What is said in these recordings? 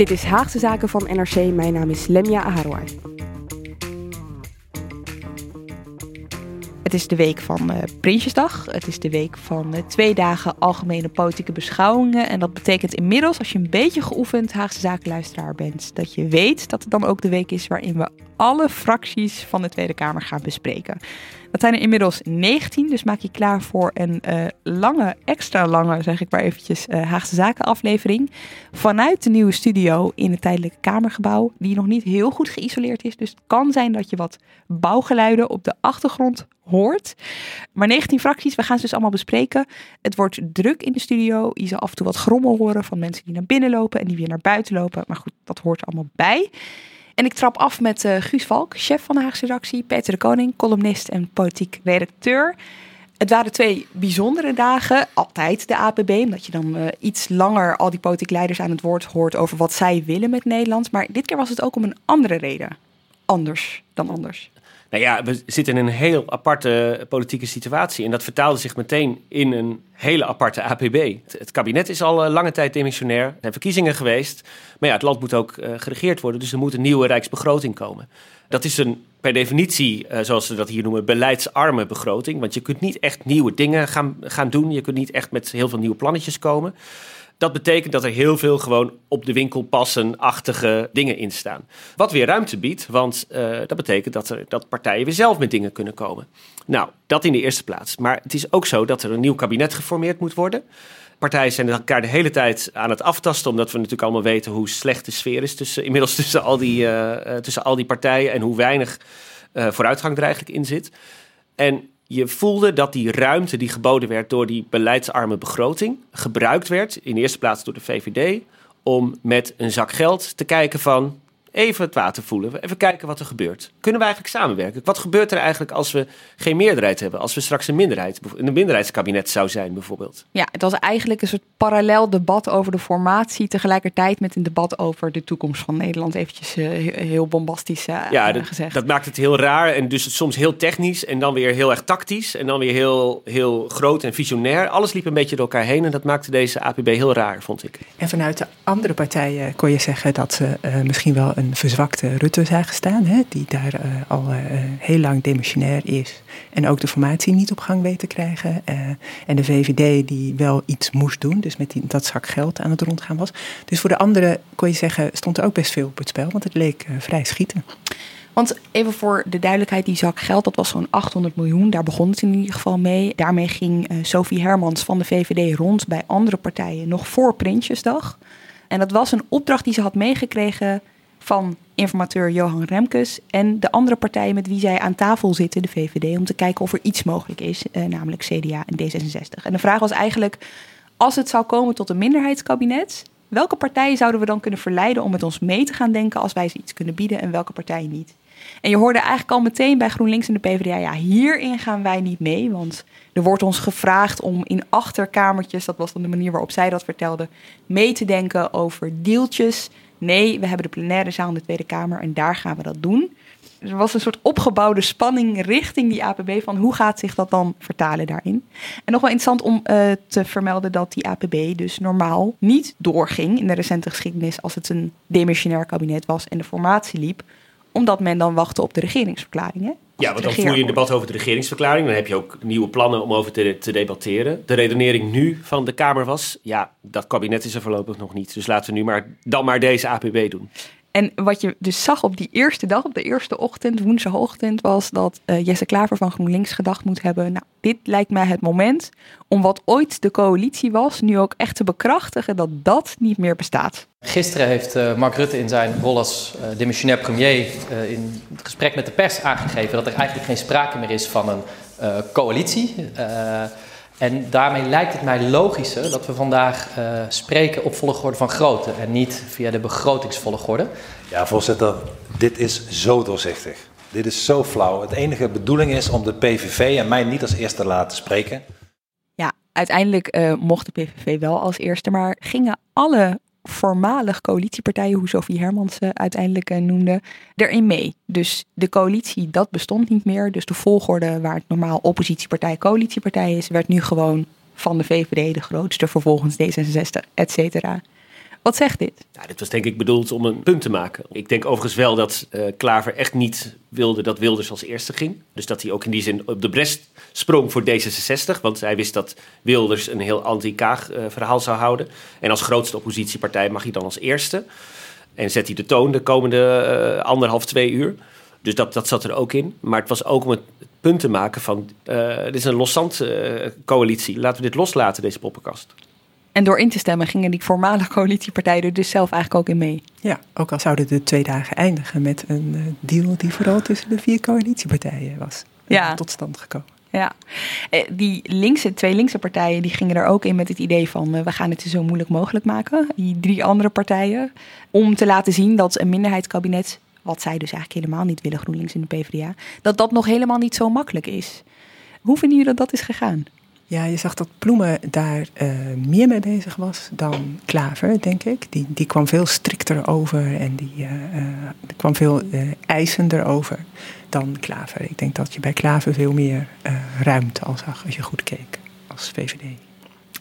Dit is Haagse Zaken van NRC. Mijn naam is Lemja Aharwai. Het is de week van uh, Prinsjesdag. Het is de week van uh, twee dagen algemene politieke beschouwingen. En dat betekent inmiddels, als je een beetje geoefend Haagse Zakenluisteraar bent, dat je weet dat het dan ook de week is waarin we alle fracties van de Tweede Kamer gaan bespreken. Dat zijn er inmiddels 19, dus maak je klaar voor een uh, lange, extra lange, zeg ik maar eventjes, uh, Haagse Zaken aflevering. Vanuit de nieuwe studio in het tijdelijke Kamergebouw, die nog niet heel goed geïsoleerd is. Dus het kan zijn dat je wat bouwgeluiden op de achtergrond hoort. Maar 19 fracties, we gaan ze dus allemaal bespreken. Het wordt druk in de studio. Je zal af en toe wat grommel horen van mensen die naar binnen lopen en die weer naar buiten lopen. Maar goed, dat hoort allemaal bij. En ik trap af met uh, Guus Valk, chef van de Haagse redactie, Peter de Koning, columnist en politiek redacteur. Het waren twee bijzondere dagen, altijd de APB, omdat je dan uh, iets langer al die politiek leiders aan het woord hoort over wat zij willen met Nederland. Maar dit keer was het ook om een andere reden. Anders dan anders. Nou ja, we zitten in een heel aparte politieke situatie. En dat vertaalde zich meteen in een hele aparte APB. Het, kabinet is al uh, lange tijd demissionair. Er zijn verkiezingen geweest. Maar ja, het land moet ook uh, geregeerd worden. Dus er moet een nieuwe rijksbegroting komen. Dat is een per definitie, uh, zoals ze dat hier noemen, beleidsarme begroting. Want je kunt niet echt nieuwe dingen gaan, gaan doen. Je kunt niet echt met heel veel nieuwe plannetjes komen. Dat betekent dat er heel veel gewoon op de winkel passen-achtige dingen in staan. Wat weer ruimte biedt, want uh, dat betekent dat, er, dat partijen weer zelf met dingen kunnen komen. Nou, dat in de eerste plaats. Maar het is ook zo dat er een nieuw kabinet geformeerd moet worden. Partijen zijn elkaar de hele tijd aan het aftasten, omdat we natuurlijk allemaal weten hoe slecht de sfeer is tussen, inmiddels tussen al die, uh, tussen al die partijen en hoe weinig vooruitgang er eigenlijk in zit. En je voelde dat die ruimte die geboden werd door die beleidsarme begroting gebruikt werd, in de eerste plaats door de VVD, om met een zak geld te kijken van even het water voelen, even kijken wat er gebeurt. Kunnen we eigenlijk samenwerken? Wat gebeurt er eigenlijk als we geen meerderheid hebben, als we straks een minderheid, een minderheidskabinet zou zijn bijvoorbeeld? Ja, het was eigenlijk een soort parallel debat over de formatie, tegelijkertijd met een debat over de toekomst van Nederland, eventjes uh, heel bombastisch uh, ja, dat, gezegd. dat maakt het heel raar en dus soms heel technisch en dan weer heel erg tactisch en dan weer heel, heel groot en visionair. Alles liep een beetje door elkaar heen en dat maakte deze APB heel raar, vond ik. En vanuit de andere partijen kon je zeggen dat ze uh, misschien wel een verzwakte Rutte zagen staan, hè, die daar uh, al uh, heel lang demissionair is en ook de formatie niet op gang weet te krijgen. Uh, en de VVD die wel iets moest doen, dus met die, dat zak geld aan het rondgaan was. Dus voor de anderen kon je zeggen, stond er ook best veel op het spel, want het leek vrij schieten. Want even voor de duidelijkheid, die zak geld, dat was zo'n 800 miljoen. Daar begon het in ieder geval mee. Daarmee ging Sophie Hermans van de VVD rond bij andere partijen nog voor Prinsjesdag. En dat was een opdracht die ze had meegekregen van informateur Johan Remkes en de andere partijen met wie zij aan tafel zitten, de VVD, om te kijken of er iets mogelijk is, eh, namelijk CDA en D66. En de vraag was eigenlijk, als het zou komen tot een minderheidskabinet, welke partijen zouden we dan kunnen verleiden om met ons mee te gaan denken als wij ze iets kunnen bieden en welke partijen niet? En je hoorde eigenlijk al meteen bij GroenLinks en de PvdA, ja, hierin gaan wij niet mee, want er wordt ons gevraagd om in achterkamertjes, dat was dan de manier waarop zij dat vertelde, mee te denken over deeltjes Nee, we hebben de plenaire zaal in de Tweede Kamer en daar gaan we dat doen. Er was een soort opgebouwde spanning richting die APB van hoe gaat zich dat dan vertalen daarin. En nog wel interessant om uh, te vermelden dat die APB dus normaal niet doorging in de recente geschiedenis als het een demissionair kabinet was en de formatie liep, omdat men dan wachtte op de regeringsverklaringen. Ja, want dan voer je een debat over de regeringsverklaring. Dan heb je ook nieuwe plannen om over te, te, debatteren. De redenering nu van de Kamer was... ja, dat kabinet is er voorlopig nog niet. Dus laten we nu maar, dan maar deze APB doen. En wat je dus zag op die eerste dag, op de eerste ochtend, woensdagochtend, was dat uh, Jesse Klaver van GroenLinks gedacht moet hebben. Nou, dit lijkt mij het moment om wat ooit de coalitie was, nu ook echt te bekrachtigen dat dat niet meer bestaat. Gisteren heeft uh, Mark Rutte in zijn rol als uh, demissionair premier in het gesprek met de pers aangegeven dat er eigenlijk geen sprake meer is van een coalitie. En daarmee lijkt het mij logischer dat we vandaag uh, spreken op volgorde van grootte en niet via de begrotingsvolgorde. Ja, voorzitter, dit is zo doorzichtig. Dit is zo flauw. Het enige bedoeling is om de PVV en mij niet als eerste te laten spreken. Ja, uiteindelijk uh, mocht de PVV wel als eerste, maar gingen alle voormalig coalitiepartijen, hoe Sophie Hermans uh, uiteindelijk uh, noemde, erin mee. Dus de coalitie, dat bestond niet meer. Dus de volgorde waar het normaal oppositiepartij, coalitiepartij is, werd nu gewoon van de VVD de grootste, vervolgens D66, et cetera. Wat zegt dit? Nou, dit was denk ik bedoeld om een punt te maken. Ik denk overigens wel dat uh, Klaver echt niet wilde dat Wilders als eerste ging. Dus dat hij ook in die zin op de brest sprong voor D66. Want hij wist dat Wilders een heel anti-Kaag uh, verhaal zou houden. En als grootste oppositiepartij mag hij dan als eerste. En zet hij de toon de komende uh, anderhalf, twee uur. Dus dat, dat zat er ook in. Maar het was ook om het punt te maken van... dit is een loszand coalitie. Laten we dit loslaten, deze poppenkast. En door in te stemmen gingen die voormalige coalitiepartijen er dus zelf eigenlijk ook in mee. Ja, ook al zouden de twee dagen eindigen met een uh, deal die vooral tussen de vier coalitiepartijen was ja. tot stand gekomen. Ja, die linkse, twee linkse partijen die gingen er ook in met het idee van uh, we gaan het zo moeilijk mogelijk maken. Die drie andere partijen. Om te laten zien dat een minderheidskabinet, wat zij dus eigenlijk helemaal niet willen, GroenLinks en de PvdA, dat dat nog helemaal niet zo makkelijk is. Hoe vinden jullie dat dat is gegaan? Ja, je zag dat Ploemen daar uh, meer mee bezig was dan Klaver, denk ik. Die, die kwam veel strikter over en die uh, uh, kwam veel eisender over dan Klaver. Ik denk dat je bij Klaver veel meer ruimte al zag als je goed keek als VVD.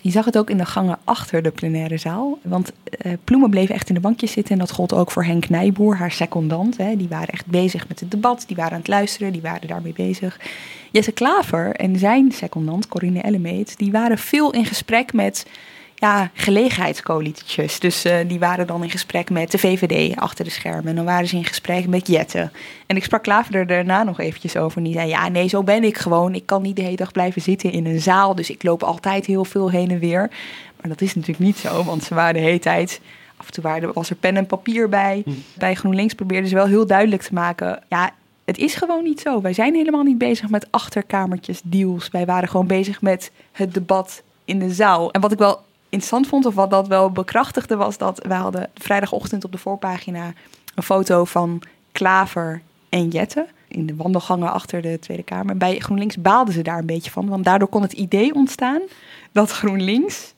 Je zag het ook in de gangen achter de plenaire zaal. Want uh, Ploemen bleef echt in de bankjes zitten. En dat gold ook voor Henk Nijboer, haar secondant. Hè. Die waren echt bezig met het debat. Die waren aan het luisteren. Die waren daarmee bezig. Jesse Klaver en zijn secondant, Corine Ellemeet... die waren veel in gesprek met ja, gelegenheidscoalitjes. Dus uh, die waren dan in gesprek met de VVD achter de schermen. En dan waren ze in gesprek met Jette. En ik sprak Klaver er daarna nog eventjes over. En die zei, ja, nee, zo ben ik gewoon. Ik kan niet de hele dag blijven zitten in een zaal. Dus ik loop altijd heel veel heen en weer. Maar dat is natuurlijk niet zo, want ze waren de hele tijd... Af en toe waren, was er pen en papier bij. Hm. Bij GroenLinks probeerden ze wel heel duidelijk te maken... ja, het is gewoon niet zo. Wij zijn helemaal niet bezig met achterkamertjes, deals. Wij waren gewoon bezig met het debat in de zaal. En wat ik wel interessant vond, of wat dat wel bekrachtigde, was dat we hadden vrijdagochtend op de voorpagina een foto van Klaver en Jette in de wandelgangen achter de Tweede Kamer. Bij GroenLinks baalden ze daar een beetje van, want daardoor kon het idee ontstaan dat GroenLinks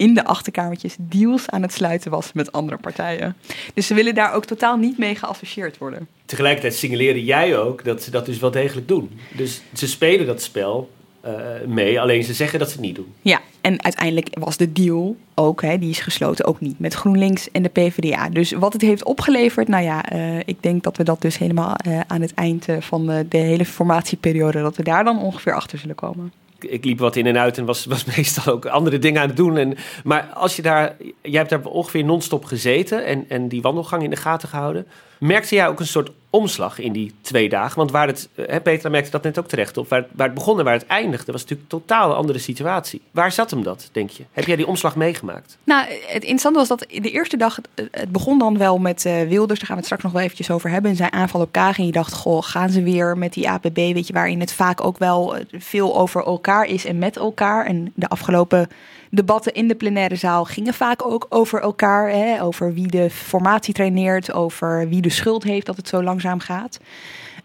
in de achterkamertjes deals aan het sluiten was met andere partijen. Dus ze willen daar ook totaal niet mee geassocieerd worden. Tegelijkertijd signaleerde jij ook dat ze dat dus wel degelijk doen. Dus ze spelen dat spel uh, mee. Alleen ze zeggen dat ze het niet doen. Ja, en uiteindelijk was de deal ook, hè, die is gesloten, ook niet met GroenLinks en de PvdA. Dus wat het heeft opgeleverd, nou ja, uh, ik denk dat we dat dus helemaal uh, aan het eind van de, de hele formatieperiode, dat we daar dan ongeveer achter zullen komen ik liep wat in en uit en was, was meestal ook andere dingen aan het doen. En, maar als je daar, jij hebt daar ongeveer non-stop gezeten en, en die wandelgang in de gaten gehouden. Merkte jij ook een soort omslag in die twee dagen? Want waar het, hè, Petra merkte dat net ook terecht op, waar, waar het begon en waar het eindigde, was natuurlijk een totaal andere situatie. Waar zat hem dat, denk je? Heb jij die omslag meegemaakt? Nou, het interessante was dat de eerste dag, het begon dan wel met uh, Wilders, daar gaan we het straks nog wel eventjes over hebben, en zijn aanval op Kaag. En je dacht, goh, gaan ze weer met die APB, weet je, waarin het vaak ook wel eh, veel over elkaar is en met elkaar. En de afgelopen debatten in de plenaire zaal gingen vaak ook over elkaar. Hè, over wie de formatie traineert, over wie de schuld heeft dat het zo langzaam gaat.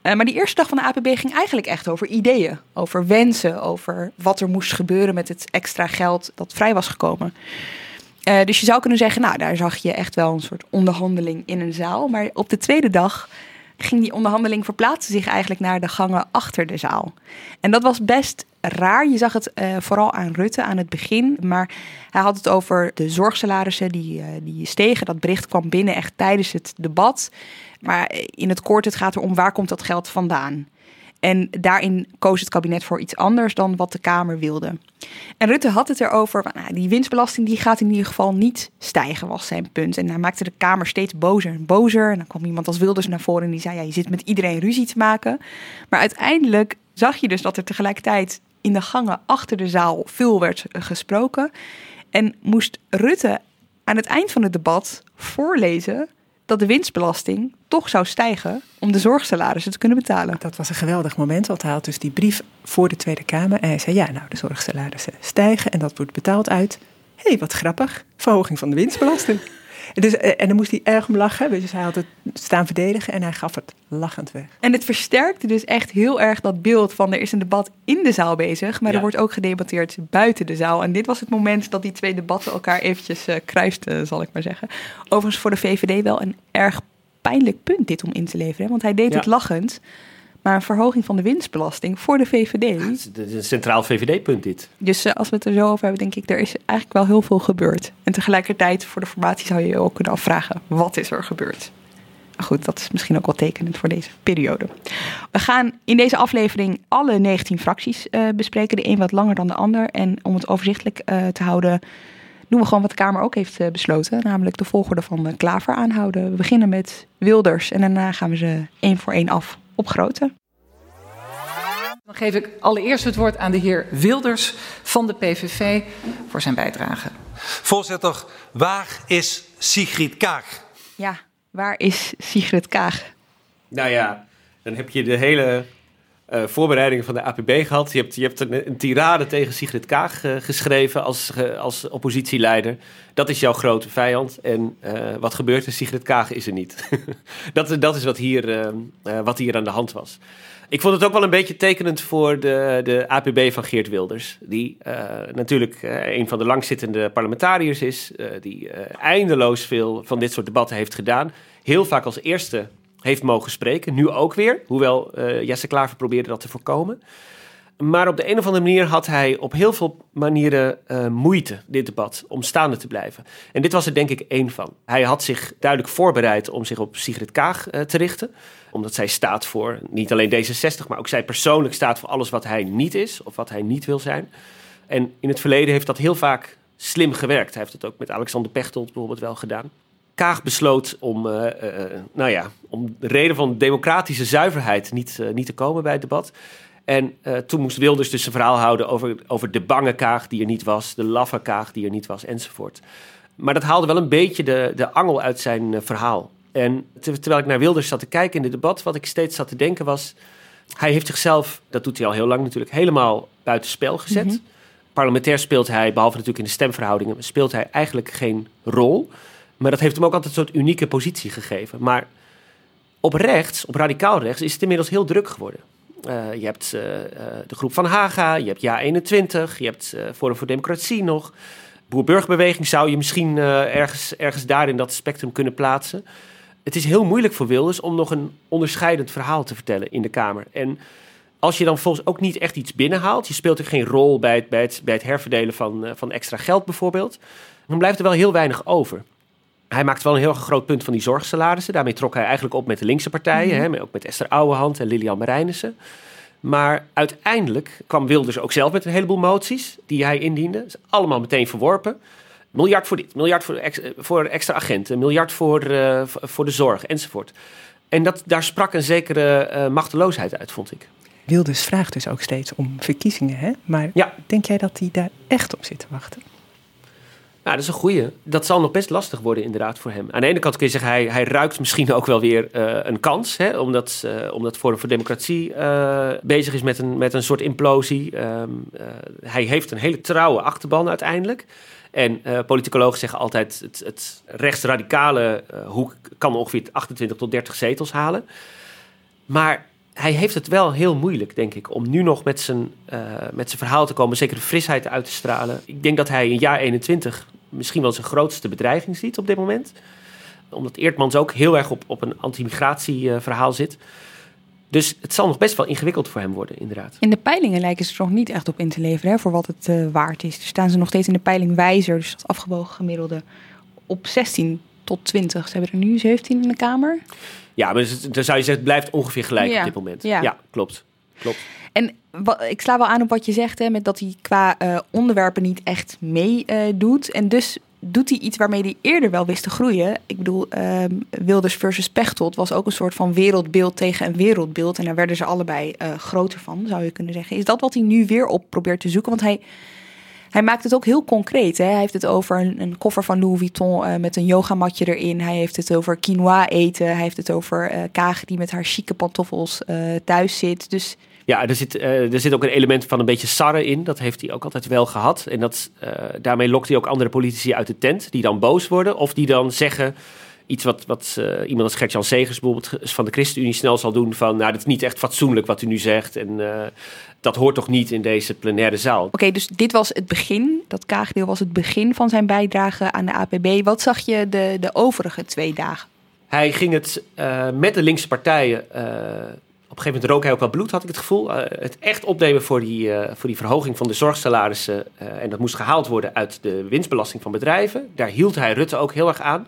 Uh, maar die eerste dag van de APB ging eigenlijk echt over ideeën, over wensen, over wat er moest gebeuren met het extra geld dat vrij was gekomen. Uh, dus je zou kunnen zeggen, nou, daar zag je echt wel een soort onderhandeling in een zaal. Maar op de tweede dag ging die onderhandeling verplaatsen zich eigenlijk naar de gangen achter de zaal. En dat was best raar. Je zag het uh, vooral aan Rutte aan het begin. Maar hij had het over de zorgsalarissen die, uh, die stegen. Dat bericht kwam binnen echt tijdens het debat. Maar in het kort, het gaat erom waar komt dat geld vandaan. En daarin koos het kabinet voor iets anders dan wat de Kamer wilde. En Rutte had het erover, nou, die winstbelasting die gaat in ieder geval niet stijgen, was zijn punt. En hij maakte de Kamer steeds bozer en bozer. En dan kwam iemand als Wilders naar voren en die zei, ja, je zit met iedereen ruzie te maken. Maar uiteindelijk zag je dus dat er tegelijkertijd in de gangen achter de zaal veel werd gesproken. En moest Rutte aan het eind van het debat voorlezen dat de winstbelasting toch zou stijgen om de zorgsalarissen te kunnen betalen. Dat was een geweldig moment, want hij had dus die brief voor de Tweede Kamer. En hij zei, ja, nou, de zorgsalarissen stijgen en dat wordt betaald uit... hé, hey, wat grappig, verhoging van de winstbelasting. Dus, eh, en dan moest hij erg om lachen. Dus hij had het staan verdedigen en hij gaf het lachend weg. En het versterkte dus echt heel erg dat beeld van er is een debat in de zaal bezig, maar er wordt ook gedebatteerd buiten de zaal. En dit was het moment dat die twee debatten elkaar eventjes uh, kruisten, zal ik maar zeggen. Overigens voor de VVD wel een erg pijnlijk punt dit om in te leveren, want hij deed het lachend. Maar een verhoging van de winstbelasting voor de VVD. het is een centraal VVD-punt dit. Dus uh, als we het er zo over hebben, denk ik, er is eigenlijk wel heel veel gebeurd. En tegelijkertijd, voor de formatie zou je je ook kunnen afvragen, wat is er gebeurd? Maar goed, dat is misschien ook wel tekenend voor deze periode. We gaan in deze aflevering alle 19 fracties uh, bespreken. De een wat langer dan de ander. En om het overzichtelijk uh, te houden, doen we gewoon wat de Kamer ook heeft besloten. Namelijk de volgorde van Klaver aanhouden. We beginnen met Wilders en daarna gaan we ze één voor één af opgroten. Dan geef ik allereerst het woord aan de heer Wilders van de PVV voor zijn bijdrage. Voorzitter, waar is Sigrid Kaag? Ja, waar is Sigrid Kaag? Nou ja, dan heb je de hele uh, voorbereidingen van de APB gehad. Je hebt, je hebt een, tirade tegen Sigrid Kaag uh, geschreven als, uh, als oppositieleider. Dat is jouw grote vijand. En wat gebeurt er? Sigrid Kaag is er niet. dat, dat is wat hier, wat hier aan de hand was. Ik vond het ook wel een beetje tekenend voor de, de APB van Geert Wilders. Die natuurlijk een van de langzittende parlementariërs is. die eindeloos veel van dit soort debatten heeft gedaan. Heel vaak als eerste heeft mogen spreken. Nu ook weer, hoewel uh, Jesse Klaver probeerde dat te voorkomen. Maar op de een of andere manier had hij op heel veel manieren uh, moeite, dit debat, om staande te blijven. En dit was er denk ik één van. Hij had zich duidelijk voorbereid om zich op Sigrid Kaag uh, te richten. Omdat zij staat voor niet alleen D66, maar ook zij persoonlijk staat voor alles wat hij niet is of wat hij niet wil zijn. En in het verleden heeft dat heel vaak slim gewerkt. Hij heeft het ook met Alexander Pechtold bijvoorbeeld wel gedaan. Kaag besloot om, uh, uh, nou ja, om de reden van democratische zuiverheid niet, uh, niet te komen bij het debat. En toen moest Wilders dus zijn verhaal houden over, over de bange Kaag die er niet was, de laffe Kaag die er niet was, enzovoort. Maar dat haalde wel een beetje de, de angel uit zijn verhaal. En terwijl ik naar Wilders zat te kijken in het debat, wat ik steeds zat te denken was... Hij heeft zichzelf, dat doet hij al heel lang natuurlijk, helemaal buitenspel gezet. Mm-hmm. Parlementair speelt hij, behalve natuurlijk in de stemverhoudingen, speelt hij eigenlijk geen rol... Maar dat heeft hem ook altijd een soort unieke positie gegeven. Maar op rechts, op radicaal rechts, is het inmiddels heel druk geworden. Uh, je hebt uh, de groep van Haga, je hebt Ja21, je hebt Forum voor Democratie nog. Boer-burgerbeweging zou je misschien ergens, ergens daar in dat spectrum kunnen plaatsen. Het is heel moeilijk voor Wilders om nog een onderscheidend verhaal te vertellen in de Kamer. En als je dan volgens ook niet echt iets binnenhaalt, je speelt er geen rol bij het, bij bij het herverdelen van, van extra geld bijvoorbeeld, dan blijft er wel heel weinig over hij maakt wel een heel groot punt van die zorgsalarissen. Daarmee trok hij eigenlijk op met de linkse partijen, mm -hmm. hè, ook met Esther Ouwehand en Lilian Marijnissen. Maar uiteindelijk kwam Wilders ook zelf met een heleboel moties die hij indiende. Allemaal meteen verworpen. Miljard voor dit, miljard voor, ex, voor extra agenten, miljard voor, uh, voor de zorg enzovoort. En dat, daar sprak een zekere uh, machteloosheid uit, vond ik. Wilders vraagt dus ook steeds om verkiezingen, hè? Maar ja. denk jij dat hij daar echt op zit te wachten? Nou, dat is een goeie. Dat zal nog best lastig worden inderdaad voor hem. Aan de ene kant kun je zeggen, hij, hij ruikt misschien ook wel weer uh, een kans. Hè, omdat, uh, omdat Forum voor Democratie uh, bezig is met een, met een soort implosie. Um, hij heeft een hele trouwe achterban uiteindelijk. En politicologen zeggen altijd, het, het rechtsradicale hoek kan ongeveer 28 tot 30 zetels halen. Maar hij heeft het wel heel moeilijk, denk ik, om nu nog met zijn, met zijn verhaal te komen, zeker de frisheid uit te stralen. Ik denk dat hij in jaar 21 misschien wel zijn grootste bedreiging ziet op dit moment. Omdat Eertmans ook heel erg op, op een anti-migratieverhaal zit. Dus het zal nog best wel ingewikkeld voor hem worden, inderdaad. In de peilingen lijken ze er nog niet echt op in te leveren, hè, voor wat het uh, waard is. Er staan ze nog steeds in de peiling wijzer, dus dat afgewogen gemiddelde, op 16 tot 20. Ze hebben er nu 17 in de Kamer. Ja, maar dan zou je zeggen, het blijft ongeveer gelijk ja. op dit moment. Ja, ja klopt. klopt. En ik sla wel aan op wat je zegt, hè, met dat hij qua uh, onderwerpen niet echt meedoet. Uh, en dus doet hij iets waarmee hij eerder wel wist te groeien. Ik bedoel, uh, Wilders versus Pechtold was ook een soort van wereldbeeld tegen een wereldbeeld. En daar werden ze allebei uh, groter van, zou je kunnen zeggen. Is dat wat hij nu weer op probeert te zoeken? Want hij, hij maakt het ook heel concreet. Hè? Hij heeft het over een, een koffer van Louis Vuitton met een yogamatje erin. Hij heeft het over quinoa eten. Hij heeft het over uh, Kaag die met haar chique pantoffels thuis zit. Dus ja, er zit, uh, er zit ook een element van een beetje sarre in. Dat heeft hij ook altijd wel gehad. En dat, uh, daarmee lokt hij ook andere politici uit de tent. Die dan boos worden. Of die dan zeggen iets wat, wat uh, iemand als Gert-Jan Segers bijvoorbeeld van de ChristenUnie snel zal doen. Van nou, dat is niet echt fatsoenlijk wat u nu zegt. En dat hoort toch niet in deze plenaire zaal. Oké, okay, dus dit was het begin. Dat kaagdeel was het begin van zijn bijdrage aan de APB. Wat zag je de, de overige twee dagen? Hij ging het met de linkse partijen een gegeven moment rook hij ook wel bloed, had ik het gevoel. Uh, het echt opnemen voor die, uh, voor die verhoging van de zorgsalarissen. Uh, en dat moest gehaald worden uit de winstbelasting van bedrijven. Daar hield hij Rutte ook heel erg aan.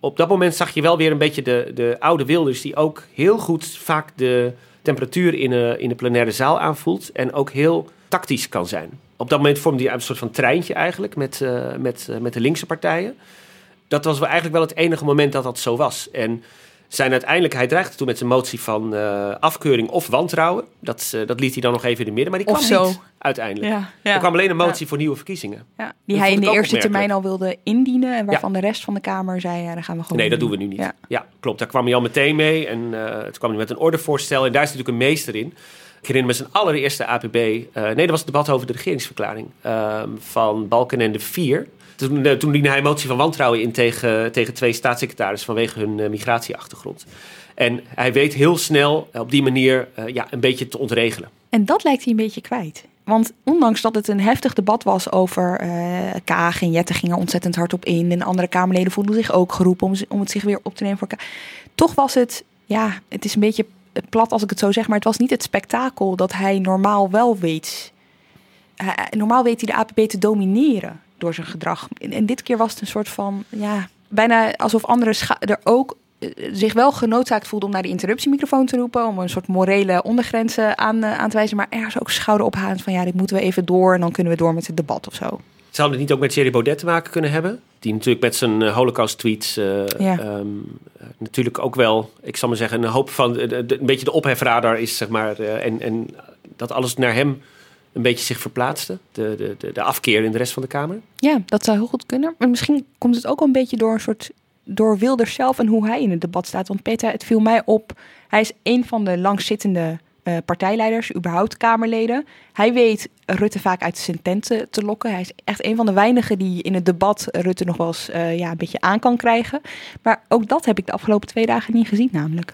Op dat moment zag je wel weer een beetje de, de oude Wilders... die ook heel goed vaak de temperatuur in, in de plenaire zaal aanvoelt. En ook heel tactisch kan zijn. Op dat moment vormde hij een soort van treintje eigenlijk met, met, met de linkse partijen. Dat was eigenlijk wel het enige moment dat dat zo was. En zijn uiteindelijk, hij dreigde toen met zijn motie van uh, afkeuring of wantrouwen. Dat, uh, dat liet hij dan nog even in de midden, maar die kwam zo. niet uiteindelijk. Ja, ja. Er kwam alleen een motie voor nieuwe verkiezingen. Ja, die hij in de eerste termijn al wilde indienen en waarvan de rest van de Kamer zei, ja, dan gaan we gewoon Nee, dat doen we nu niet. Ja, klopt. Daar kwam hij al meteen mee en uh, toen kwam hij met een ordevoorstel en daar is natuurlijk een meester in. Ik herinner me zijn allereerste APB. nee, dat was het debat over de regeringsverklaring ehm, van Balkenende 4. Toen, uh, toen diende hij motie van wantrouwen in tegen, tegen twee staatssecretarissen vanwege hun uh, migratieachtergrond. En hij weet heel snel op die manier ja, een beetje te ontregelen. En dat lijkt hij een beetje kwijt. Want ondanks dat het een heftig debat was over uh, Kaag en Jette ging er ontzettend hard op in. En andere Kamerleden voelden zich ook geroepen om, om het zich weer op te nemen voor Kaag. Toch was het, ja, het is een beetje plat als ik het zo zeg, maar het was niet het spektakel dat hij normaal wel weet. Normaal weet hij de APB te domineren door zijn gedrag. En, en, dit keer was het een soort van, ja, bijna alsof anderen er ook uh, zich wel genoodzaakt voelden om naar de interruptiemicrofoon te roepen, om een soort morele ondergrenzen aan, uh, aan te wijzen, maar ergens ook schouder ophalen van ja, dit moeten we even door en dan kunnen we door met het debat of zo. Zou het niet ook met Thierry Baudet te maken kunnen hebben? Die natuurlijk met zijn uh, Holocaust-tweets uh, ja. um, natuurlijk ook wel, ik zal maar zeggen, een hoop van de, de, een beetje de ophefradar is, zeg maar. En, en dat alles naar hem een beetje zich verplaatste. De, de, de, de afkeer in de rest van de Kamer. Ja, dat zou heel goed kunnen. Maar misschien komt het ook een beetje door een soort door Wilders zelf en hoe hij in het debat staat. Want Peter, het viel mij op, hij is een van de langzittende uh, partijleiders, überhaupt Kamerleden. Hij weet Rutte vaak uit zijn tent te, te, lokken. Hij is echt een van de weinigen die in het debat Rutte nog wel eens uh, ja, een beetje aan kan krijgen. Maar ook dat heb ik de afgelopen twee dagen niet gezien namelijk.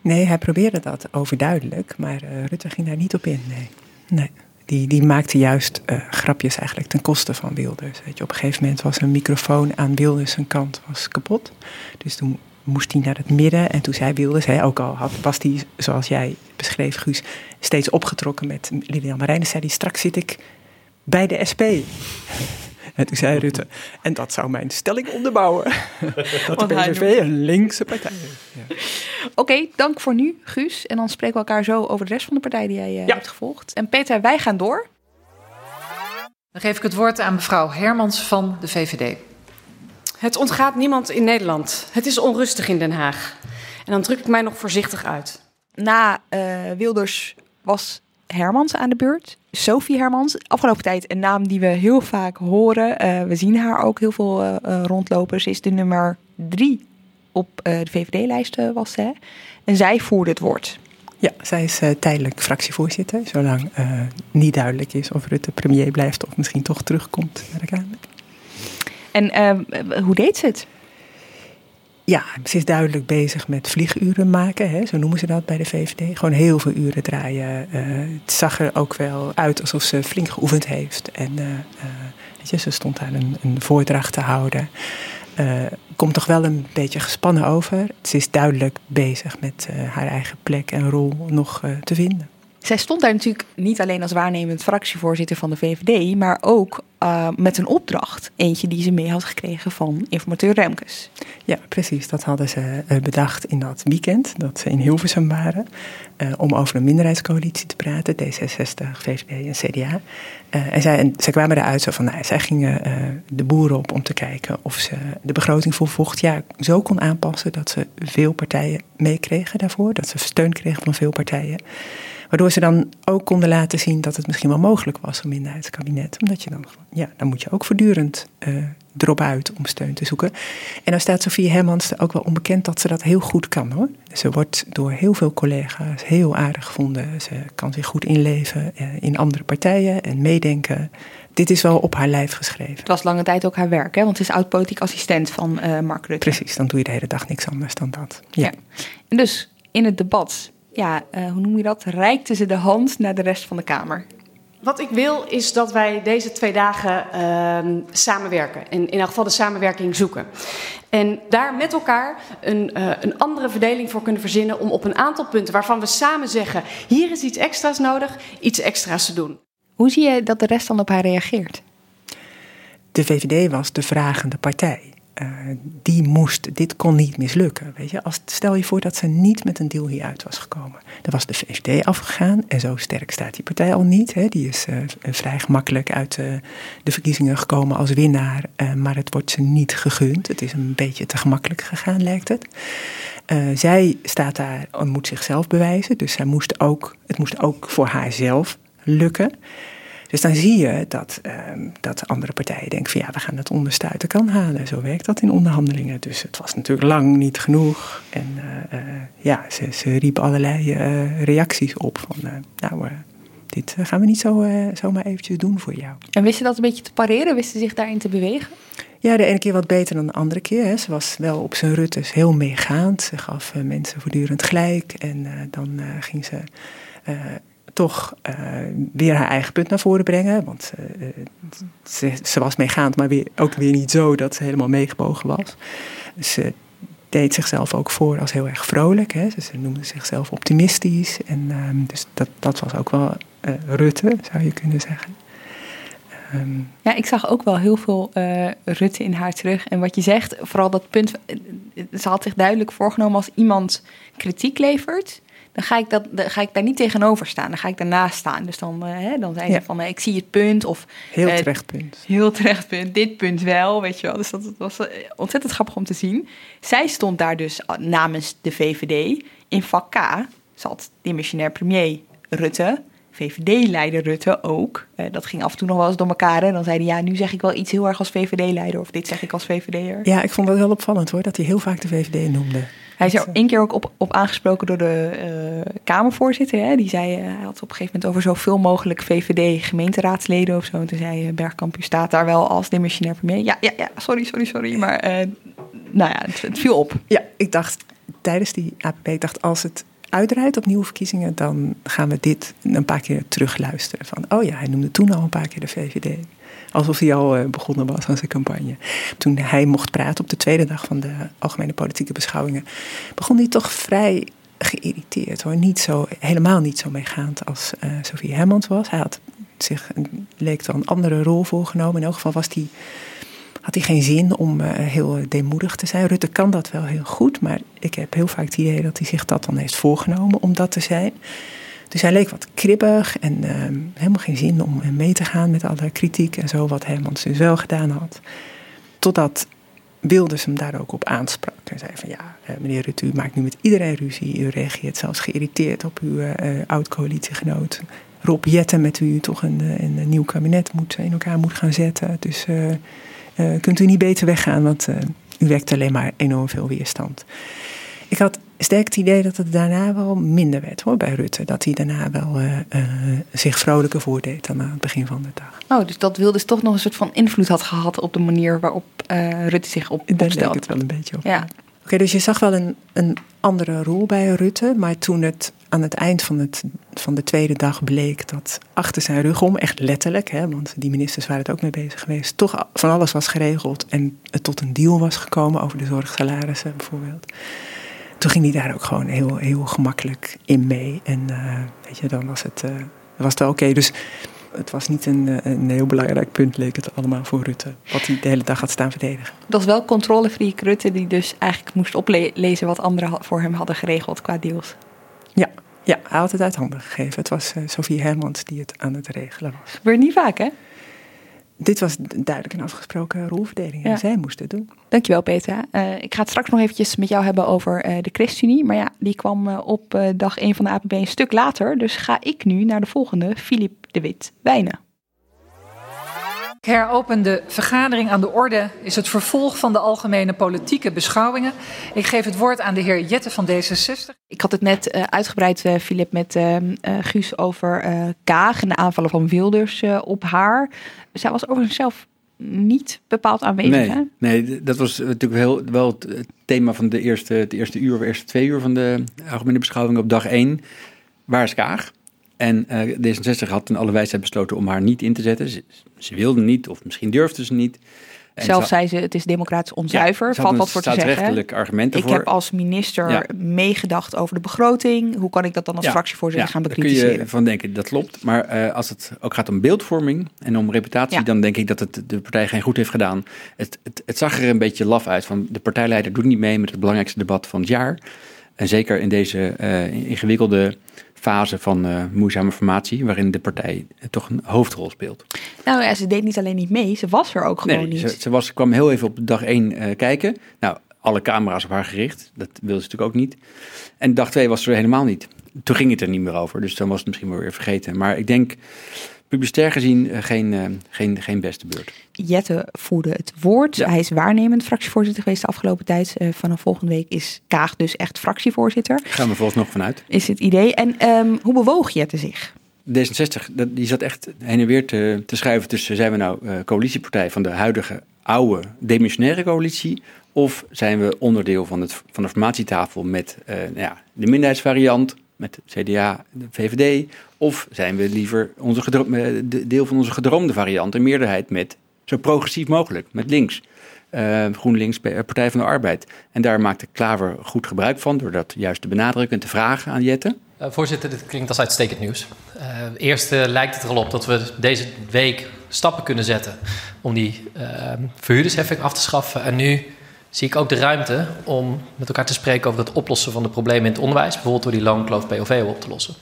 Nee, hij probeerde dat overduidelijk, maar uh, Rutte ging daar niet op in. Nee. nee die, die maakte juist uh, grapjes eigenlijk ten koste van Wilders. Weet je, op een gegeven moment was een microfoon aan Wilders kant was kapot. Dus toen moest hij naar het midden. En toen zei Wilders, hè, ook al had, was hij, zoals jij beschreef, Guus, steeds opgetrokken met Lilian Marijnen, zei hij, straks zit ik bij de SP. En toen zei Rutte, en dat zou mijn stelling onderbouwen. dat de PVV een linkse partij is. Ja. Oké, okay, dank voor nu, Guus. En dan spreken we elkaar zo over de rest van de partij die jij ja. hebt gevolgd. En Peter, wij gaan door. Dan geef ik het woord aan mevrouw Hermans van de VVD. Het ontgaat niemand in Nederland. Het is onrustig in Den Haag. En dan druk ik mij nog voorzichtig uit. Na uh, Wilders was Hermans aan de beurt. Sophie Hermans. Afgelopen tijd een naam die we heel vaak horen. Uh, we zien haar ook heel veel uh, rondlopen. Ze is de nummer drie op de VVD-lijst was ze. En zij voerde het woord. Ja, zij is tijdelijk fractievoorzitter. Zolang niet duidelijk is of Rutte premier blijft of misschien toch terugkomt naar de Kamer. En hoe deed ze het? Ja, ze is duidelijk bezig met vlieguren maken, hè, zo noemen ze dat bij de VVD. Gewoon heel veel uren draaien. Uh, het zag er ook wel uit alsof ze flink geoefend heeft. En weet je, ze stond daar een, een voordracht te houden. komt toch wel een beetje gespannen over. Ze is duidelijk bezig met haar eigen plek en rol nog te vinden. Zij stond daar natuurlijk niet alleen als waarnemend fractievoorzitter van de VVD, maar ook uh, met een opdracht. Eentje die ze mee had gekregen van informateur Remkes. Ja, precies. Dat hadden ze uh, bedacht in dat weekend dat ze in Hilversum waren. Uh, om over een minderheidscoalitie te praten, D66, VVD en CDA. en zij, en kwamen eruit zo van, nou, zij gingen de boeren op om te kijken of ze de begroting voor volgend jaar zo kon aanpassen dat ze veel partijen meekregen daarvoor. Dat ze steun kregen van veel partijen. Waardoor ze dan ook konden laten zien dat het misschien wel mogelijk was, een minderheidskabinet. Omdat je dan, ja, dan moet je ook voortdurend uh, erop uit om steun te zoeken. En dan staat Sofie Hermans ook wel onbekend dat ze dat heel goed kan hoor. Ze wordt door heel veel collega's heel aardig gevonden. Ze kan zich goed inleven uh, in andere partijen en meedenken. Dit is wel op haar lijf geschreven. Het was lange tijd ook haar werk, hè? want ze is oud-politiek assistent van uh, Mark Rutte. Precies, dan doe je de hele dag niks anders dan dat. Ja. ja. En dus in het debat ja, uh, hoe noem je dat? Reikte ze de hand naar de rest van de Kamer. Wat ik wil is dat wij deze twee dagen uh, samenwerken. En in elk geval de samenwerking zoeken. En daar met elkaar een, uh, een andere verdeling voor kunnen verzinnen. Om op een aantal punten waarvan we samen zeggen: hier is iets extra's nodig, iets extra's te doen. Hoe zie je dat de rest dan op haar reageert? De VVD was de vragende partij. Uh, die moest, dit kon niet mislukken. Weet je? Als, stel je voor dat ze niet met een deal hieruit was gekomen. Dan was de VVD afgegaan en zo sterk staat die partij al niet. Hè? Die is uh, vrij gemakkelijk uit uh, de verkiezingen gekomen als winnaar, maar het wordt ze niet gegund. Het is een beetje te gemakkelijk gegaan, lijkt het. zij staat daar en moet zichzelf bewijzen, dus zij moest ook, het moest ook voor haarzelf lukken. Dus dan zie je dat, uh, dat andere partijen denken van ja, we gaan het onderste uit de kan halen. Zo werkt dat in onderhandelingen. Dus het was natuurlijk lang niet genoeg. En uh, uh, ja, ze, ze riep allerlei uh, reacties op van nou, dit gaan we niet zo, zomaar eventjes doen voor jou. En wist ze dat een beetje te pareren? Wist ze zich daarin te bewegen? Ja, de ene keer wat beter dan de andere keer. Hè. Ze was wel op zijn ruttes heel meegaand. Ze gaf mensen voortdurend gelijk. En dan ging ze toch uh, weer haar eigen punt naar voren brengen. Want uh, ze, was meegaand, maar ook weer niet zo dat ze helemaal meegebogen was. Ze deed zichzelf ook voor als heel erg vrolijk. Hè. Ze, noemde zichzelf optimistisch. En uh, dus dat, dat was ook wel Rutte, zou je kunnen zeggen. Um, ja, ik zag ook wel heel veel Rutte in haar terug. En wat je zegt, vooral dat punt, ze had zich duidelijk voorgenomen als iemand kritiek levert, dan ga ik, dat, dan ga ik daar niet tegenover staan. Dan ga ik daarnaast staan. Dus dan, uh, hè, dan zei ze van, uh, ik zie het punt. Of, heel uh, terecht punt. Heel terecht punt. Dit punt wel, weet je wel. Dus dat, dat was ontzettend grappig om te zien. Zij stond daar dus namens de VVD. In vak K zat dimissionair premier Rutte. VVD-leider Rutte ook. dat ging af en toe nog wel eens door elkaar. En dan zeiden ja, nu zeg ik wel iets heel erg als VVD-leider. Of dit zeg ik als VVD'er. Ja, ik vond dat wel opvallend hoor. Dat hij heel vaak de VVD noemde. Hij is er één keer ook op, op aangesproken door de uh, Kamervoorzitter. Hè? Die zei, uh, hij had op een gegeven moment over zoveel mogelijk VVD-gemeenteraadsleden of zo. En toen zei uh, Bergkamp, u staat daar wel als dimissionair premier. Ja, ja, ja, sorry, sorry, sorry. Maar nou ja, het, het, viel op. Ja, ik dacht tijdens die APP, ik dacht als het uitdraait op nieuwe verkiezingen, dan gaan we dit een paar keer terugluisteren. Van, oh ja, hij noemde toen al een paar keer de VVD. Alsof hij al uh, begonnen was aan zijn campagne. Toen hij mocht praten op de tweede dag van de algemene politieke beschouwingen, begon hij toch vrij geïrriteerd hoor. Niet zo, helemaal niet zo meegaand als uh, Sophie Hermans was. Hij had zich, leek dan een andere rol voorgenomen. In elk geval was had hij geen zin om heel deemoedig te zijn. Rutte kan dat wel heel goed, maar ik heb heel vaak het idee dat hij zich dat dan heeft voorgenomen om dat te zijn. Dus hij leek wat kribbig en uh, helemaal geen zin om mee te gaan met alle kritiek en zo, wat Hermans dus wel gedaan had. Totdat Wilders hem daar ook op aansprak. En zei van ja, eh, meneer Rutte, u maakt nu met iedereen ruzie. U reageert zelfs geïrriteerd op uw uh, oud-coalitiegenoot. Rob Jetten, met wie u toch een, een, een, nieuw kabinet moet, in elkaar moet gaan zetten. Dus kunt u niet beter weggaan, want u wekt alleen maar enorm veel weerstand. Ik had sterk het idee dat het daarna wel minder werd hoor, bij Rutte. Dat hij daarna wel uh, uh, zich vrolijker voordeed dan aan het begin van de dag. Oh, dus dat Wilders toch nog een soort van invloed had gehad op de manier waarop uh, Rutte zich op, Daar opstelde. het wel een beetje op. Ja. Oké, dus je zag wel een, een andere rol bij Rutte. Maar toen het aan het eind van, het, van de tweede dag bleek dat achter zijn rug om, echt letterlijk, hè, want die ministers waren het ook mee bezig geweest, toch van alles was geregeld en het tot een deal was gekomen over de zorgsalarissen bijvoorbeeld toen ging hij daar ook gewoon heel, heel gemakkelijk in mee. En uh, weet je, dan was het, uh, was het oké. Okay. Dus het was niet een, een heel belangrijk punt, leek het allemaal voor Rutte. Wat hij de hele dag had staan verdedigen. Dat was wel controlefreak Rutte die dus eigenlijk moest oplezen wat anderen voor hem hadden geregeld qua deals. Ja, ja, hij had het uit handen gegeven. Het was uh, Sophie Hermans die het aan het regelen was. Gebeurt niet vaak, hè? Dit was duidelijk een afgesproken rolverdeling. En zij moest het doen. Dankjewel, Petra. Uh, ik ga het straks nog eventjes met jou hebben over uh, de ChristenUnie. Maar ja, die kwam op dag 1 van de APB een stuk later. Dus ga ik nu naar de volgende, Filip de Wit Wijnen. Ik heropen de vergadering aan de orde is het vervolg van de algemene politieke beschouwingen. Ik geef het woord aan de heer Jette van D66. Ik had het net uh, uitgebreid, uh, Filip, met uh, Guus over Kaag en de aanvallen van Wilders op haar. Zij was overigens zelf niet bepaald aanwezig. Nee, hè? nee dat was natuurlijk heel, wel het thema van de eerste, het eerste uur of eerste twee uur van de algemene beschouwing op dag één. Waar is Kaag? En uh, D66 had in alle wijsheid besloten om haar niet in te zetten. Ze, ze wilde niet, of misschien durfde ze niet. En Zelf zei ze, het is democratisch onzuiver. Ja, valt wat voor te zeggen. argumenten ik voor. heb als minister ja. meegedacht over de begroting. Hoe kan ik dat dan als ja, fractievoorzitter gaan bekritiseren? Daar kun je van denken, dat klopt. Maar uh, als het ook gaat om beeldvorming en om reputatie... dan denk ik dat het de partij geen goed heeft gedaan. Het, het, het zag er een beetje laf uit. Van de partijleider doet niet mee met het belangrijkste debat van het jaar. En zeker in deze uh, ingewikkelde fase van uh, moeizame formatie, waarin de partij toch een hoofdrol speelt. Nou ja, ze deed niet alleen niet mee, ze was er ook gewoon nee, niet. Ze, ze was, kwam heel even op dag één uh, kijken. Nou, alle camera's op haar gericht, dat wilde ze natuurlijk ook niet. En dag twee was ze er helemaal niet. Toen ging het er niet meer over, dus dan was het misschien wel weer vergeten. Maar ik denk publicitair gezien uh, geen, uh, geen, geen beste beurt. Jette voerde het woord. Ja. Hij is waarnemend fractievoorzitter geweest de afgelopen tijd. Uh, vanaf volgende week is Kaag dus echt fractievoorzitter. Gaan we volgens nog vanuit. Is het idee. En um, hoe bewoog Jette zich? D66, dat, die zat echt heen en weer te, te schuiven tussen zijn we nou coalitiepartij van de huidige oude demissionaire coalitie of zijn we onderdeel van, het, van de formatietafel met nou ja, de minderheidsvariant, met CDA, de VVD? Of zijn we liever onze de deel van onze gedroomde variant, een meerderheid met zo progressief mogelijk, met links? Uh, GroenLinks, Partij van de Arbeid. En daar maakte Klaver goed gebruik van, door dat juist te benadrukken en te vragen aan Jette. Voorzitter, dit klinkt als uitstekend nieuws. Uh, eerst lijkt het er al op dat we deze week stappen kunnen zetten om die verhuurdersheffing af te schaffen. En nu zie ik ook de ruimte om met elkaar te spreken over het oplossen van de problemen in het onderwijs, bijvoorbeeld door die loonkloof POV op te lossen.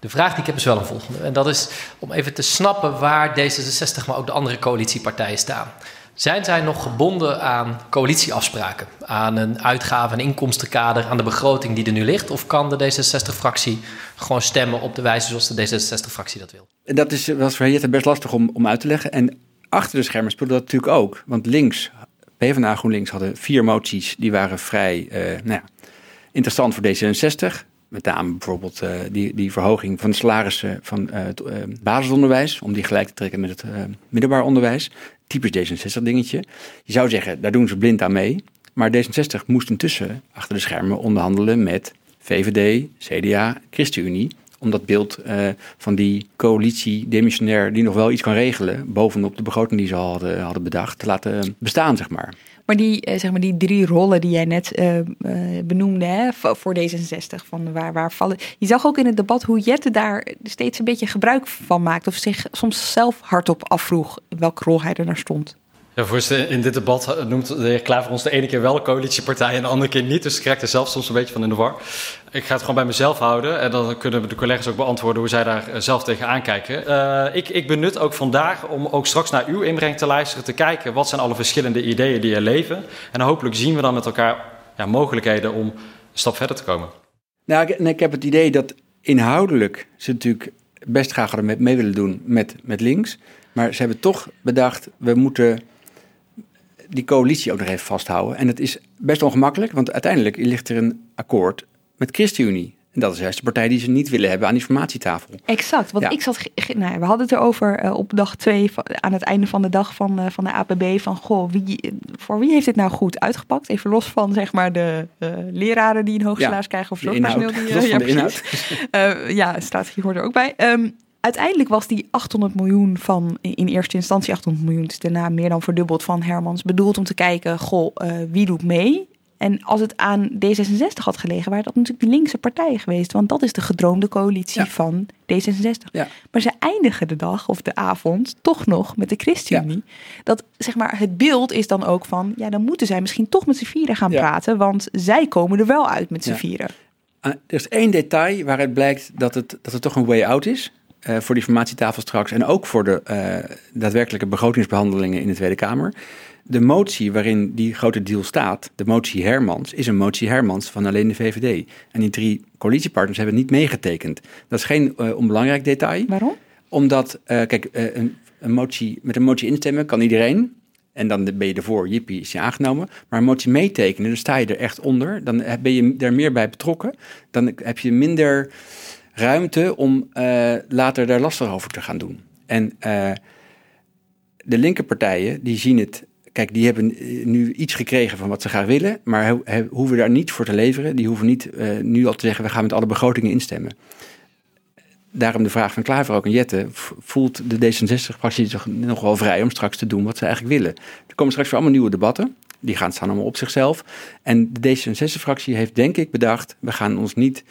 De vraag die ik heb is wel een volgende. En dat is om even te snappen waar D66, maar ook de andere coalitiepartijen staan. Zijn zij nog gebonden aan coalitieafspraken? Aan een uitgave- en inkomstenkader, aan de begroting die er nu ligt? Of kan de D66-fractie gewoon stemmen op de wijze zoals de D66-fractie dat wil? Dat is, was voor Jette best lastig om, om uit te leggen. En achter de schermen speelde dat natuurlijk ook. Want links, PvdA GroenLinks hadden vier moties die waren vrij uh, nou ja, interessant voor D66. Met name bijvoorbeeld uh, die, die verhoging van de salarissen van het uh, basisonderwijs, om die gelijk te trekken met het middelbaar onderwijs. Typisch D66 dingetje. Je zou zeggen, daar doen ze blind aan mee. Maar D66 moest intussen achter de schermen onderhandelen met VVD, CDA, ChristenUnie. Om dat beeld van die coalitie demissionair die nog wel iets kan regelen, bovenop de begroting die ze al hadden, hadden bedacht, te laten bestaan, zeg maar. Maar die, zeg maar die drie rollen die jij net uh, uh, benoemde hè, voor D66, van waar, waar vallen. Je zag ook in het debat hoe Jette daar steeds een beetje gebruik van maakt. Of zich soms zelf hardop afvroeg in welke rol hij er naar stond. Ja, voorzitter, in dit debat noemt de heer Klaver ons de ene keer wel coalitiepartij en de andere keer niet. Dus ik raak er zelf soms een beetje van in de war. Ik ga het gewoon bij mezelf houden en dan kunnen de collega's ook beantwoorden hoe zij daar zelf tegen aankijken. Uh, ik, ik benut ook vandaag om ook straks naar uw inbreng te luisteren, te kijken wat zijn alle verschillende ideeën die er leven. En hopelijk zien we dan met elkaar ja, mogelijkheden om een stap verder te komen. Nou, ik, ik heb het idee dat inhoudelijk ze natuurlijk best graag hadden mee willen doen met, met links. Maar ze hebben toch bedacht, we moeten die coalitie ook nog even vasthouden. En het is best ongemakkelijk, want uiteindelijk ligt er een akkoord met ChristenUnie. En dat is juist de partij die ze niet willen hebben aan die formatietafel. Exact, want ja. ik zat, nou, we hadden het erover uh, op dag twee, aan het einde van de dag van, uh, van de APB, van goh, wie, voor wie heeft dit nou goed uitgepakt? Even los van zeg maar de uh, leraren die een hoog salaris ja, krijgen of zorgpersoneel. Die, los van ja, inhoud. ja, strategie hoort er ook bij. Um, uiteindelijk was die 800 miljoen van, in eerste instantie 800 miljoen, is daarna meer dan verdubbeld van Hermans, bedoeld om te kijken, goh, uh, wie doet mee? En als het aan D66 had gelegen, waren dat natuurlijk de linkse partijen geweest. Want dat is de gedroomde coalitie van D66. Ja. Maar ze eindigen de dag of de avond toch nog met de ChristenUnie. Dat zeg maar, het beeld is dan ook van, ja, dan moeten zij misschien toch met z'n vieren gaan praten. Want zij komen er wel uit met z'n vieren. Uh, er is één detail waaruit blijkt dat het, dat het toch een way out is. eh, voor die formatietafel straks. En ook voor de eh, daadwerkelijke begrotingsbehandelingen in de Tweede Kamer. De motie waarin die grote deal staat, de motie Hermans, is een motie Hermans van alleen de VVD. En die drie coalitiepartners hebben het niet meegetekend. Dat is geen eh, onbelangrijk detail. Waarom? Omdat, eh, kijk, eh, een, een motie, met een motie instemmen kan iedereen. En dan ben je ervoor, jippie, is je aangenomen. Maar een motie meetekenen, dan sta je er echt onder. Dan ben je er meer bij betrokken. Dan heb je minder ruimte om later daar lastig over te gaan doen. En de linkerpartijen, die zien het... Kijk, die hebben eh, nu iets gekregen van wat ze graag willen. Maar ho- he- hoeven daar niet voor te leveren. Die hoeven niet eh, nu al te zeggen, we gaan met alle begrotingen instemmen daarom de vraag van Klaver ook en Jette. Voelt de D66-fractie zich nog wel vrij om straks te doen wat ze eigenlijk willen? Er komen straks weer allemaal nieuwe debatten. Die gaan staan allemaal op zichzelf. En de D66-fractie heeft denk ik bedacht... we gaan ons niet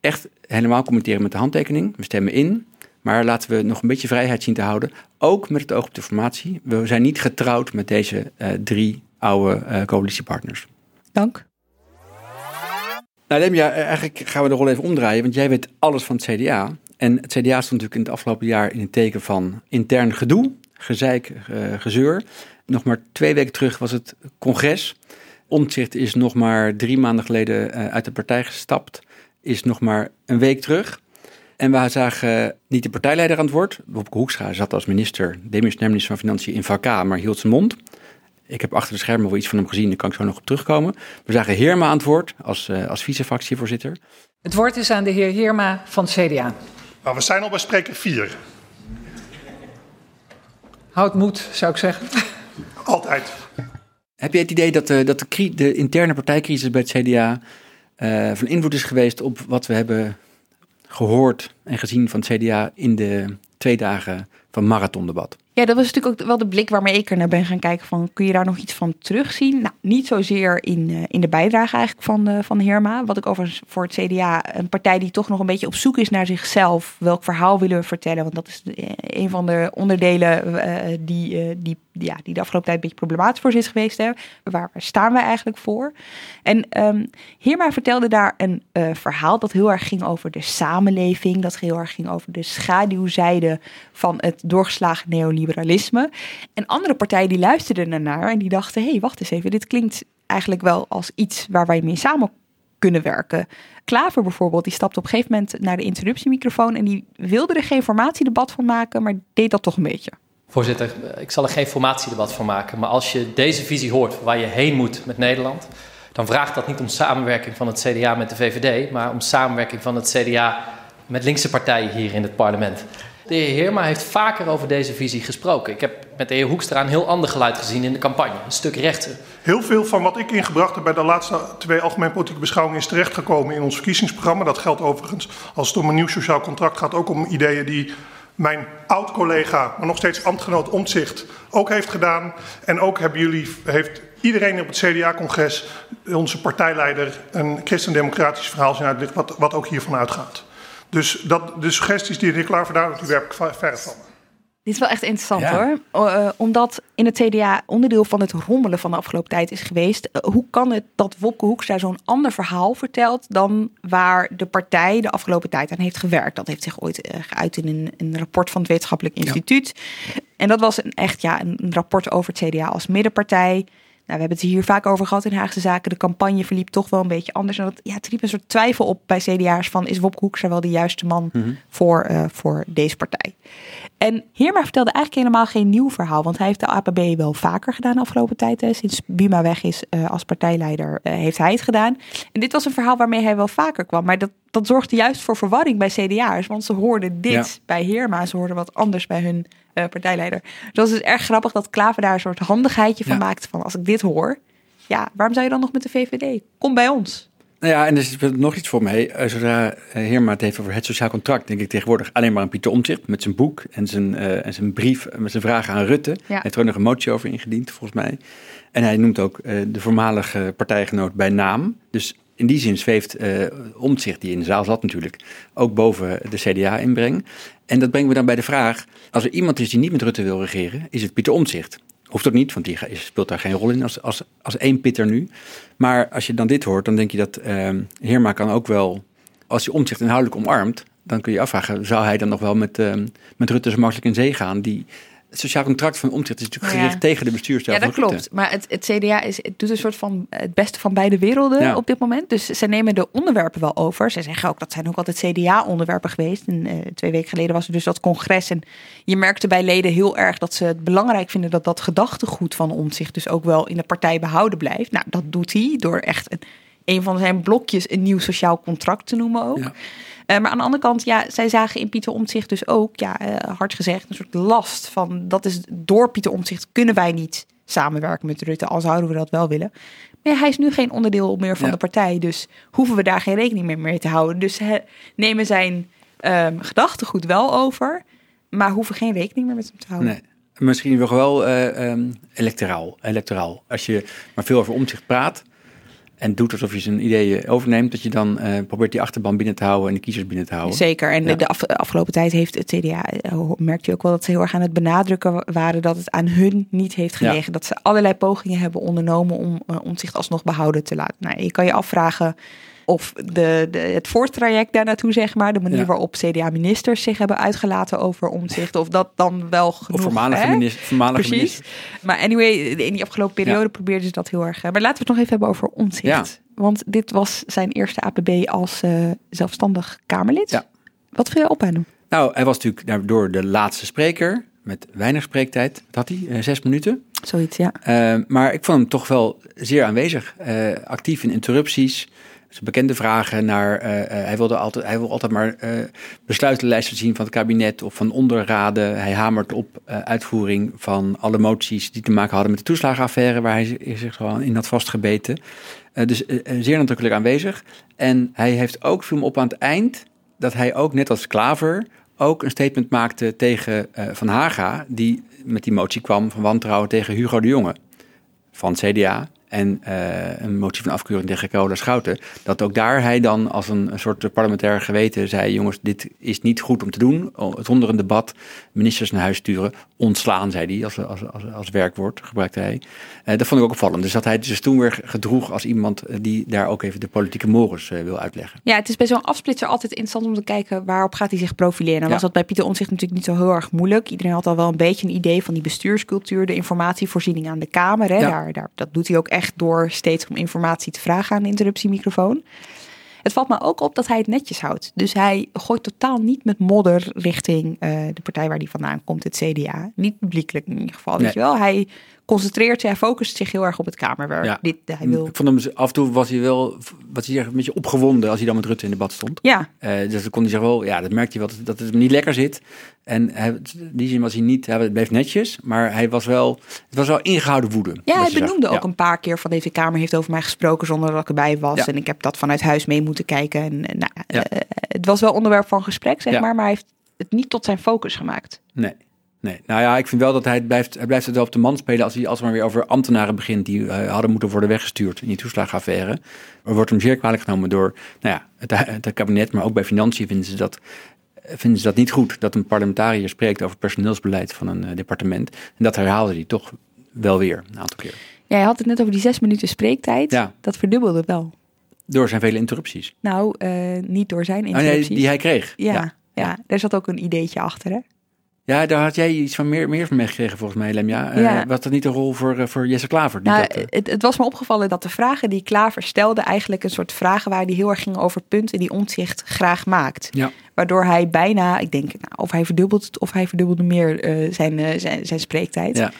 echt helemaal commenteren met de handtekening. We stemmen in, maar laten we nog een beetje vrijheid zien te houden. Ook met het oog op de formatie. We zijn niet getrouwd met deze eh, drie oude eh, coalitiepartners. Dank. Nou, Lemja, eigenlijk gaan we de rol even omdraaien, want jij weet alles van het CDA. En het CDA stond natuurlijk in het afgelopen jaar in het teken van intern gedoe, gezeik, eh, gezeur. Nog maar twee weken terug was het congres. Omtzigt is nog maar drie maanden geleden eh, uit de partij gestapt, is nog maar een week terug. En we zagen niet de partijleider aan het woord. Wopke Hoekstra zat als minister, demissionair minister van Financiën in VK, maar hield zijn mond. Ik heb achter de schermen wel iets van hem gezien, daar kan ik zo nog op terugkomen. We zagen Heerma aan het woord als, eh als vice-fractievoorzitter. Het woord is aan de heer Heerma van het CDA. Nou, we zijn al bij spreker 4. Houd moed, zou ik zeggen. Altijd. Heb je het idee dat, de, dat de, de interne partijcrisis bij het CDA eh, van invloed is geweest op wat we hebben gehoord en gezien van het CDA in de twee dagen van marathondebat? Ja, dat was natuurlijk ook wel de blik waarmee ik er naar ben gaan kijken. Van, kun je daar nog iets van terugzien? Nou, niet zozeer in, eh, in de bijdrage eigenlijk van, eh van Heerma. Wat ik overigens voor het CDA, een partij die toch nog een beetje op zoek is naar zichzelf. Welk verhaal willen we vertellen? Want dat is eh, een van de onderdelen die, die, ja, die de afgelopen tijd een beetje problematisch voor is geweest. Hè? Waar, staan we eigenlijk voor? En ehm Heerma vertelde daar een verhaal dat heel erg ging over de samenleving. Dat heel erg ging over de schaduwzijde van het doorgeslagen neoliberalisme. En andere partijen die luisterden ernaar en die dachten... hé, hey, wacht eens even, dit klinkt eigenlijk wel als iets waar wij mee samen kunnen werken. Klaver bijvoorbeeld, die stapte op een gegeven moment naar de interruptiemicrofoon... en die wilde er geen formatiedebat van maken, maar deed dat toch een beetje. Voorzitter, ik zal er geen formatiedebat van maken. Maar als je deze visie hoort waar je heen moet met Nederland, dan vraagt dat niet om samenwerking van het CDA met de VVD, maar om samenwerking van het CDA met linkse partijen hier in het parlement. De heer Heerma heeft vaker over deze visie gesproken. Ik heb met de heer Hoekstra een heel ander geluid gezien in de campagne, een stuk rechter. Heel veel van wat ik ingebracht heb bij de laatste twee algemeen politieke beschouwingen is terechtgekomen in ons verkiezingsprogramma. Dat geldt overigens als het om een nieuw sociaal contract gaat, ook om ideeën die mijn oud-collega, maar nog steeds ambtgenoot Omtzigt ook heeft gedaan. En ook hebben jullie, heeft iedereen op het CDA-congres, onze partijleider, een christendemocratisch verhaal zien uitleggen, wat, wat ook hiervan uitgaat. Dus dat, de suggesties die de heer Klaver daar die werp ik verre van. Dit is wel echt interessant Ja. hoor. Eh, omdat in het CDA onderdeel van het rommelen van de afgelopen tijd is geweest. eh, hoe kan het dat Wopke Hoekstra zo'n ander verhaal vertelt dan waar de partij de afgelopen tijd aan heeft gewerkt? Dat heeft zich ooit eh, geuit in een, een rapport van het Wetenschappelijk Instituut. En dat was een, echt ja, een, een rapport over het CDA als middenpartij. Nou, we hebben het hier vaak over gehad in Haagse Zaken. De campagne verliep toch wel een beetje anders. En dat, ja, het riep een soort twijfel op bij CDA'ers van... is Wopke Hoekstra wel de juiste man voor, eh, voor deze partij? En Heerma vertelde eigenlijk helemaal geen nieuw verhaal. Want hij heeft de APB wel vaker gedaan de afgelopen tijd. Hè. Sinds Buma weg is eh, als partijleider eh, heeft hij het gedaan. En dit was een verhaal waarmee hij wel vaker kwam. Maar dat, dat zorgde juist voor verwarring bij CDA'ers. Want ze hoorden dit Ja. bij Heerma. Ze hoorden wat anders bij hun eh, partijleider. Dus dat is dus erg grappig dat Klaver daar een soort handigheidje van Ja. maakt. Van als ik dit hoor, ja, waarom zou je dan nog met de VVD? Kom bij ons. Nou ja, en er is nog iets voor mij. Eh, Zodra eh, Heerma het heeft over het sociaal contract, denk ik tegenwoordig alleen maar aan Pieter Omtzigt met zijn boek en zijn, eh, en zijn brief met zijn vragen aan Rutte. Hij heeft er nog een motie over ingediend, volgens mij. En hij noemt ook de voormalige partijgenoot bij naam. Dus in die zin zweeft uh, Omtzigt, die in de zaal zat natuurlijk, ook boven de CDA-inbreng. En dat brengen we dan bij de vraag, als er iemand is die niet met Rutte wil regeren, is het Pieter Omtzigt. Hoeft ook niet, want die speelt daar geen rol in als, als, als één pitter nu. Maar als je dan dit hoort, dan denk je dat uh, Heerma kan ook wel, als hij omzicht inhoudelijk omarmt, dan kun je afvragen, zou hij dan nog wel met, uh, met Rutte zo makkelijk in zee gaan? Die het sociaal contract van Omtzigt is natuurlijk gericht tegen de bestuurstijl. Ja, dat klopt. Maar het, het, CDA is, het doet een soort van het beste van beide werelden op dit moment. Dus ze nemen de onderwerpen wel over. Ze zeggen ook dat zijn ook altijd CDA-onderwerpen geweest. En, uh, twee weken geleden was er dus dat congres. En je merkte bij leden heel erg dat ze het belangrijk vinden dat dat gedachtegoed van Omtzigt dus ook wel in de partij behouden blijft. Nou, dat doet hij door echt een, een van zijn blokjes een nieuw sociaal contract te noemen ook. Ja. Eh, maar aan de andere kant, ja, zij zagen in Pieter Omtzigt dus ook, ja, uh, hard gezegd, een soort last van dat is door Pieter Omtzigt kunnen wij niet samenwerken met Rutte, al zouden we dat wel willen. Maar hij is nu geen onderdeel meer van de partij, dus hoeven we daar geen rekening meer mee te houden. Dus he, nemen zijn um, gedachtegoed wel over, maar hoeven geen rekening meer met hem te houden. Nee. Misschien nog wel uh, um, electoraal, electoraal. Als je maar veel over omzicht praat, en doet alsof je zijn ideeën overneemt, dat je dan uh, probeert die achterban binnen te houden en de kiezers binnen te houden. Zeker. En de afgelopen tijd heeft het CDA, uh, merkt je ook wel dat ze heel erg aan het benadrukken waren dat het aan hun niet heeft gelegen. Dat ze allerlei pogingen hebben ondernomen om, uh, om zich alsnog behouden te laten. Nou, je kan je afvragen of de, de, het voortraject daar naartoe, zeg maar, de manier waarop CDA-ministers zich hebben uitgelaten over omzicht, of dat dan wel genoeg... Of voormalige minister. Voormalige Precies. Maar anyway, in die afgelopen periode ja. probeerden ze dat heel erg. Maar laten we het nog even hebben over omzicht. Ja. Want dit was zijn eerste APB als uh, zelfstandig Kamerlid. Ja. Wat viel je op aan hem? Nou, hij was natuurlijk door de laatste spreker, met weinig spreektijd. Wat had hij? Uh, zes minuten? Zoiets, ja. Uh, maar ik vond hem toch wel zeer aanwezig. actief in interrupties zijn bekende vragen naar. Uh, uh, hij, wilde altijd, hij wil altijd maar uh, besluitenlijsten zien van het kabinet of van onderraden. Hij hamert op uitvoering van alle moties die te maken hadden met de toeslagenaffaire, waar hij zich gewoon in had vastgebeten. dus zeer nadrukkelijk aanwezig. En hij heeft ook, film op aan het eind, dat hij ook, net als Klaver, ook een statement maakte tegen Van Haga, die met die motie kwam van wantrouwen tegen Hugo de Jonge van CDA en uh, een motie van afkeuring tegen Carola Schouten, dat ook daar hij dan als een, een, soort parlementair geweten zei: jongens, dit is niet goed om te doen. Zonder een debat ministers naar huis sturen. Ontslaan, zei hij, als, als, als, als werkwoord gebruikte hij. Uh, dat vond ik ook opvallend. Dus dat hij dus toen weer gedroeg als iemand eh, die daar ook even de politieke morus uh, wil uitleggen. Ja, het is bij zo'n afsplitser altijd interessant om te kijken waarop gaat hij zich profileren. Ja. was dat bij Pieter Omtzigt natuurlijk niet zo heel erg moeilijk. Iedereen had al wel een beetje een idee van die bestuurscultuur, de informatievoorziening aan de Kamer. Hè. Ja. Daar, daar, dat doet hij ook echt door steeds om informatie te vragen aan de interruptiemicrofoon. Het valt me ook op dat hij het netjes houdt. Dus hij gooit totaal niet met modder richting uh, de partij waar hij vandaan komt, het CDA. Niet publiekelijk in ieder geval. Nee. Weet je wel? Hij concentreert hij focust zich heel erg op het Kamerwerk. Ja. Dit, hij wil... Ik vond hem af en toe was hij wel was hij een beetje opgewonden als hij dan met Rutte in debat stond. Ja. Uh, dus dan kon hij zich wel, ja, dat merkte hij wel dat het hem niet lekker zit. En hij, in die zin was hij niet, hij bleef netjes, maar hij was wel, het was wel ingehouden woede. Ja, hij benoemde ook ja. een paar keer van deze Kamer heeft over mij gesproken zonder dat ik erbij was. Ja. En ik heb dat vanuit huis mee moeten kijken. En, nou, uh, het was wel onderwerp van gesprek, zeg maar, maar hij heeft het niet tot zijn focus gemaakt. Nee. Nee, nou ja, ik vind wel dat hij blijft, hij blijft het wel op de man spelen als hij alsmaar weer over ambtenaren begint die uh, hadden moeten worden weggestuurd in die toeslagenaffaire. Er wordt hem zeer kwalijk genomen door nou ja, het, het kabinet, maar ook bij financiën vinden ze dat vinden ze dat niet goed dat een parlementariër spreekt over personeelsbeleid van een uh, departement. En dat herhaalde hij toch wel weer een aantal keer. Ja, je had het net over die zes minuten spreektijd. Ja. Dat verdubbelde wel. Door zijn vele interrupties. Nou, uh, niet door zijn interrupties. Oh, nee, die hij kreeg. Ja, ja, ja. daar zat ook een ideetje achter, hè? Ja, daar had jij iets van meer, meer van meegekregen volgens mij, Lemja. Ja. Uh, was dat niet een rol voor, uh, voor Jesse Klaver? Die nou, dat, uh... het, het, was me opgevallen dat de vragen die Klaver stelde eigenlijk een soort vragen waren die heel erg gingen over punten die Omtzigt graag maakt. Ja. Waardoor hij bijna, ik denk, nou, of hij verdubbelt het of hij verdubbelde meer zijn, zijn, zijn spreektijd. Ja.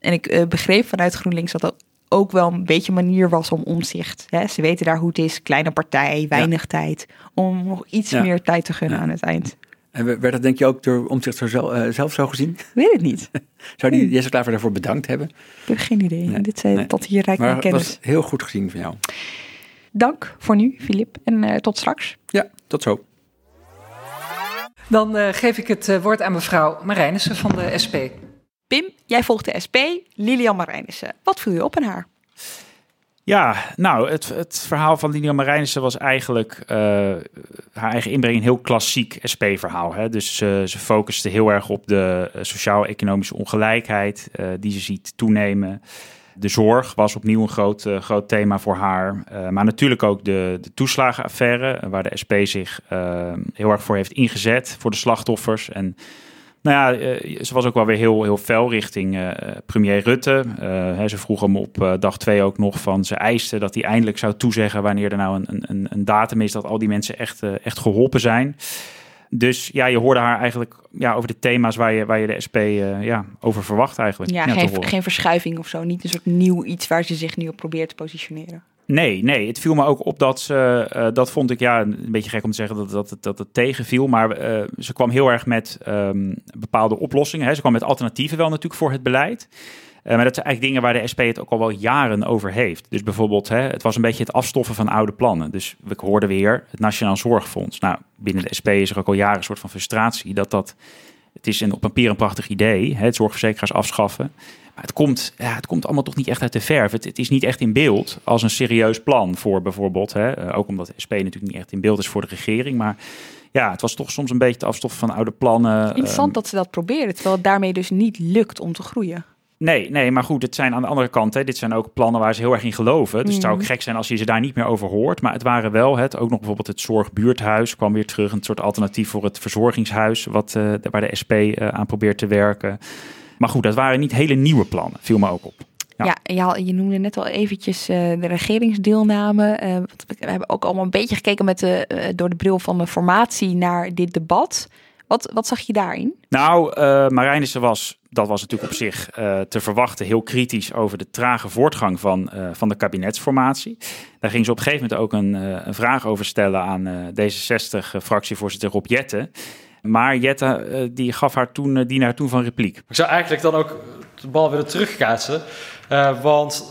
En ik begreep vanuit GroenLinks dat dat ook wel een beetje een manier was om omzicht. Hè? Ze weten daar hoe het is, kleine partij, weinig ja. tijd. Om nog iets ja. meer tijd te gunnen aan het eind. En werd dat denk je ook door Omtzigt zo zelf, uh, zelf zo gezien? Weet het niet. Zou die Jesse Klaver daarvoor bedankt hebben? Ik heb geen idee. Nee, Dit zei nee. tot hier rijk maar kennis. was heel goed gezien van jou. Dank voor nu, Filip. En tot straks. Ja, tot zo. Dan geef ik het woord aan mevrouw Marijnissen van de SP. Pim, jij volgt de SP, Lilian Marijnissen. Wat viel je op in haar? Ja, nou, het, het verhaal van Lilian Marijnissen was eigenlijk uh, haar eigen inbreng een heel klassiek SP-verhaal. Dus ze focuste heel erg op de uh, sociaal-economische ongelijkheid die ze ziet toenemen. De zorg was opnieuw een groot, groot thema voor haar. maar natuurlijk ook de, de toeslagenaffaire, waar de SP zich heel erg voor heeft ingezet, voor de slachtoffers. En nou ja, uh, ze was ook wel weer heel, heel fel richting uh, premier Rutte. Uh, ze vroeg hem op dag twee ook nog van... ze eiste dat hij eindelijk zou toezeggen... wanneer er nou een, een, een datum is dat al die mensen echt, echt geholpen zijn. Dus ja, je hoorde haar eigenlijk ja, over de thema's waar je, waar je de SP ja, over verwacht eigenlijk. Ja, geen, geen verschuiving of zo. Niet een soort nieuw iets waar ze zich nu op probeert te positioneren. Nee, nee, het viel me ook op dat ze, uh, dat vond ik ja, een beetje gek om te zeggen dat, dat, dat het tegenviel, maar uh, ze kwam heel erg met um, bepaalde oplossingen. Hè. Ze kwam met alternatieven wel natuurlijk voor het beleid. Uh, maar dat zijn eigenlijk dingen waar de SP het ook al wel jaren over heeft. Dus bijvoorbeeld, hè, het was een beetje het afstoffen van oude plannen. Dus we hoorden weer het Nationaal Zorgfonds. Nou, binnen de SP is er ook al jaren een soort van frustratie dat dat... Het is een, op papier een prachtig idee, hè, het zorgverzekeraars afschaffen. Maar het komt, ja, het komt allemaal toch niet echt uit de verf. Het, het, is niet echt in beeld als een serieus plan voor bijvoorbeeld. Hè, eh, ook omdat de SP natuurlijk niet echt in beeld is voor de regering. Maar ja, het was toch soms een beetje het afstoffen van oude plannen. Interessant um, dat ze dat proberen, terwijl het daarmee dus niet lukt om te groeien. Nee, nee, maar goed, het zijn aan de andere kant, hè, dit zijn ook plannen waar ze heel erg in geloven. Dus het zou ook gek zijn als je ze daar niet meer over hoort. Maar het waren wel, het, ook nog bijvoorbeeld het zorgbuurthuis kwam weer terug. Een soort alternatief voor het verzorgingshuis, wat, uh, waar de SP uh, aan probeert te werken. Maar goed, dat waren niet hele nieuwe plannen, viel me ook op. Ja, ja je, je noemde net al eventjes uh, de regeringsdeelname. Uh, we hebben ook allemaal een beetje gekeken met de, uh, door de bril van de formatie naar dit debat. Wat, wat zag je daarin? Nou, uh, Marijnissen was, dat was natuurlijk op zich te verwachten, heel kritisch over de trage voortgang van, van de kabinetsformatie. Daar ging ze op een gegeven moment ook een, een vraag over stellen aan D66-fractievoorzitter Rob Jetten. Maar Jette uh, die gaf haar toen, uh, die naar toen van repliek. Ik zou eigenlijk dan ook de bal willen terugkaatsen. Uh, want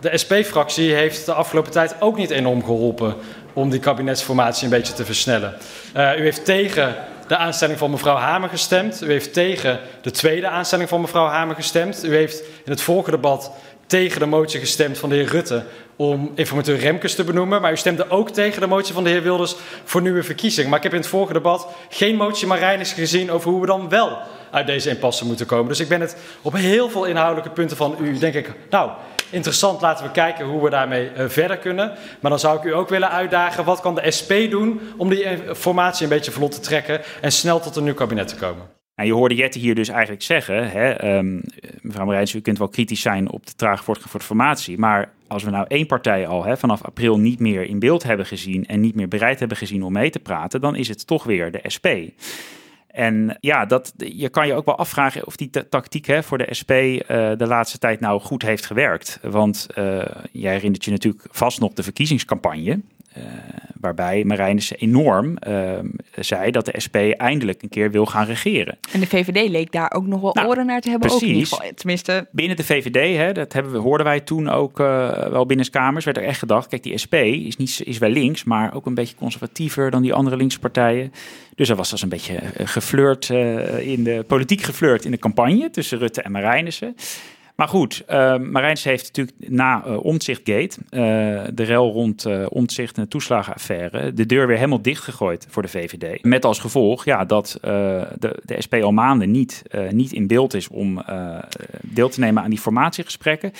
de SP-fractie heeft de afgelopen tijd ook niet enorm geholpen om die kabinetsformatie een beetje te versnellen. u heeft tegen de aanstelling van mevrouw Hamer gestemd. U heeft tegen de tweede aanstelling van mevrouw Hamer gestemd. U heeft in het vorige debat tegen de motie gestemd van de heer Rutte om informateur Remkes te benoemen. Maar u stemde ook tegen de motie van de heer Wilders voor nieuwe verkiezing. Maar ik heb in het vorige debat geen motie Marijnis gezien over hoe we dan wel uit deze impasse moeten komen. Dus ik ben het op heel veel inhoudelijke punten van u, denk ik, nou, interessant, laten we kijken hoe we daarmee uh, verder kunnen. Maar dan zou ik u ook willen uitdagen, wat kan de SP doen om die formatie een beetje vlot te trekken en snel tot een nieuw kabinet te komen? En je hoorde Jette hier dus eigenlijk zeggen, hè, um, mevrouw Marijns, u kunt wel kritisch zijn op de trage voortgang voor de formatie, maar als we nou één partij al hè, vanaf april niet meer in beeld hebben gezien en niet meer bereid hebben gezien om mee te praten, dan is het toch weer de SP. En ja, dat, je kan je ook wel afvragen of die tactiek hè, voor de SP uh, de laatste tijd nou goed heeft gewerkt. Want uh, jij herinnert je natuurlijk vast nog de verkiezingscampagne. Uh, waarbij Marijnissen enorm uh, zei dat de SP eindelijk een keer wil gaan regeren. En de VVD leek daar ook nog wel nou, oren naar te hebben. Precies. Ook in ieder geval, tenminste. Binnen de VVD, hè, dat hebben we, hoorden wij toen ook uh, wel binnenskamers, werd er echt gedacht, kijk die SP is, niet, is wel links, maar ook een beetje conservatiever dan die andere linkse partijen. Dus er was dus een beetje geflirt, in de politiek geflirt in de campagne tussen Rutte en Marijnissen. Maar goed, uh, Marijns heeft natuurlijk na uh, de rel rond Omtzigt en de toeslagenaffaire, de deur weer helemaal dichtgegooid voor de VVD. Met als gevolg ja, dat de, de, SP al maanden niet, niet in beeld is om deel te nemen aan die formatiegesprekken.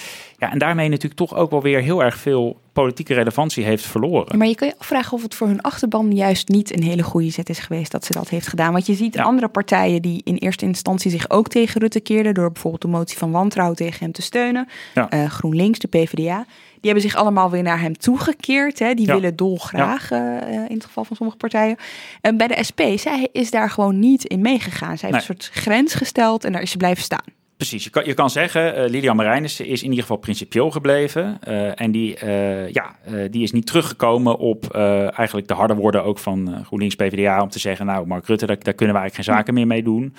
Ja, en daarmee natuurlijk toch ook wel weer heel erg veel politieke relevantie heeft verloren. maar je kan je afvragen of het voor hun achterban juist niet een hele goede zet is geweest dat ze dat heeft gedaan. Want je ziet ja. andere partijen die in eerste instantie zich ook tegen Rutte keerden door bijvoorbeeld de motie van wantrouwen tegen hem te steunen. Ja. Uh, GroenLinks, de PvdA. Die hebben zich allemaal weer naar hem toegekeerd. Hè. Die willen dolgraag, ja. uh, in het geval van sommige partijen. En bij de SP, zij is daar gewoon niet in meegegaan. Zij heeft een soort grens gesteld en daar is ze blijven staan. Precies, je kan, je kan zeggen, uh, Lilian Marijnissen is in ieder geval principieel gebleven. Uh, en die, uh, ja, die is niet teruggekomen op eigenlijk de harde woorden ook van GroenLinks PvdA om te zeggen, nou Mark Rutte, daar, daar kunnen we eigenlijk geen zaken meer mee doen.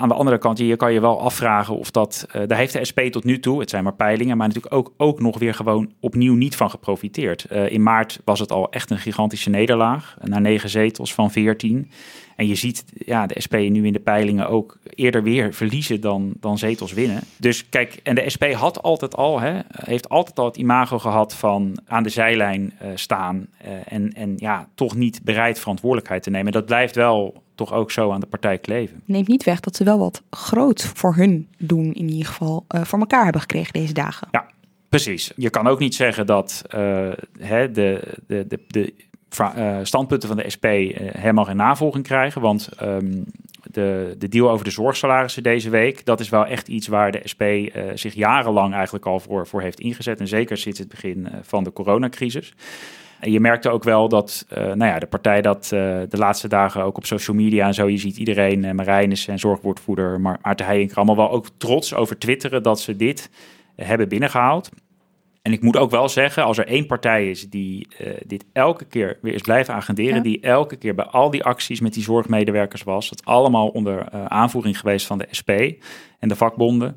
Aan de andere kant, je kan je wel afvragen of dat... Uh, daar heeft de SP tot nu toe, het zijn maar peilingen... maar natuurlijk ook, ook nog weer gewoon opnieuw niet van geprofiteerd. Uh, in maart was het al echt een gigantische nederlaag. Naar negen zetels van veertien. En je ziet ja, de SP nu in de peilingen ook eerder weer verliezen dan, dan zetels winnen. Dus kijk, en de SP had altijd al, hè, heeft altijd al het imago gehad van aan de zijlijn uh, staan. En, en ja, toch niet bereid verantwoordelijkheid te nemen. Dat blijft wel toch ook zo aan de partij kleven. Neemt niet weg dat ze wel wat groot voor hun doen, in ieder geval, uh, voor elkaar hebben gekregen deze dagen. Ja, precies. Je kan ook niet zeggen dat hè, de, de, de, de uh, standpunten van de SP uh, helemaal geen navolging krijgen. Want um, de, de deal over de zorgsalarissen deze week, dat is wel echt iets waar de SP uh, zich jarenlang eigenlijk al voor, voor heeft ingezet. En zeker sinds het begin van de coronacrisis. En je merkte ook wel dat nou ja, de partij dat de laatste dagen ook op social media en zo, je ziet iedereen, uh, Marijnis en zorgwoordvoerder Maarten Heijink, allemaal wel ook trots over twitteren dat ze dit hebben binnengehaald. En ik moet ook wel zeggen, als er één partij is die uh, dit elke keer weer is blijven agenderen, ja. die elke keer bij al die acties met die zorgmedewerkers was, dat allemaal onder uh, aanvoering geweest van de SP en de vakbonden.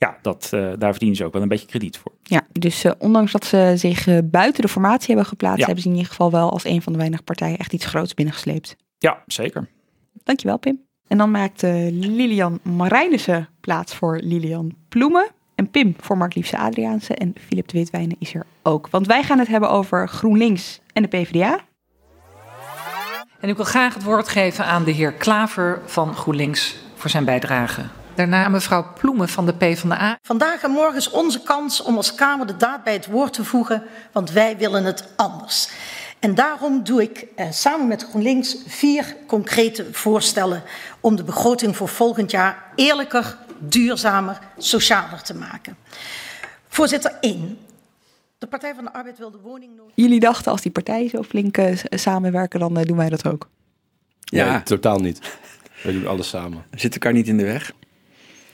Ja, dat, uh, daar verdienen ze ook wel een beetje krediet voor. Ja, dus ondanks dat ze zich buiten de formatie hebben geplaatst, ja. hebben ze in ieder geval wel als een van de weinige partijen echt iets groots binnengesleept. Ja, zeker. Dankjewel, Pim. En dan maakt Lilian Marijnissen plaats voor Lilian Ploemen. En Pim voor Mark Liefse Adriaanse en Filip de Witwijnen is er ook. Want wij gaan het hebben over GroenLinks en de PvdA. En ik wil graag het woord geven aan de heer Klaver van GroenLinks voor zijn bijdrage. Daarna mevrouw Ploemen van de PvdA. Vandaag en morgen is onze kans om als Kamer de daad bij het woord te voegen, want wij willen het anders. En daarom doe ik eh, samen met GroenLinks vier concrete voorstellen om de begroting voor volgend jaar eerlijker, duurzamer, socialer te maken. Voorzitter 1. De Partij van de Arbeid wil de woning. Jullie dachten als die partijen zo flink uh, samenwerken, dan uh, doen wij dat ook. Ja, nee, totaal niet. Wij doen alles samen. Zit elkaar niet in de weg.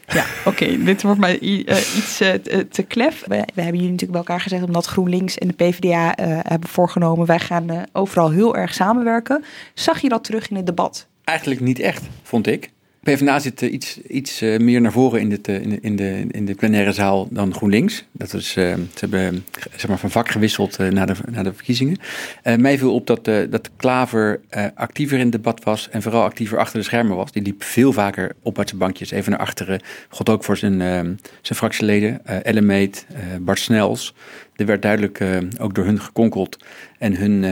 Ja, oké. Okay, dit wordt mij uh, iets uh, te klef. We, we, hebben jullie natuurlijk bij elkaar gezegd omdat GroenLinks en de PvdA uh, hebben voorgenomen. Wij gaan overal heel erg samenwerken. Zag je dat terug in het debat? Eigenlijk niet echt, vond ik. PvdA zit uh, iets, iets uh, meer naar voren in, uh, in, de, in, de, in de plenaire zaal dan GroenLinks. Dat is, ze hebben zeg maar, van vak gewisseld na, de, na de verkiezingen. mij viel op dat, dat Klaver actiever in het debat was en vooral actiever achter de schermen was. Die liep veel vaker op uit zijn bankjes, even naar achteren. God ook voor zijn, zijn fractieleden, Ellen Meet, Bart Snels. Er werd duidelijk ook door hun gekonkeld. En hun,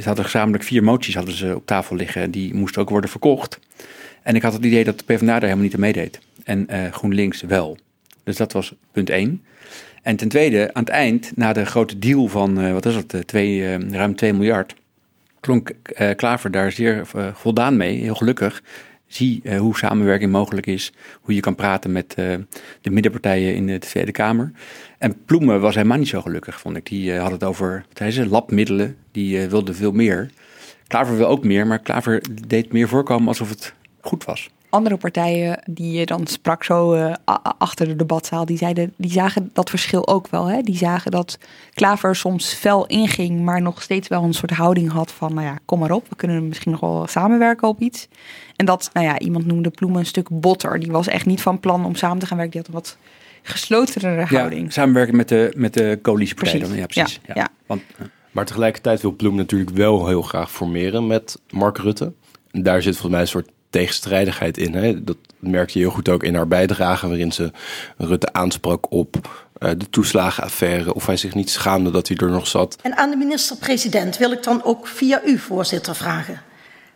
ze hadden gezamenlijk vier moties hadden ze op tafel liggen. Die moesten ook worden verkocht. En ik had het idee dat de PvdA daar helemaal niet aan meedeed. En uh, GroenLinks wel. Dus dat was punt één. En ten tweede, aan het eind, na de grote deal van, uh, wat is het, twee, uh, ruim 2 miljard, klonk Klaver daar zeer voldaan mee, heel gelukkig. Zie hoe samenwerking mogelijk is, hoe je kan praten met de middenpartijen in de Tweede Kamer. En Ploemen was helemaal niet zo gelukkig, vond ik. Die had het over, ze, labmiddelen, die wilde veel meer. Klaver wil ook meer, maar Klaver deed meer voorkomen alsof het goed was. Andere partijen die je dan sprak zo uh, achter de debatzaal, die zeiden, die zagen dat verschil ook wel. Hè? Die zagen dat Klaver soms fel inging, maar nog steeds wel een soort houding had van, nou ja, kom maar op, we kunnen misschien nog wel samenwerken op iets. En dat, nou ja, iemand noemde Ploemen een stuk botter. Die was echt niet van plan om samen te gaan werken. Die had een wat geslotenere houding. Ja, samenwerken met de, met de coalitiepartij dan. Ja, precies. Ja, ja. Want, maar tegelijkertijd wil Ploem natuurlijk wel heel graag formeren met Mark Rutte. En daar zit volgens mij een soort tegenstrijdigheid in. Hè? Dat merkte je heel goed ook in haar bijdrage, waarin ze Rutte aansprak op uh, de toeslagenaffaire. Of hij zich niet schaamde dat hij er nog zat. En aan de minister-president wil ik dan ook via u, voorzitter, vragen.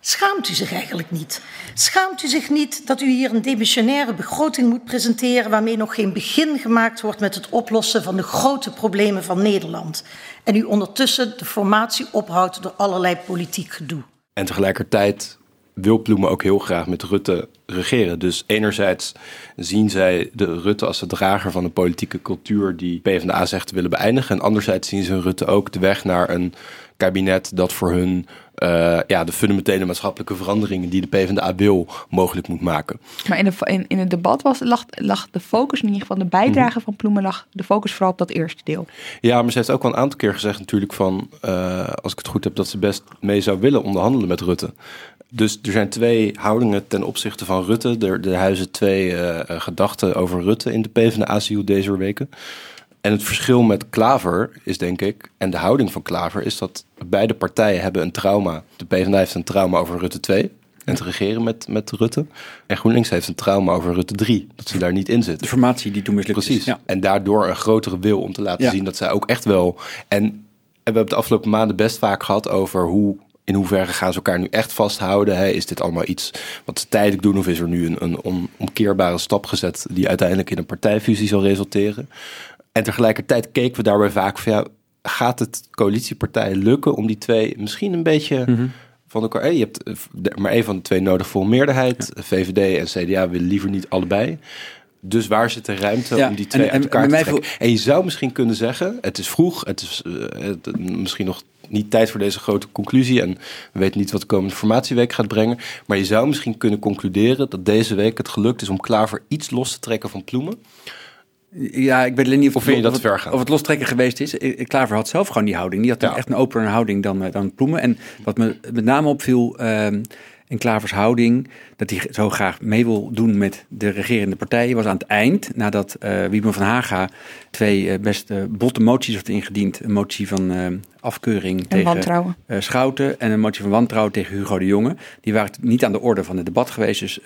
Schaamt u zich eigenlijk niet? Schaamt u zich niet dat u hier een demissionaire begroting moet presenteren waarmee nog geen begin gemaakt wordt met het oplossen van de grote problemen van Nederland? En u ondertussen de formatie ophoudt door allerlei politiek gedoe. En tegelijkertijd wil Ploemen ook heel graag met Rutte regeren. Dus enerzijds zien zij de Rutte als de drager van de politieke cultuur die PvdA zegt te willen beëindigen. En anderzijds zien ze Rutte ook de weg naar een kabinet dat voor hun uh, ja, de fundamentele maatschappelijke veranderingen die de PvdA wil mogelijk moet maken. Maar in, de, in, in het debat was, lag, lag de focus, in ieder geval de bijdrage mhm. van Ploemen, lag de focus vooral op dat eerste deel. Ja, maar ze heeft ook wel een aantal keer gezegd natuurlijk van, uh, als ik het goed heb, dat ze best mee zou willen onderhandelen met Rutte. Dus er zijn twee houdingen ten opzichte van Rutte. Er, er huizen twee uh, gedachten over Rutte in de PvdA-ziel deze weken. En het verschil met Klaver is denk ik, en de houding van Klaver, is dat beide partijen hebben een trauma. De PvdA heeft een trauma over Rutte 2 en het regeren met, met Rutte. En GroenLinks heeft een trauma over Rutte 3, dat ze daar niet in zitten. De formatie die toen mislukt Precies. Ja. En daardoor een grotere wil om te laten zien dat zij ook echt wel... En, en we hebben het de afgelopen maanden best vaak gehad over hoe in hoeverre gaan ze elkaar nu echt vasthouden? Hè? Is dit allemaal iets wat ze tijdelijk doen? Of is er nu een, een onomkeerbare stap gezet die uiteindelijk in een partijfusie zal resulteren? En tegelijkertijd keken we daarbij vaak van ja, gaat het coalitiepartijen lukken om die twee misschien een beetje mhm. van elkaar. Hey, je hebt eh, maar één van de twee nodig voor een meerderheid. VVD en CDA willen liever niet allebei. Dus waar zit de ruimte om die twee en, uit elkaar te trekken? En je zou misschien kunnen zeggen, het is vroeg, het is uh, misschien nog niet tijd voor deze grote conclusie en we weten niet wat de komende formatieweek gaat brengen. Maar je zou misschien kunnen concluderen dat deze week het gelukt is om Klaver iets los te trekken van Ploemen. Ja, ik weet alleen niet of, of, vind je dat of, gaan? of het lostrekken geweest is. Klaver had zelf gewoon die houding. Die had echt een opener houding dan, eh, dan Ploemen. En wat me met name opviel... Uh, in Klavers houding, dat hij zo graag mee wil doen met de regerende partijen, was aan het eind, nadat uh, Wiebren van Haga twee uh, best botte moties had ingediend. Een motie van uh, afkeuring en tegen wantrouwen. Schouten en een motie van wantrouwen tegen Hugo de Jonge. Die waren niet aan de orde van het debat geweest, dus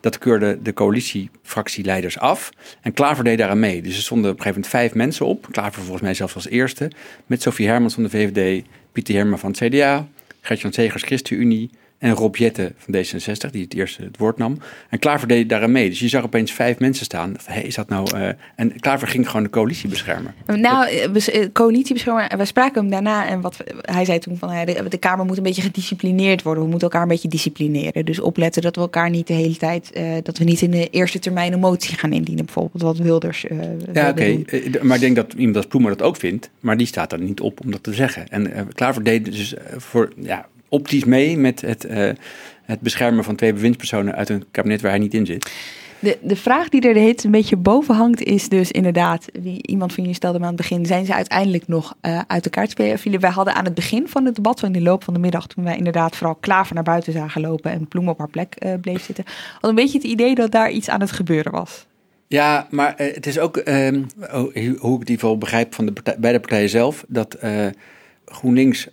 dat keurde de coalitiefractieleiders af. En Klaver deed daaraan mee. Dus er stonden op een gegeven moment vijf mensen op. Klaver volgens mij zelfs als eerste. Met Sophie Hermans van de VVD, Pieter Herman van het CDA, Gertjan Segers ChristenUnie, en Rob Jette van D66, die het eerste het woord nam. En Klaver deed daaraan mee. Dus je zag opeens vijf mensen staan. Hey, is dat nou... Uh, en Klaver ging gewoon de coalitie beschermen. Nou, eh, coalitie beschermen. We spraken hem daarna en wat hij zei toen van... De, de Kamer moet een beetje gedisciplineerd worden. We moeten elkaar een beetje disciplineren. Dus opletten dat we elkaar niet de hele tijd... Uh, dat we niet in de eerste termijn een motie gaan indienen. Bijvoorbeeld wat Wilders uh, Ja, oké. Maar ik denk dat iemand als Ploemer dat ook vindt. Maar die staat er niet op om dat te zeggen. En Klaver deed dus voor... Ja, optisch mee met het, uh, het beschermen van twee bewindspersonen uit een kabinet waar hij niet in zit. De, de vraag die er de een beetje boven hangt is dus inderdaad, wie, iemand van jullie stelde me aan het begin, zijn ze uiteindelijk nog uh, uit elkaar spelen? Wij hadden aan het begin van het debat, in de loop van de middag, toen wij inderdaad vooral Klaver naar buiten zagen lopen en Ploem op haar plek uh, bleef zitten, had een beetje het idee dat daar iets aan het gebeuren was. Ja, maar uh, het is ook, ehm, hoe ik het in ieder geval begrijp van de partij, beide partijen zelf, dat GroenLinks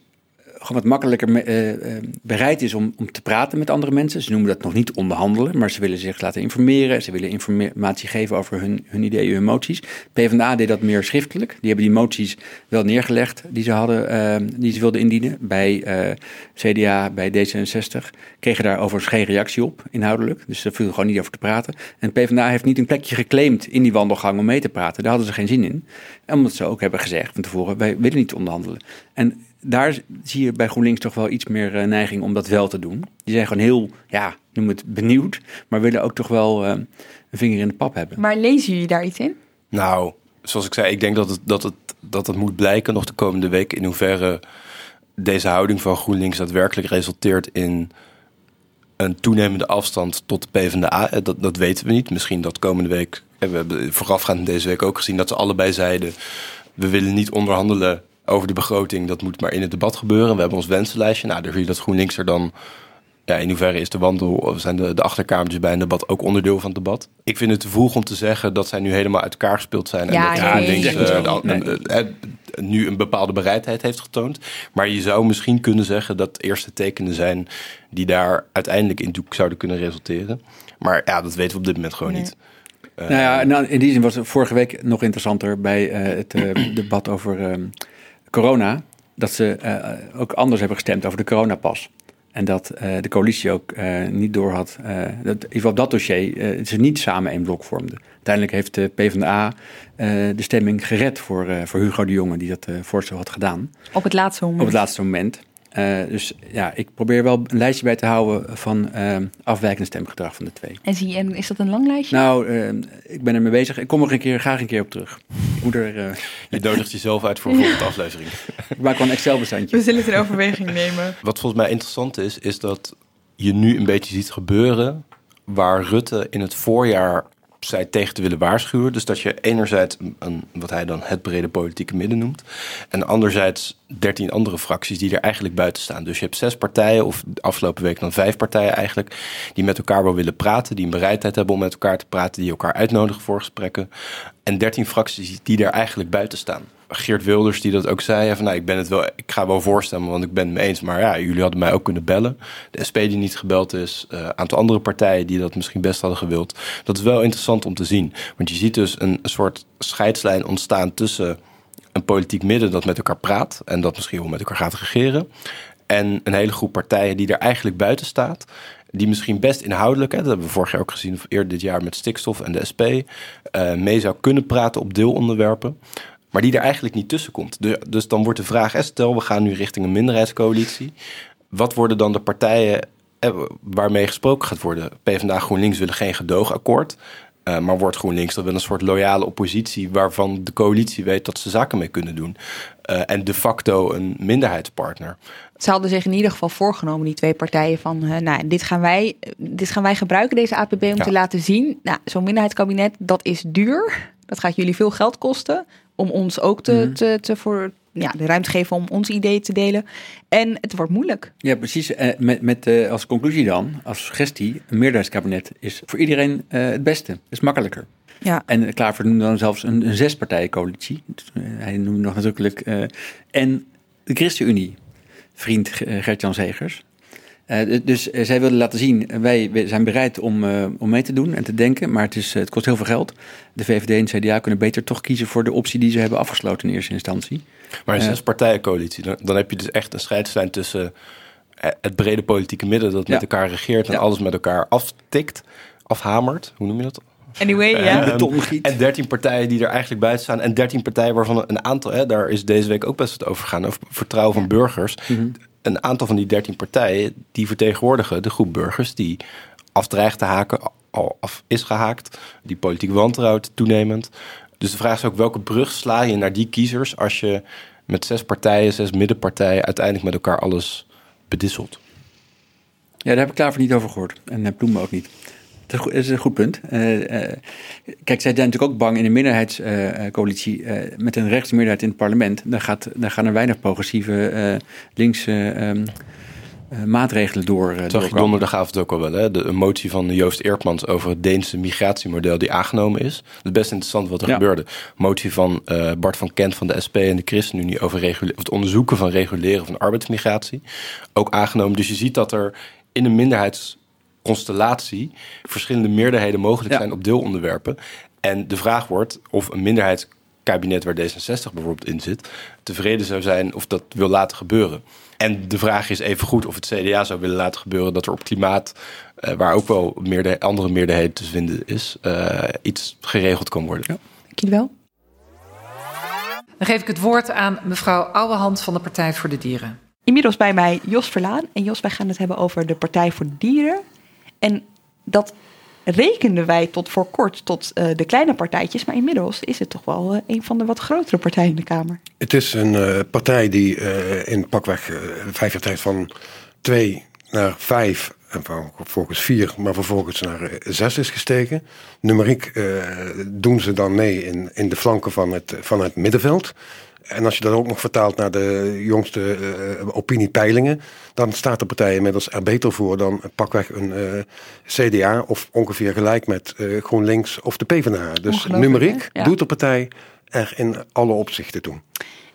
gewoon wat makkelijker uh, bereid is om, om te praten met andere mensen. Ze noemen dat nog niet onderhandelen, maar ze willen zich laten informeren. Ze willen informatie geven over hun, hun ideeën, hun moties. PvdA deed dat meer schriftelijk. Die hebben die moties wel neergelegd die ze hadden, uh, die ze wilden indienen. Bij CDA, bij D66 kregen daar overigens geen reactie op, inhoudelijk. Dus daar viel gewoon niet over te praten. En PvdA heeft niet een plekje geclaimd in die wandelgang om mee te praten. Daar hadden ze geen zin in. En omdat ze ook hebben gezegd van tevoren, wij willen niet onderhandelen. En daar zie je bij GroenLinks toch wel iets meer eh, neiging om dat wel te doen. Die zijn gewoon heel, ja, noem het benieuwd, maar willen ook toch wel uh, een vinger in de pap hebben. Maar lezen jullie daar iets in? Nou, zoals ik zei, ik denk dat het, dat het, dat het moet blijken nog de komende week in hoeverre deze houding van GroenLinks daadwerkelijk resulteert in een toenemende afstand tot de PvdA. Eh, dat, dat weten we niet. Misschien dat komende week. We hebben voorafgaand deze week ook gezien dat ze allebei zeiden: we willen niet onderhandelen over de begroting, dat moet maar in het debat gebeuren. We hebben ons wensenlijstje. Nou, daar zie je dat GroenLinks er dan... Ja, in hoeverre is de wandel, of zijn de, de achterkamertjes bij een debat ook onderdeel van het debat? Ik vind het te vroeg om te zeggen dat zij nu helemaal uit elkaar gespeeld zijn. Ja, en dat GroenLinks uh, nu een bepaalde bereidheid heeft getoond. Maar je zou misschien kunnen zeggen dat eerste tekenen zijn die daar uiteindelijk in zouden kunnen resulteren. Maar ja, dat weten we op dit moment gewoon niet. nou ja, nou, in die zin was het vorige week nog interessanter bij het debat over ehm, corona, dat ze eh, ook anders hebben gestemd over de coronapas. En dat uh, de coalitie ook uh, niet door had, dat, in ieder geval op dat dossier, ze niet samen één blok vormden. Uiteindelijk heeft de PvdA de stemming gered voor, voor Hugo de Jonge, die dat voorstel had gedaan. Op het laatste moment. Op het laatste moment. Uh, dus ja, ik probeer wel een lijstje bij te houden van uh, afwijkende stemgedrag van de twee. En zie je, is dat een lang lijstje? Nou, uh, ik ben ermee bezig. Ik kom er een keer, graag een keer op terug. Ik moet er, je nodigt jezelf uit voor een volgende aflevering. ik maak wel een Excel-bestandje. We zullen het in overweging nemen. Wat volgens mij interessant is, is dat je nu een beetje ziet gebeuren waar Rutte in het voorjaar zij tegen te willen waarschuwen. Dus dat je enerzijds een, wat hij dan het brede politieke midden noemt. En anderzijds dertien andere fracties die er eigenlijk buiten staan. Dus je hebt zes partijen, of de afgelopen week dan vijf partijen eigenlijk, die met elkaar wel willen praten, die een bereidheid hebben om met elkaar te praten, die elkaar uitnodigen voor gesprekken. En dertien fracties die er eigenlijk buiten staan. Geert Wilders die dat ook zei. Van, nou, ik, ben het wel, ik ga wel voorstemmen, want ik ben het mee eens. Maar ja, jullie hadden mij ook kunnen bellen. De SP die niet gebeld is. Een uh, aantal andere partijen die dat misschien best hadden gewild. Dat is wel interessant om te zien. Want je ziet dus een, een soort scheidslijn ontstaan tussen een politiek midden dat met elkaar praat. En dat misschien wel met elkaar gaat regeren. En een hele groep partijen die er eigenlijk buiten staat die misschien best inhoudelijk, hè, dat hebben we vorig jaar ook gezien, of eerder dit jaar met stikstof en de SP, uh, mee zou kunnen praten op deelonderwerpen maar die er eigenlijk niet tussen komt. dus dan wordt de vraag, stel we gaan nu richting een minderheidscoalitie. Wat worden dan de partijen eh, waarmee gesproken gaat worden? PvdA GroenLinks willen geen gedoogakkoord. Uh, maar wordt GroenLinks dan wel een soort loyale oppositie waarvan de coalitie weet dat ze zaken mee kunnen doen. Uh, en de facto een minderheidspartner. Ze hadden zich in ieder geval voorgenomen, die twee partijen, van uh, nou, dit gaan, wij, dit gaan wij gebruiken, deze APB, om ja. te laten zien. Nou, zo'n minderheidskabinet, dat is duur. Dat gaat jullie veel geld kosten om ons ook te, mm. te, te voor ja, de ruimte geven om ons ideeën te delen. En het wordt moeilijk. Ja, precies. Uh, met met uh, als conclusie dan, als suggestie, een meerderheidskabinet is voor iedereen uh, het beste. is makkelijker. Ja. En Klaver noemde dan zelfs een, een zespartijencoalitie. hij noemde nog natuurlijk. en de ChristenUnie, vriend Gert-Jan Zegers. Uh, dus uh, zij wilden laten zien, wij, wij zijn bereid om, uh, om mee te doen en te denken, maar het, is, het kost heel veel geld. De VVD en CDA kunnen beter toch kiezen voor de optie die ze hebben afgesloten in eerste instantie. Maar een zespartijencoalitie, dan, dan heb je dus echt een scheidslijn tussen het brede politieke midden dat met elkaar regeert en ja. alles met elkaar aftikt, afhamert, hoe noem je dat? Anyway, ja. Uh, en 13 partijen die er eigenlijk buiten staan. En 13 partijen waarvan een aantal, hè, daar is deze week ook best wat over gegaan, over vertrouwen van burgers. Mm -hmm een aantal van die 13 partijen die vertegenwoordigen de groep burgers die afdreigt te haken, al af is gehaakt, die politiek wantrouwt toenemend. Dus de vraag is ook welke brug sla je naar die kiezers als je met zes partijen, zes middenpartijen uiteindelijk met elkaar alles bedisselt. Ja, daar heb ik daarvoor niet over gehoord. En Bloemen ook niet. Dat is een goed punt. Uh, uh, kijk, zij zijn natuurlijk ook bang in een minderheidscoalitie uh, met een rechtsmeerderheid in het parlement. Dan, gaat, dan gaan er weinig progressieve linkse um, maatregelen door. Dat zag je donderdagavond ook al wel, hè? De motie van Joost Eertmans over het Deense migratiemodel die aangenomen is. Dat is best interessant wat er ja. gebeurde. Motie van Bart van Kent van de SP en de ChristenUnie over het onderzoeken van reguleren van arbeidsmigratie. Ook aangenomen. Dus je ziet dat er in een minderheids constellatie verschillende meerderheden mogelijk ja. zijn op deelonderwerpen. En de vraag wordt of een minderheidskabinet waar D66 bijvoorbeeld in zit, tevreden zou zijn of dat wil laten gebeuren. En de vraag is even goed of het CDA zou willen laten gebeuren dat er op klimaat, uh, waar ook wel meerder, andere meerderheden te vinden is, uh, iets geregeld kan worden. Ja. Dank je wel. Dan geef ik het woord aan mevrouw Ouwehand van de Partij voor de Dieren. Inmiddels bij mij Jos Verlaan. En Jos, wij gaan het hebben over de Partij voor de Dieren. En dat rekenden wij tot voor kort tot uh, de kleine partijtjes. Maar inmiddels is het toch wel uh, een van de wat grotere partijen in de Kamer. Het is een uh, partij die in pakweg vijf jaar tijd van twee naar vijf... en vervolgens vier, maar vervolgens naar zes is gestegen. Numeriek doen ze dan mee in, in de flanken van het, van het middenveld... En als je dat ook nog vertaalt naar de jongste uh, opiniepeilingen, dan staat de partij inmiddels er beter voor dan pakweg een uh, CDA of ongeveer gelijk met uh, GroenLinks of de PvdA. Dus numeriek ja. doet de partij er in alle opzichten toe.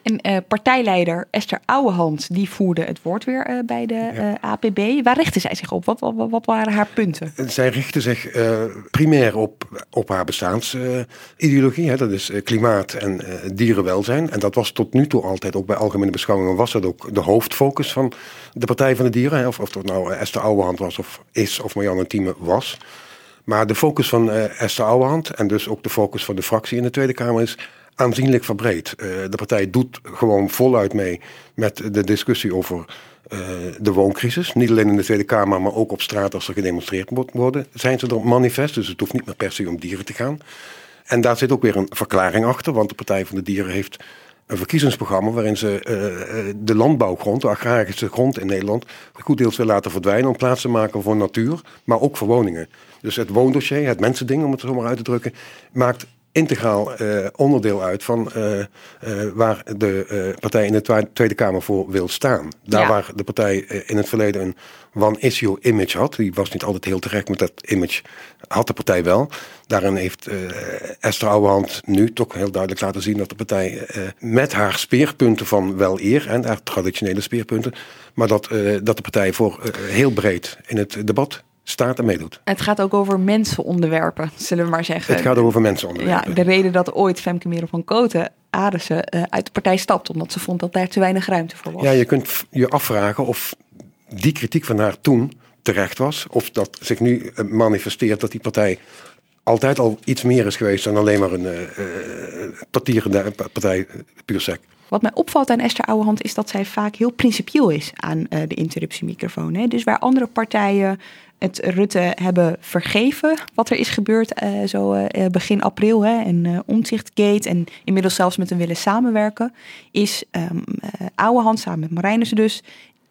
En uh, partijleider Esther Ouwehand, die voerde het woord weer uh, bij de ja. uh, APB. Waar richtte zij zich op? Wat, wat, wat waren haar punten? Zij richtte zich primair op, op haar bestaansideologie. dat is klimaat en dierenwelzijn. En dat was tot nu toe altijd, ook bij algemene beschouwingen, was dat ook de hoofdfocus van de Partij van de Dieren. Hè? Of, of dat nou Esther Ouwehand was of is, of Marianne Thieme was. Maar de focus van Esther Ouwehand en dus ook de focus van de fractie in de Tweede Kamer is aanzienlijk verbreed. Uh, de partij doet gewoon voluit mee met de discussie over uh, de wooncrisis. Niet alleen in de Tweede Kamer, maar ook op straat als er gedemonstreerd moet worden. Zijn ze er manifest, dus het hoeft niet meer per se om dieren te gaan. En daar zit ook weer een verklaring achter, want de Partij van de Dieren heeft een verkiezingsprogramma waarin ze uh, de landbouwgrond, de agrarische grond in Nederland, goed deels wil laten verdwijnen om plaats te maken voor natuur, maar ook voor woningen. Dus het woondossier, het mensending om het zo maar uit te drukken, maakt integraal uh, onderdeel uit van uh, uh, waar de partij in de Tweede Kamer voor wil staan. Daar ja. waar de partij in het verleden een one-issue image had, die was niet altijd heel terecht, maar dat image had de partij wel. Daarin heeft Esther Ouwehand nu toch heel duidelijk laten zien dat de partij met haar speerpunten van wel eer en haar traditionele speerpunten, maar dat, dat de partij voor heel breed in het debat staat en meedoet. Het gaat ook over mensenonderwerpen, zullen we maar zeggen. Het gaat over mensenonderwerpen. Ja, de reden dat ooit Femke Merel van Koten Arissen uh, uit de partij stapt, omdat ze vond dat daar te weinig ruimte voor was. Ja, je kunt je afvragen of die kritiek van haar toen terecht was, of dat zich nu eh, manifesteert dat die partij altijd al iets meer is geweest dan alleen maar een uh, partierende partij puur sec. Wat mij opvalt aan Esther Ouwehand is dat zij vaak heel principieel is aan uh, de interruptiemicrofoon. Hè? Dus waar andere partijen het Rutte hebben vergeven wat er is gebeurd uh, zo uh, begin april hè, en uh, Omzichtgate en inmiddels zelfs met hem willen samenwerken, is um, Ouwehand samen met Marijnissen dus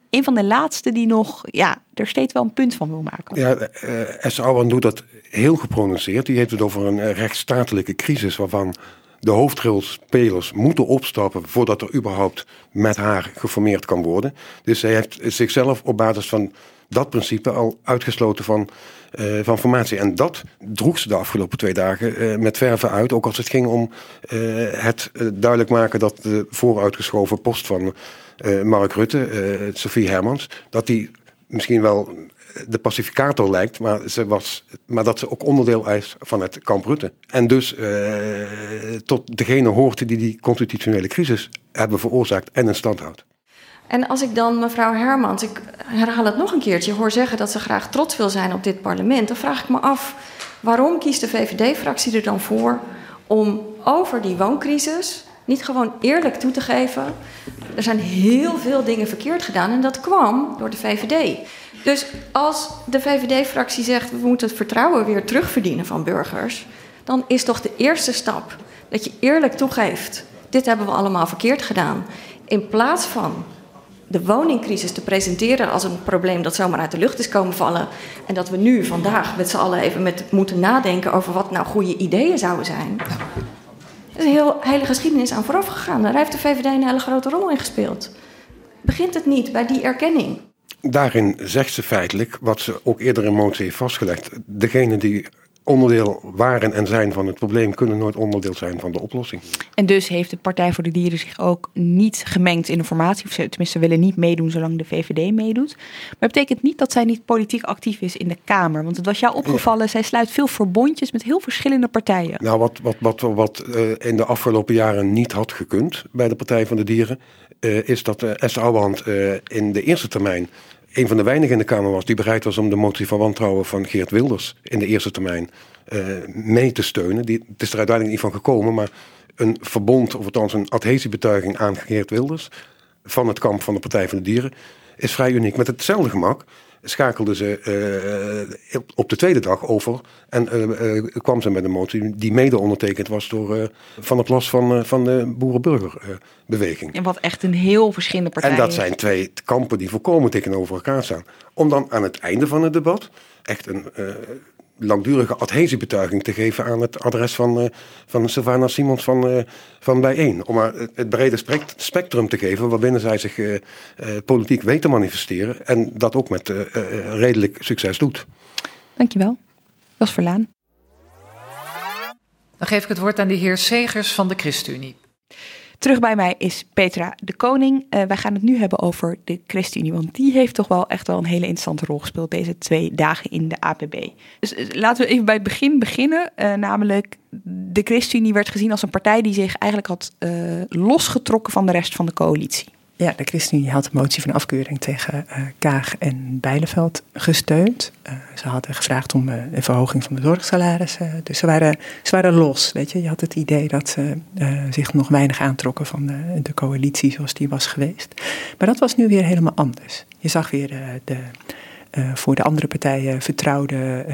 een van de laatste die nog ja, er steeds wel een punt van wil maken. Ja, Esther Ouwehand doet dat heel geprononceerd. Die heeft het over een rechtsstatelijke crisis waarvan de hoofdrolspelers moeten opstappen voordat er überhaupt met haar geformeerd kan worden. Dus zij heeft zichzelf op basis van dat principe al uitgesloten van, uh, van formatie. En dat droeg ze de afgelopen twee dagen uh, met verve uit. Ook als het ging om uh, het duidelijk maken dat de vooruitgeschoven post van Mark Rutte, Sophie Hermans, dat die misschien wel de pacificator lijkt, maar, ze was, maar dat ze ook onderdeel is van het kamp Rutte. En dus tot degene hoort die die constitutionele crisis hebben veroorzaakt en in stand houdt. En als ik dan mevrouw Hermans, ik herhaal het nog een keertje, hoor zeggen dat ze graag trots wil zijn op dit parlement, dan vraag ik me af waarom kiest de VVD-fractie er dan voor om over die wooncrisis niet gewoon eerlijk toe te geven. Er zijn heel veel dingen verkeerd gedaan en dat kwam door de VVD. Dus als de VVD-fractie zegt we moeten het vertrouwen weer terugverdienen van burgers, dan is toch de eerste stap dat je eerlijk toegeeft: dit hebben we allemaal verkeerd gedaan. In plaats van de woningcrisis te presenteren als een probleem dat zomaar uit de lucht is komen vallen. En dat we nu vandaag met z'n allen even met moeten nadenken over wat nou goede ideeën zouden zijn. Er is een heel, hele geschiedenis aan vooraf gegaan. Daar heeft de VVD een hele grote rol in gespeeld. Begint het niet bij die erkenning? Daarin zegt ze feitelijk wat ze ook eerder in motie heeft vastgelegd. Degene die onderdeel waren en zijn van het probleem, kunnen nooit onderdeel zijn van de oplossing. En dus heeft de Partij voor de Dieren zich ook niet gemengd in de formatie, of ze tenminste willen niet meedoen zolang de VVD meedoet. Maar het betekent niet dat zij niet politiek actief is in de Kamer. Want het was jou opgevallen, zij sluit veel verbondjes met heel verschillende partijen. Nou, wat, wat, wat, wat uh, in de afgelopen jaren niet had gekund bij de Partij van de Dieren, uh, is dat uh, Esther Ouwehand in de eerste termijn een van de weinigen in de Kamer was die bereid was om de motie van wantrouwen van Geert Wilders in de eerste termijn uh, mee te steunen. Die, het is er uiteindelijk niet van gekomen, maar een verbond, of althans een adhesiebetuiging aan Geert Wilders van het kamp van de Partij van de Dieren is vrij uniek. Met hetzelfde gemak schakelden ze uh, op de tweede dag over en uh, kwam ze met een motie die mede ondertekend was door Van der Plas van, van de Boerenburgerbeweging. En wat echt een heel verschillende partijen. En dat zijn twee kampen die volkomen tegenover elkaar staan. Om dan aan het einde van het debat echt een langdurige adhesiebetuiging te geven aan het adres van, uh, van Sylvana Simons van, uh, van Bijeen. Om haar het brede spectrum te geven waarbinnen zij zich uh, politiek weet te manifesteren. En dat ook met redelijk succes doet. Dankjewel. Was Verlaan. Dan geef ik het woord aan de heer Segers van de ChristenUnie. Terug bij mij is Petra de Koning. Uh, wij gaan het nu hebben over de ChristenUnie, want die heeft toch wel echt wel een hele interessante rol gespeeld deze twee dagen in de APB. Dus uh, laten we even bij het begin beginnen. Uh, namelijk, de ChristenUnie werd gezien als een partij die zich eigenlijk had losgetrokken van de rest van de coalitie. Ja, de ChristenUnie had de motie van afkeuring tegen uh, Kaag en Bijleveld gesteund. Uh, ze hadden gevraagd om uh, een verhoging van de zorgsalarissen. Dus ze waren, ze waren los, weet je. Je had het idee dat ze zich nog weinig aantrokken van de, de, coalitie zoals die was geweest. Maar dat was nu weer helemaal anders. Je zag weer de... voor de andere partijen vertrouwde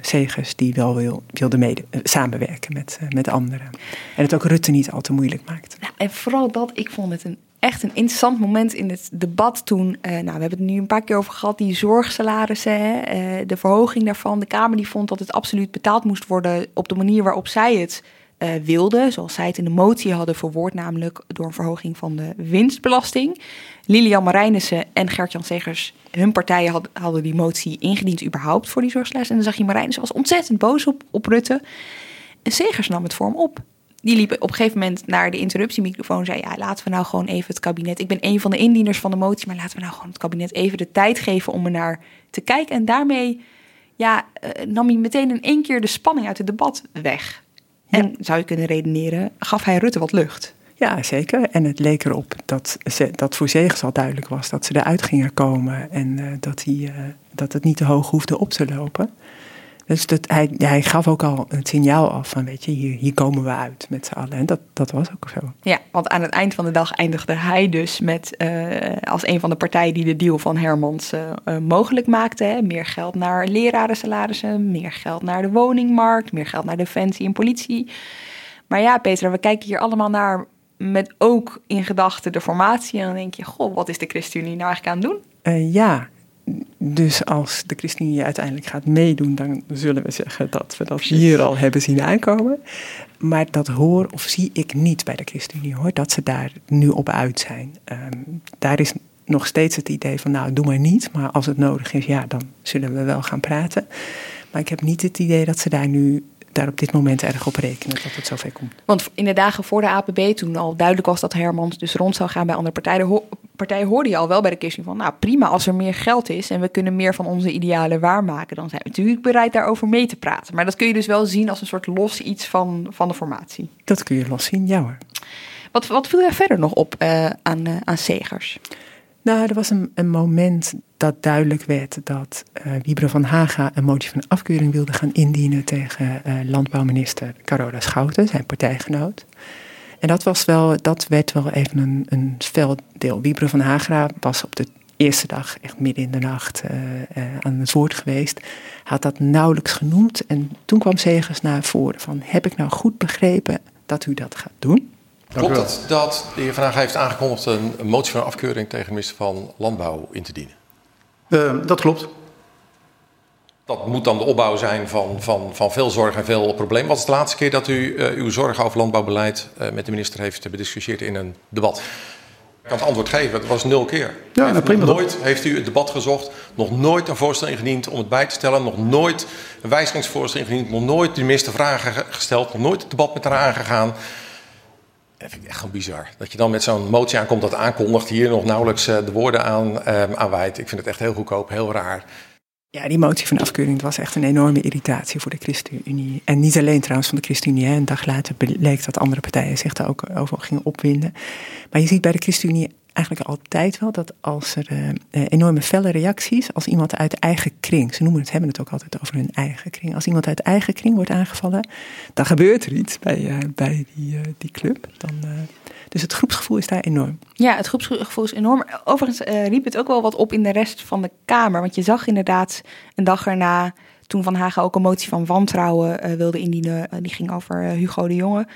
zegers die wel wil, wilden mede, samenwerken met, met anderen. En het ook Rutte niet al te moeilijk maakt. Nou, en vooral dat, ik vond het een echt een interessant moment in het debat toen. Uh, nou, we hebben het nu een paar keer over gehad, die zorgsalarissen, hè, uh, de verhoging daarvan. De Kamer die vond dat het absoluut betaald moest worden op de manier waarop zij het uh, wilden. Zoals zij het in de motie hadden verwoord, namelijk door een verhoging van de winstbelasting. Lilian Marijnissen en Gert-Jan Segers, hun partijen had, hadden die motie ingediend überhaupt voor die zorgsalaris. En dan zag je Marijnissen was ontzettend boos op, op Rutte. En Segers nam het voor hem op die liep op een gegeven moment naar de interruptiemicrofoon en zei: Ja, laten we nou gewoon even het kabinet. Ik ben een van de indieners van de motie, maar laten we nou gewoon het kabinet even de tijd geven om er naar te kijken. En daarmee ja, uh, nam hij meteen in één keer de spanning uit het debat weg. En zou je kunnen redeneren, gaf hij Rutte wat lucht. Ja, zeker. En het leek erop dat, ze, dat voor Zegers al duidelijk was dat ze eruit gingen komen en uh, dat, hij, uh, dat het niet te hoog hoefde op te lopen. Dus dat, hij, hij gaf ook al het signaal af van, weet je, hier, hier komen we uit met z'n allen. En dat, dat was ook zo. Ja, want aan het eind van de dag eindigde hij dus met, uh, als een van de partijen die de deal van Hermans uh, uh, mogelijk maakte. Hè, meer geld naar lerarensalarissen, meer geld naar de woningmarkt, meer geld naar defensie en politie. Maar ja, Peter, we kijken hier allemaal naar met ook in gedachten de formatie. En dan denk je, goh, wat is de ChristenUnie nou eigenlijk aan het doen? ja, dus als de ChristenUnie uiteindelijk gaat meedoen, dan zullen we zeggen dat we dat hier al hebben zien aankomen. Maar dat hoor of zie ik niet bij de ChristenUnie hoor, dat ze daar nu op uit zijn. Um, daar is nog steeds het idee van nou doe maar niet, maar als het nodig is, ja dan zullen we wel gaan praten. Maar ik heb niet het idee dat ze daar nu daar op dit moment erg op rekenen dat het zover komt. Want in de dagen voor de APB, toen al duidelijk was dat Hermans dus rond zou gaan bij andere partijen, ho partijen hoorde je al wel bij de kist van, nou prima, als er meer geld is en we kunnen meer van onze idealen waarmaken, dan zijn we natuurlijk bereid daarover mee te praten. Maar dat kun je dus wel zien als een soort los iets van, van de formatie. Dat kun je los zien, ja hoor. Wat, wat viel er verder nog op uh, aan, uh, aan Segers? Nou, er was een, een moment dat duidelijk werd dat uh, Wiebren van Haga een motie van afkeuring wilde gaan indienen tegen uh, landbouwminister Carola Schouten, zijn partijgenoot. En dat, was wel, dat werd wel even een, een veldeel. Wiebren van Haga was op de eerste dag, echt midden in de nacht, uh, aan het woord geweest. Had dat nauwelijks genoemd. En toen kwam Zegers naar voren van, heb ik nou goed begrepen dat u dat gaat doen? Klopt het dat de heer Van Haga heeft aangekondigd een, motie van afkeuring tegen de minister van Landbouw in te dienen? Uh, dat klopt. Dat moet dan de opbouw zijn van, van, van veel zorg en veel problemen. Wat is de laatste keer dat u uh, uw zorg over landbouwbeleid uh, met de minister heeft bediscussieerd in een debat? Ik kan het antwoord geven, het was nul keer. Ja, nou, prima. Nog nooit heeft u het debat gezocht, nog nooit een voorstel ingediend om het bij te stellen, nog nooit een wijzigingsvoorstel ingediend, nog nooit de minister vragen gesteld, nog nooit het debat met haar aangegaan. Dat vind ik echt gewoon bizar. Dat je dan met zo'n motie aankomt dat aankondigt, hier nog nauwelijks de woorden aan, aanwijdt. Ik vind het echt heel goedkoop, heel raar. Ja, die motie van afkeuring was echt een enorme irritatie voor de ChristenUnie. En niet alleen trouwens van de ChristenUnie. Een dag later bleek dat andere partijen zich daar ook over gingen opwinden. Maar je ziet bij de ChristenUnie eigenlijk altijd wel dat als er uh, enorme felle reacties, als iemand uit eigen kring, ze noemen het, hebben het ook altijd over hun eigen kring, als iemand uit eigen kring wordt aangevallen, dan gebeurt er iets bij, uh, bij die, die club. Dan, dus het groepsgevoel is daar enorm. Ja, het groepsgevoel is enorm. Overigens riep het ook wel wat op in de rest van de Kamer, want je zag inderdaad een dag erna, toen Van Hagen ook een motie van wantrouwen wilde indienen, die ging over Hugo de Jonge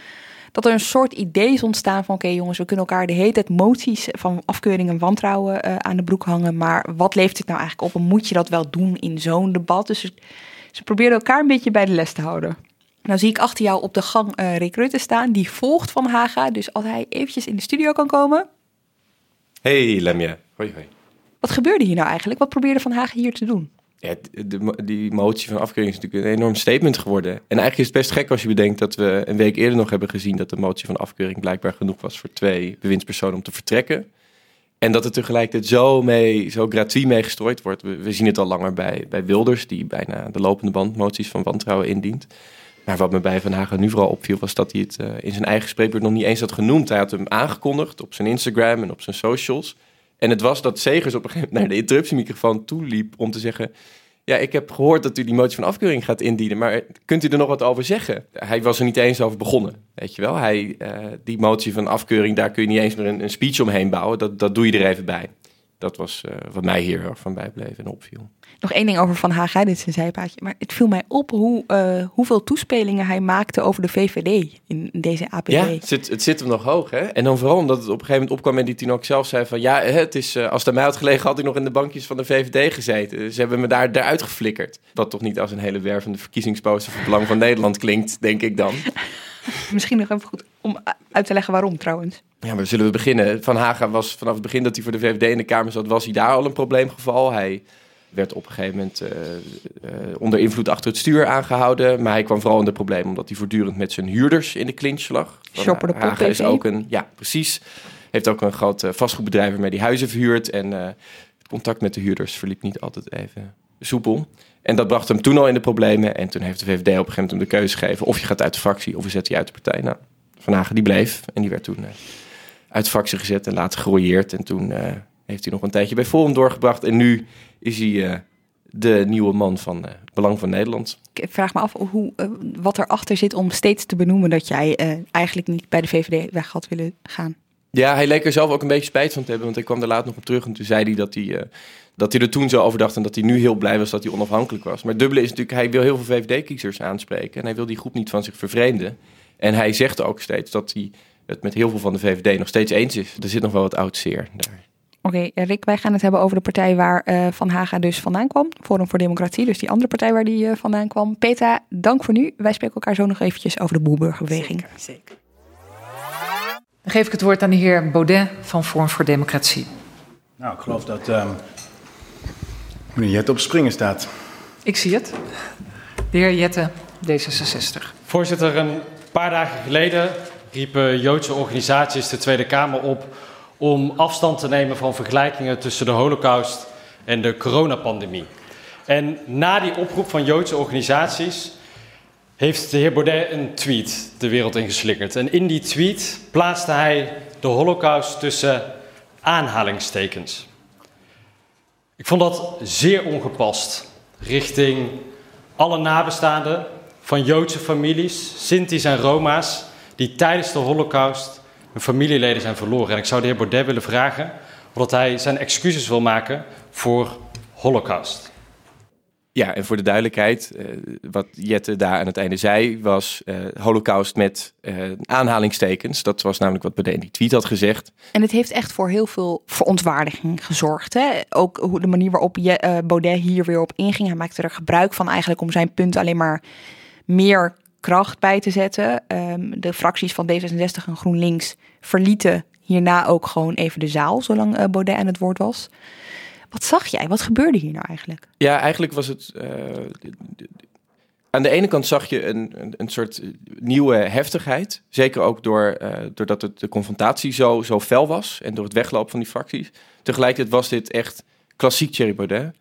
dat er een soort idee is ontstaan van... oké okay, jongens, we kunnen elkaar de hele tijd moties van afkeuring en wantrouwen uh, aan de broek hangen... maar wat leeft dit nou eigenlijk op en moet je dat wel doen in zo'n debat? Dus ze, ze probeerden elkaar een beetje bij de les te houden. Nou zie ik achter jou op de gang uh, Rick Rutte staan, die volgt Van Haga. Dus als hij eventjes in de studio kan komen... Hey Lemje, hoi hoi. Wat gebeurde hier nou eigenlijk? Wat probeerde Van Haga hier te doen? De, die motie van afkeuring is natuurlijk een enorm statement geworden. En eigenlijk is het best gek als je bedenkt dat we een week eerder nog hebben gezien dat de motie van afkeuring blijkbaar genoeg was voor twee bewindspersonen om te vertrekken. En dat het tegelijkertijd zo, mee, zo gratuit mee gestrooid wordt. We, zien het al langer bij, bij Wilders, die bijna de lopende band moties van wantrouwen indient. Maar wat me bij Van Hagen nu vooral opviel, was dat hij het uh, in zijn eigen spreekbeurt nog niet eens had genoemd. Hij had hem aangekondigd op zijn Instagram en op zijn socials. En het was dat Segers op een gegeven moment naar de interruptiemicrofoon toeliep om te zeggen... Ja, ik heb gehoord dat u die motie van afkeuring gaat indienen, maar kunt u er nog wat over zeggen? Hij was er niet eens over begonnen, weet je wel. Hij, uh, die motie van afkeuring, daar kun je niet eens meer een, een speech omheen bouwen. Dat, dat doe je er even bij dat was uh, wat mij hier van bijbleef en opviel. Nog één ding over Van Haga, dit is een zijpaadje. Maar het viel mij op hoe, uh, hoeveel toespelingen hij maakte over de VVD in deze APD. Ja, het zit, het zit hem nog hoog. Hè? En dan vooral omdat het op een gegeven moment opkwam en die toen ook zelf zei van... ja, het is, uh, als het aan mij had gelegen had ik nog in de bankjes van de VVD gezeten. Ze hebben me daar eruit geflikkerd. Wat toch niet als een hele wervende verkiezingsposter voor het Belang van Nederland klinkt, denk ik dan. Misschien nog even goed om uit te leggen waarom trouwens. Ja, maar zullen we beginnen? Van Haga was vanaf het begin dat hij voor de VVD in de Kamer zat, was hij daar al een probleemgeval. Hij werd op een gegeven moment uh, uh, onder invloed achter het stuur aangehouden. Maar hij kwam vooral in de problemen omdat hij voortdurend met zijn huurders in de clinch lag. Shopper de Haga is ook een, ja, precies. Heeft ook een groot uh, vastgoedbedrijf waarmee die huizen verhuurt. En het contact met de huurders verliep niet altijd even soepel. En dat bracht hem toen al in de problemen. En toen heeft de VVD op een gegeven moment hem de keuze gegeven... of je gaat uit de fractie of we zetten je uit de partij. Nou, Van Hagen die bleef en die werd toen uh, uit de fractie gezet en later gerooieerd. En toen uh, heeft hij nog een tijdje bij Forum doorgebracht. En nu is hij uh, de nieuwe man van Belang van Nederland. Ik vraag me af hoe, wat erachter zit om steeds te benoemen... dat jij eigenlijk niet bij de VVD weg had willen gaan. Ja, hij leek er zelf ook een beetje spijt van te hebben. Want ik kwam er later nog op terug en toen zei hij dat hij dat hij er toen zo over dacht en dat hij nu heel blij was dat hij onafhankelijk was. Maar het dubbele is natuurlijk, hij wil heel veel VVD-kiezers aanspreken en hij wil die groep niet van zich vervreemden. En hij zegt ook steeds dat hij het met heel veel van de VVD nog steeds eens is. Er zit nog wel wat oud zeer daar. Oké, okay, Rick, wij gaan het hebben over de partij waar uh, Van Haga dus vandaan kwam. Forum voor Democratie, dus die andere partij waar die uh, vandaan kwam. Petra, dank voor nu. Wij spreken elkaar zo nog eventjes over de Boelburgerbeweging. Zeker, zeker. Dan geef ik het woord aan de heer Baudet van Forum voor Democratie. Nou, ik geloof dat um, meneer Jette op springen staat. Ik zie het. De heer Jette, D66. Voorzitter, een paar dagen geleden riepen Joodse organisaties de Tweede Kamer op om afstand te nemen van vergelijkingen tussen de Holocaust en de coronapandemie. En na die oproep van Joodse organisaties heeft de heer Baudet een tweet de wereld ingeslikkerd. En in die tweet plaatste hij de Holocaust tussen aanhalingstekens. Ik vond dat zeer ongepast richting alle nabestaanden van Joodse families, Sinti's en Roma's, die tijdens de Holocaust hun familieleden zijn verloren. En ik zou de heer Baudet willen vragen of hij zijn excuses wil maken voor Holocaust. Ja, en voor de duidelijkheid, uh, wat Jette daar aan het einde zei, was uh, holocaust met uh, aanhalingstekens. Dat was namelijk wat Baudet in die tweet had gezegd. En het heeft echt voor heel veel verontwaardiging gezorgd. Hè? Ook hoe de manier waarop je, Baudet hier weer op inging. Hij maakte er gebruik van eigenlijk om zijn punt alleen maar meer kracht bij te zetten. Um, de fracties van D66 en GroenLinks verlieten hierna ook gewoon even de zaal, zolang Baudet aan het woord was. Wat zag jij? Wat gebeurde hier nou eigenlijk? Ja, eigenlijk was het. Uh, aan de ene kant zag je een, een, een, soort nieuwe heftigheid. Zeker ook door, uh, doordat het, de confrontatie zo, zo fel was en door het weglopen van die fracties. Tegelijkertijd was dit echt klassiek Thierry Baudet.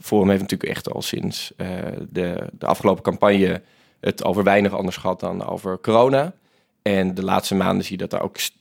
Forum heeft natuurlijk echt al sinds uh, de, de afgelopen campagne het over weinig anders gehad dan over corona. En de laatste maanden zie je dat er ook st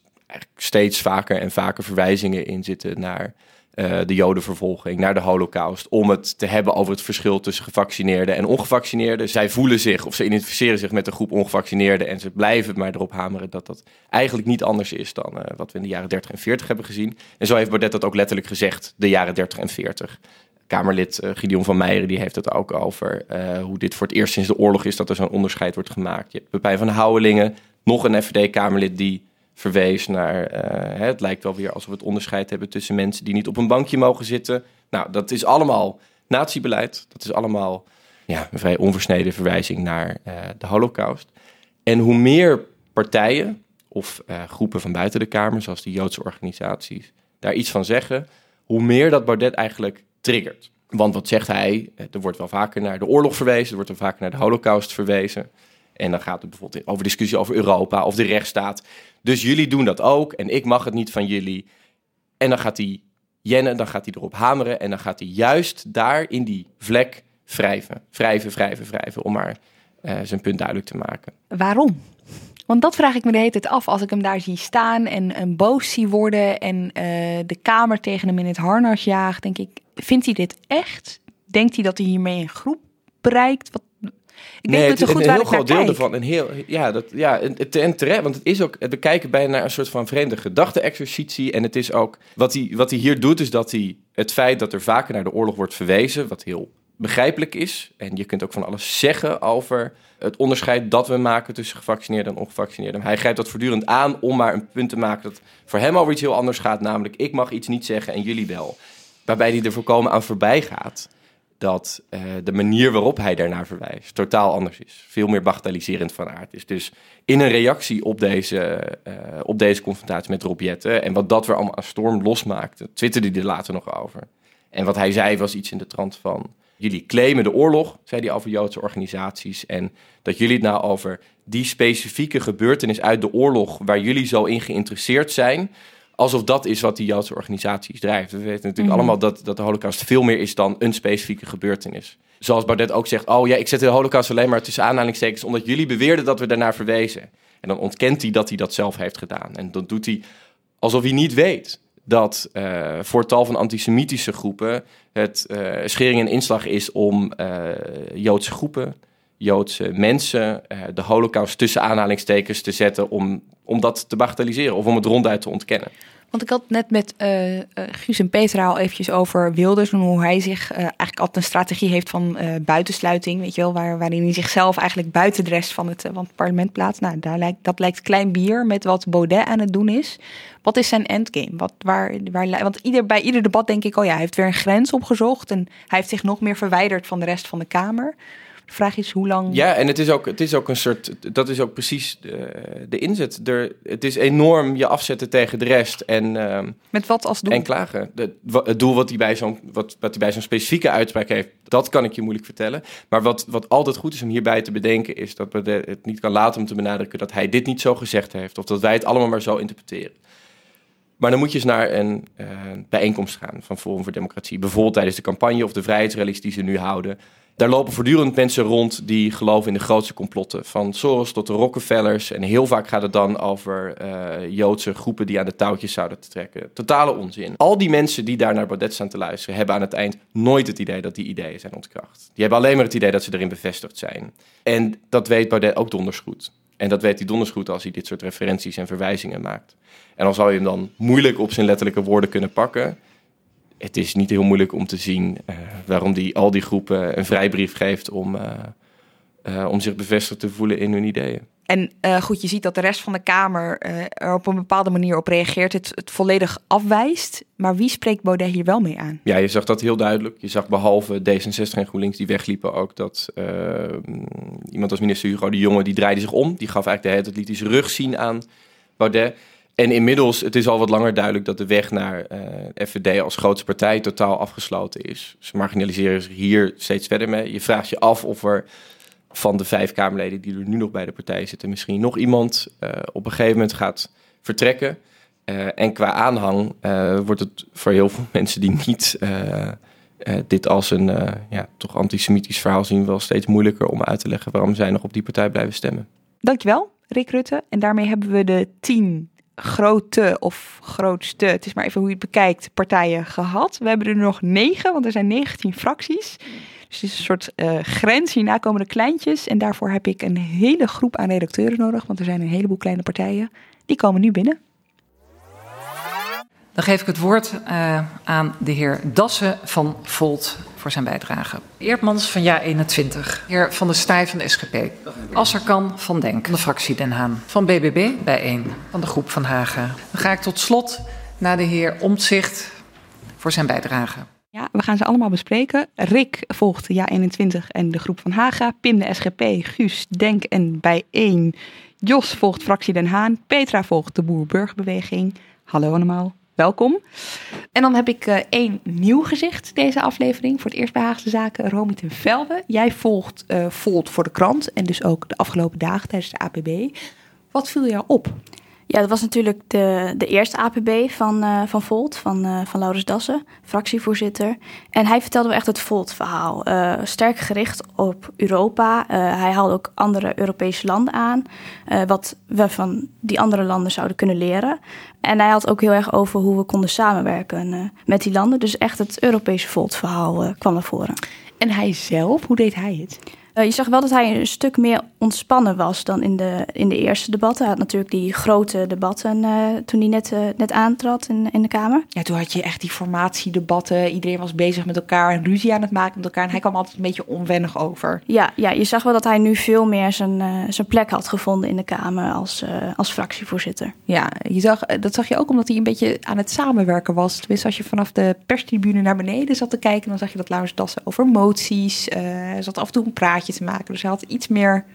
steeds vaker en vaker verwijzingen in zitten naar uh, de jodenvervolging, naar de holocaust, om het te hebben over het verschil tussen gevaccineerden en ongevaccineerden. Zij voelen zich of ze identificeren zich met de groep ongevaccineerden en ze blijven maar erop hameren dat dat eigenlijk niet anders is dan uh, wat we in de jaren 30 en 40 hebben gezien. En zo heeft Baudet dat ook letterlijk gezegd, de jaren 30 en 40. Kamerlid uh, Gideon van Meijeren die heeft het ook over hoe dit voor het eerst sinds de oorlog is dat er zo'n onderscheid wordt gemaakt. Je hebt Pepijn van Houwelingen, nog een FVD-Kamerlid die verwees naar. Hè, het lijkt wel weer alsof we het onderscheid hebben tussen mensen die niet op een bankje mogen zitten. Nou, dat is allemaal natiebeleid. Dat is allemaal ja, een vrij onversneden verwijzing naar uh, de Holocaust. En hoe meer partijen of uh, groepen van buiten de Kamer, zoals die Joodse organisaties, daar iets van zeggen, hoe meer dat Baudet eigenlijk triggert. Want wat zegt hij? Er wordt wel vaker naar de oorlog verwezen, er wordt wel vaker naar de Holocaust verwezen. En dan gaat het bijvoorbeeld over discussie over Europa of de rechtsstaat. Dus jullie doen dat ook en ik mag het niet van jullie. En dan gaat hij jennen, dan gaat hij erop hameren en dan gaat hij juist daar in die vlek wrijven. Wrijven, wrijven, wrijven, om maar zijn punt duidelijk te maken. Waarom? Want dat vraag ik me de hele tijd af als ik hem daar zie staan en, en boos zie worden en de Kamer tegen hem in het harnas jaagt. Denk ik, vindt hij dit echt? Denkt hij dat hij hiermee een groep bereikt? Wat, ik nee, weet niet zo goed een, heel groot deel ervan. Een heel, ja, dat, ja en, terecht, want het is ook, we kijken bijna naar een soort van vreemde gedachte-exercitie. En het is ook, wat hij, wat hij hier doet, is dat hij het feit dat er vaker naar de oorlog wordt verwezen, wat heel begrijpelijk is. En je kunt ook van alles zeggen over het onderscheid dat we maken tussen gevaccineerden en ongevaccineerden. Hij grijpt dat voortdurend aan om maar een punt te maken dat voor hem over iets heel anders gaat. Namelijk, ik mag iets niet zeggen en jullie wel. Waarbij hij er voorkomen aan voorbij gaat dat uh, de manier waarop hij daarnaar verwijst totaal anders is. Veel meer bagatelliserend van aard is. Dus in een reactie op deze, uh, op deze confrontatie met Rob en wat dat weer allemaal aan storm losmaakte, twitterde hij er later nog over. En wat hij zei was iets in de trant van... jullie claimen de oorlog, zei hij over Joodse organisaties... en dat jullie het nou over die specifieke gebeurtenis uit de oorlog... waar jullie zo in geïnteresseerd zijn alsof dat is wat die Joodse organisaties drijft. We weten natuurlijk mhm. allemaal dat, dat de holocaust veel meer is dan een specifieke gebeurtenis. Zoals Baudet ook zegt, oh ja, ik zet de holocaust alleen maar tussen aanhalingstekens... omdat jullie beweerden dat we daarnaar verwezen. En dan ontkent hij dat hij dat zelf heeft gedaan. En dan doet hij alsof hij niet weet dat uh, voor tal van antisemitische groepen... het uh, schering en inslag is om uh, Joodse groepen... Joodse mensen de holocaust tussen aanhalingstekens te zetten om om dat te bagatelliseren of om het ronduit te ontkennen. Want ik had net met uh, Guus en Petra al eventjes over Wilders en hoe hij zich eigenlijk altijd een strategie heeft van buitensluiting, weet je wel, waar, waarin hij zichzelf eigenlijk buiten de rest van het, van parlement plaatst. Nou, daar lijkt, dat lijkt klein bier met wat Baudet aan het doen is. Wat is zijn endgame? Wat, waar, waar, want ieder, bij ieder debat denk ik, oh ja, hij heeft weer een grens opgezocht en hij heeft zich nog meer verwijderd van de rest van de Kamer. De vraag is hoe lang. Ja, en het is ook, het is ook een soort. Dat is ook precies de, de inzet. Er, het is enorm je afzetten tegen de rest. En, uh, Met wat als doel? En klagen. De, het doel wat hij bij zo'n wat, wat hij bij zo'n specifieke uitspraak heeft, dat kan ik je moeilijk vertellen. Maar wat, wat altijd goed is om hierbij te bedenken, is dat we het niet kan laten om te benadrukken dat hij dit niet zo gezegd heeft. Of dat wij het allemaal maar zo interpreteren. Maar dan moet je eens naar een uh, bijeenkomst gaan van Forum voor Democratie. Bijvoorbeeld tijdens de campagne of de vrijheidsrallies die ze nu houden. Daar lopen voortdurend mensen rond die geloven in de grootste complotten. Van Soros tot de Rockefellers. En heel vaak gaat het dan over uh, Joodse groepen die aan de touwtjes zouden trekken. Totale onzin. Al die mensen die daar naar Baudet staan te luisteren... hebben aan het eind nooit het idee dat die ideeën zijn ontkracht. Die hebben alleen maar het idee dat ze erin bevestigd zijn. En dat weet Baudet ook donders goed. En dat weet hij donders goed als hij dit soort referenties en verwijzingen maakt. En dan zou je hem dan moeilijk op zijn letterlijke woorden kunnen pakken het is niet heel moeilijk om te zien uh, waarom die al die groepen een vrijbrief geeft om, uh, uh, om zich bevestigd te voelen in hun ideeën. En goed, je ziet dat de rest van de Kamer er op een bepaalde manier op reageert, het, het volledig afwijst. Maar wie spreekt Baudet hier wel mee aan? Ja, je zag dat heel duidelijk. Je zag behalve D66 en GroenLinks die wegliepen ook dat iemand als minister Hugo de Jonge, die draaide zich om. Die gaf eigenlijk de hele tijd liet hij zijn rug zien aan Baudet. En inmiddels, het is al wat langer duidelijk dat de weg naar uh, eh, FVD als grootste partij totaal afgesloten is. Ze marginaliseren zich hier steeds verder mee. Je vraagt je af of er van de vijf Kamerleden die er nu nog bij de partij zitten, misschien nog iemand uh, op een gegeven moment gaat vertrekken. Uh, en qua aanhang wordt het voor heel veel mensen die niet dit als een ja, toch antisemitisch verhaal zien, wel steeds moeilijker om uit te leggen waarom zij nog op die partij blijven stemmen. Dankjewel, Rick Rutte. En daarmee hebben we de tien grote of grootste, het is maar even hoe je het bekijkt, partijen gehad. We hebben er nog negen, want er zijn 19 fracties. Dus het is een soort uh, grens. Hierna komen de kleintjes. En daarvoor heb ik een hele groep aan redacteuren nodig. Want er zijn een heleboel kleine partijen. Die komen nu binnen. Dan geef ik het woord uh, aan de heer Dassen van Volt voor zijn bijdrage. Eertmans van Ja21. Heer Van der Staaij van de SGP. Asserkan van Denk van de fractie Den Haan. Van BBB bij 1 van de groep van Hagen. Dan ga ik tot slot naar de heer Omtzigt voor zijn bijdrage. Ja, we gaan ze allemaal bespreken. Rick volgt Ja21 en de groep van Haga. Pim de SGP, Guus, Denk en bij 1. Jos volgt fractie Den Haan. Petra volgt de Boer-Burgerbeweging. Hallo allemaal welkom. En dan heb ik uh, één nieuw gezicht deze aflevering. Voor het eerst bij Haagse Zaken, Romy ten Velde. Jij volgt uh, Volt voor de krant en dus ook de afgelopen dagen tijdens de APB. Wat viel jou op? Ja, dat was natuurlijk de, de eerste APB van, uh, van Volt, van, uh, van Laurens Dassen, fractievoorzitter. En hij vertelde wel echt het Volt-verhaal. Uh, sterk gericht op Europa. hij haalde ook andere Europese landen aan, wat we van die andere landen zouden kunnen leren. En hij had ook heel erg over hoe we konden samenwerken met die landen. Dus echt het Europese Volt-verhaal kwam naar voren. En hij zelf, hoe deed hij het? Uh, je zag wel dat hij een stuk meer ontspannen was dan in de, in de eerste debatten. Hij had natuurlijk die grote debatten uh, toen hij net, uh, net aantrad in, in de Kamer. Ja, toen had je echt die formatiedebatten. Iedereen was bezig met elkaar en ruzie aan het maken met elkaar. En hij kwam altijd een beetje onwennig over. Ja, ja je zag wel dat hij nu veel meer zijn, zijn plek had gevonden in de Kamer als, als fractievoorzitter. Ja, je zag, dat zag je ook omdat hij een beetje aan het samenwerken was. Tenminste, als je vanaf de perstribune naar beneden zat te kijken... dan zag je dat Laurens Dassen over moties. zat af en toe een praatje te maken. Dus hij had iets meer,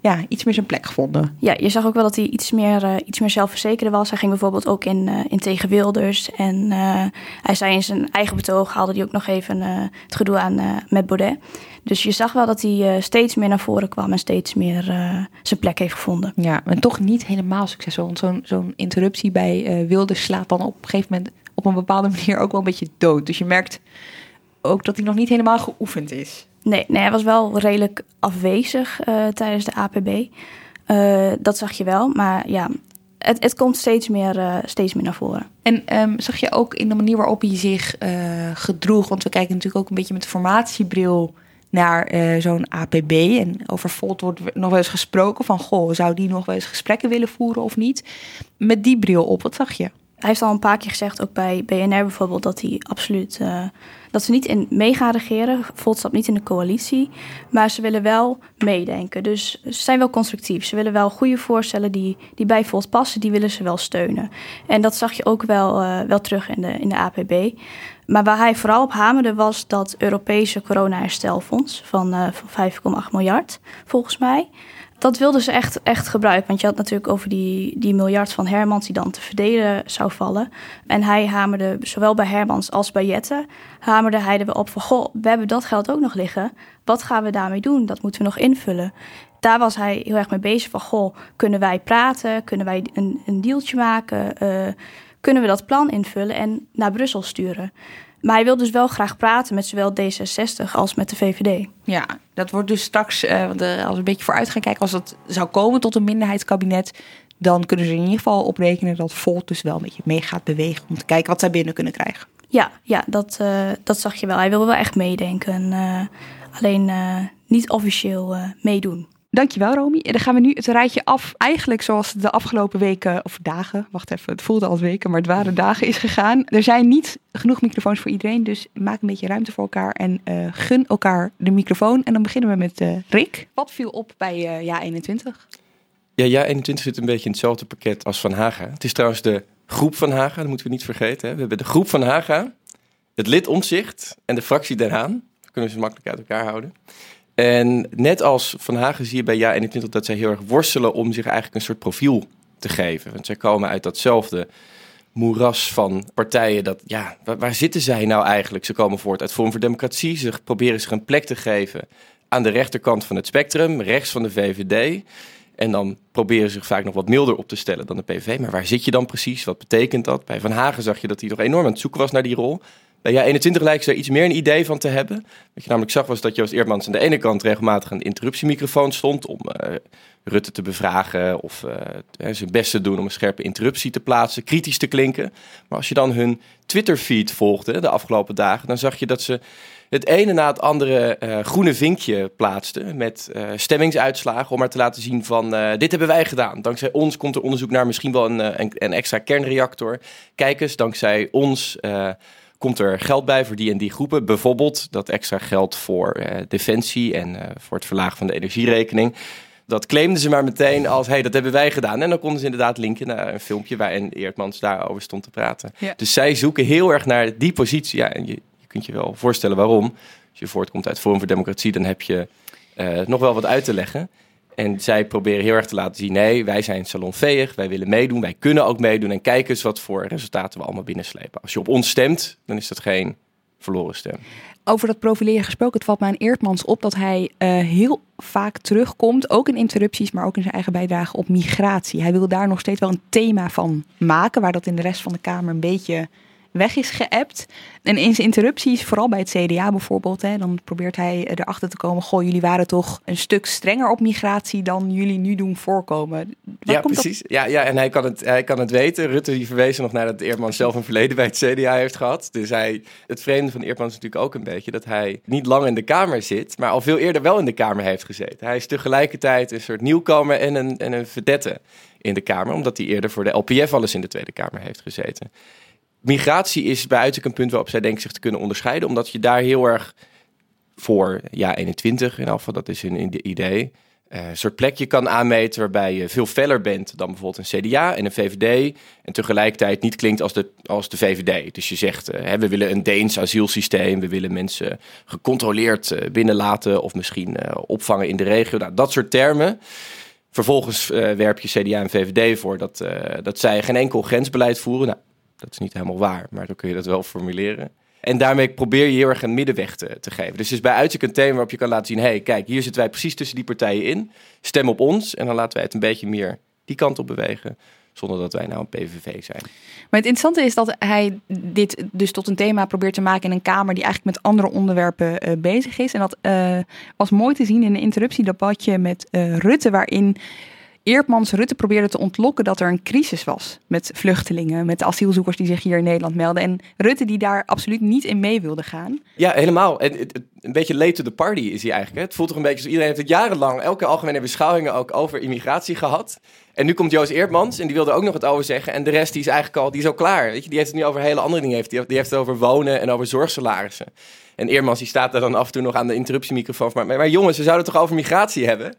ja, iets meer zijn plek gevonden. Ja, je zag ook wel dat hij iets meer, uh, iets meer zelfverzekerd was. Hij ging bijvoorbeeld ook in, uh, in tegen Wilders. En uh, hij zei in zijn eigen betoog, haalde hij ook nog even het gedoe aan met Baudet. Dus je zag wel dat hij steeds meer naar voren kwam en steeds meer zijn plek heeft gevonden. Ja, maar toch niet helemaal succesvol. Want zo'n zo'n interruptie bij Wilders slaat dan op een gegeven moment op een bepaalde manier ook wel een beetje dood. Dus je merkt ook dat hij nog niet helemaal geoefend is. Nee, nee, hij was wel redelijk afwezig uh, tijdens de APB. Uh, eh, dat zag je wel, maar ja, het, het komt steeds meer, uh, steeds meer naar voren. En um, zag je ook in de manier waarop hij zich gedroeg, want we kijken natuurlijk ook een beetje met de formatiebril naar zo'n APB. En over Volt wordt nog wel eens gesproken van, goh, zou die nog wel eens gesprekken willen voeren of niet? Met die bril op, wat zag je? Hij heeft al een paar keer gezegd, ook bij BNR bijvoorbeeld, dat hij absoluut dat ze niet in mee gaan regeren. Volt stapt niet in de coalitie. Maar ze willen wel meedenken. Dus ze zijn wel constructief. Ze willen wel goede voorstellen die, die bij Volt passen. Die willen ze wel steunen. En dat zag je ook wel, uh, wel terug in de, in de APB. Maar waar hij vooral op hamerde was dat Europese corona-herstelfonds van, uh, van 5,8 miljard, volgens mij dat wilden ze echt, echt gebruiken. Want je had natuurlijk over die, die miljard van Hermans die dan te verdelen zou vallen. En hij hamerde, zowel bij Hermans als bij Jette, hamerde hij er op van... goh, we hebben dat geld ook nog liggen. Wat gaan we daarmee doen? Dat moeten we nog invullen. Daar was hij heel erg mee bezig van... goh, kunnen wij praten? Kunnen wij een, een dealtje maken? Uh, kunnen we dat plan invullen en naar Brussel sturen? Maar hij wil dus wel graag praten met zowel D66 als met de VVD. Ja, dat wordt dus straks, uh, als we een beetje vooruit gaan kijken, als het zou komen tot een minderheidskabinet, dan kunnen ze in ieder geval oprekenen dat Volt dus wel een beetje mee gaat bewegen om te kijken wat zij binnen kunnen krijgen. Ja, ja dat, uh, dat zag je wel. Hij wilde wel echt meedenken. Uh, alleen niet officieel meedoen. Dankjewel, Romy. En dan gaan we nu het rijtje af. Eigenlijk zoals de afgelopen weken, of dagen, wacht even, het voelde als weken, maar het waren dagen, is gegaan. Er zijn niet genoeg microfoons voor iedereen, dus maak een beetje ruimte voor elkaar en uh, gun elkaar de microfoon. En dan beginnen we met uh, Rick. Wat viel op bij uh, Ja 21? Ja, Ja 21 zit een beetje in hetzelfde pakket als Van Haga. Het is trouwens de groep Van Haga, dat moeten we niet vergeten. Hè. We hebben de groep Van Haga, het lid Omzicht en de fractie Den Haan. Dat kunnen we ze makkelijk uit elkaar houden. En net als Van Hagen zie je bij Ja21 dat zij heel erg worstelen om zich eigenlijk een soort profiel te geven. Want zij komen uit datzelfde moeras van partijen. Dat, ja, waar, zitten zij nou eigenlijk? Ze komen voort uit Vorm voor Democratie. Ze proberen zich een plek te geven aan de rechterkant van het spectrum, rechts van de VVD. En dan proberen ze zich vaak nog wat milder op te stellen dan de PV. Maar waar zit je dan precies? Wat betekent dat? Bij Van Hagen zag je dat hij nog enorm aan het zoeken was naar die rol. Bij ja, 21 lijkt ze er iets meer een idee van te hebben. Wat je namelijk zag was dat Joost Eerdmans aan de ene kant regelmatig de interruptiemicrofoon stond om uh, Rutte te bevragen of uh, zijn best te doen om een scherpe interruptie te plaatsen, kritisch te klinken. Maar als je dan hun Twitter-feed volgde de afgelopen dagen, dan zag je dat ze het ene na het andere uh, groene vinkje plaatsten met stemmingsuitslagen om maar te laten zien van dit hebben wij gedaan. Dankzij ons komt er onderzoek naar misschien wel een, een, een extra kernreactor. Kijk eens, dankzij ons komt er geld bij voor die en die groepen. Bijvoorbeeld dat extra geld voor uh, defensie en uh, voor het verlagen van de energierekening. Dat claimden ze maar meteen als, hey, dat hebben wij gedaan. En dan konden ze inderdaad linken naar een filmpje waarin Eertmans daarover stond te praten. Ja. Dus zij zoeken heel erg naar die positie. Ja, en je, je kunt je wel voorstellen waarom. Als je voortkomt uit Forum voor Democratie, dan heb je uh, nog wel wat uit te leggen. En zij proberen heel erg te laten zien: nee, wij zijn salonveeg, wij willen meedoen, wij kunnen ook meedoen. En kijk eens wat voor resultaten we allemaal binnenslepen. Als je op ons stemt, dan is dat geen verloren stem. Over dat profileren gesproken, het valt mij aan Eertmans op dat hij uh, heel vaak terugkomt, ook in interrupties, maar ook in zijn eigen bijdrage op migratie. Hij wil daar nog steeds wel een thema van maken, waar dat in de rest van de Kamer een beetje weg is geëpt. En in zijn interrupties, vooral bij het CDA bijvoorbeeld, hè, dan probeert hij erachter te komen: goh, jullie waren toch een stuk strenger op migratie dan jullie nu doen voorkomen. ja, precies. Ja, ja, en hij kan, het, hij kan het weten. Rutte die verwezen nog naar dat Eerdman zelf een verleden bij het CDA heeft gehad. Dus hij, het vreemde van Eerdman is natuurlijk ook een beetje dat hij niet lang in de Kamer zit, maar al veel eerder wel in de Kamer heeft gezeten. Hij is tegelijkertijd een soort nieuwkomer en een, en een vedette in de Kamer, omdat hij eerder voor de LPF alles in de Tweede Kamer heeft gezeten migratie is bij een punt waarop zij denken zich te kunnen onderscheiden. Omdat je daar heel erg voor ja 21 in afval, dat is een idee. Uh, een soort plekje kan aanmeten waarbij je veel feller bent dan bijvoorbeeld een CDA en een VVD. En tegelijkertijd niet klinkt als de, als de VVD. Dus je zegt, uh, we willen een Deens asielsysteem. We willen mensen gecontroleerd uh, binnenlaten of misschien opvangen in de regio. Nou, dat soort termen. Vervolgens werp je CDA en VVD voor dat, dat zij geen enkel grensbeleid voeren. Nou, dat is niet helemaal waar, maar dan kun je dat wel formuleren. En daarmee probeer je heel erg een middenweg te, te geven. Dus het is bij uitstek een thema waarop je kan laten zien... hey, kijk, hier zitten wij precies tussen die partijen in. Stem op ons en dan laten wij het een beetje meer die kant op bewegen zonder dat wij nou een PVV zijn. Maar het interessante is dat hij dit dus tot een thema probeert te maken in een Kamer die eigenlijk met andere onderwerpen uh, bezig is. En dat uh, was mooi te zien in een interruptiedebatje met uh, Rutte, waarin Eerpmans Rutte probeerde te ontlokken dat er een crisis was met vluchtelingen, met asielzoekers die zich hier in Nederland melden. En Rutte die daar absoluut niet in mee wilde gaan. Ja, helemaal. En, een beetje late to the party is hij eigenlijk. Het voelt toch een beetje als iedereen heeft het jarenlang, elke algemene beschouwingen ook over immigratie gehad. En nu komt Joost Eertmans en die wilde ook nog het over zeggen. En de rest die is eigenlijk al, die is al klaar. Weet je? Die heeft het nu over hele andere dingen. Die heeft het over wonen en over zorgsalarissen. En Eermans die staat daar dan af en toe nog aan de interruptiemicrofoon. Maar, maar, maar jongens, we zouden het toch over migratie hebben?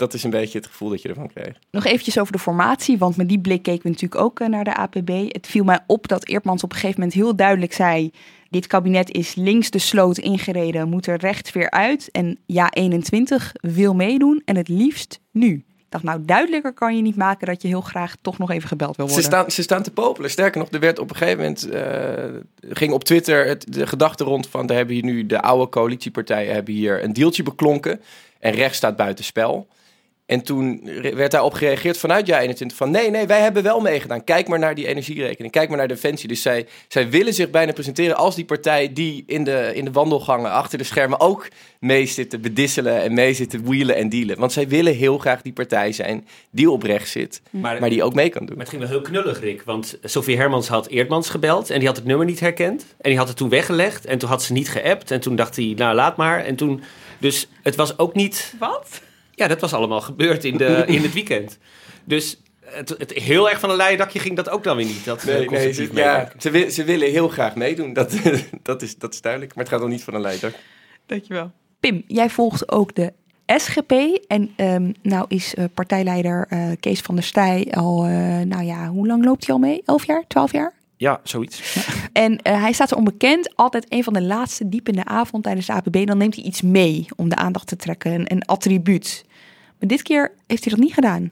Dat is een beetje het gevoel dat je ervan kreeg. Nog eventjes over de formatie, want met die blik keken we natuurlijk ook eh, naar de APB. Het viel mij op dat Eertmans op een gegeven moment heel duidelijk zei... dit kabinet is links de sloot ingereden, moet er rechts weer uit. En ja, 21 wil meedoen en het liefst nu. Ik dacht, nou duidelijker kan je niet maken dat je heel graag toch nog even gebeld wil worden. Ze staan, ze staan te popelen. Sterker nog, er werd op een gegeven moment, uh, ging op Twitter het, de gedachte rond van, daar hebben hier nu de oude coalitiepartijen hebben hier een deeltje beklonken. En rechts staat buiten spel. En toen werd daarop gereageerd vanuit jaar 21 van nee, nee, wij hebben wel meegedaan. Kijk maar naar die energierekening, kijk maar naar Defensie. Dus zij, zij willen zich bijna presenteren als die partij die in de, in de wandelgangen achter de schermen ook mee zit te bedisselen en mee zit te wheelen en dealen. Want zij willen heel graag die partij zijn die op rechts zit, maar, die ook mee kan doen. Maar het ging wel heel knullig, Rick. Want Sofie Hermans had Eerdmans gebeld en die had het nummer niet herkend. En die had het toen weggelegd en toen had ze niet geappt. En toen dacht hij, nou laat maar. En toen, dus het was ook niet... Wat? Ja, dat was allemaal gebeurd in, de, in het weekend. Dus het, het, heel erg van een leien dakje ging dat ook dan weer niet. Dat nee, nee ze, ja, ze, ze, willen heel graag meedoen. Dat, dat, is, dat is duidelijk. Maar het gaat nog niet van een leien. Dankjewel. Pim, jij volgt ook de SGP. En um, nou is uh, partijleider uh, Kees van der Stij al, uh, nou ja, hoe lang loopt hij al mee? Elf jaar? Twaalf jaar? Ja, zoiets. En uh, hij staat er onbekend. Altijd een van de laatste diep in de avond tijdens de APB. Dan neemt hij iets mee om de aandacht te trekken. Een, een attribuut. Maar dit keer heeft hij dat niet gedaan.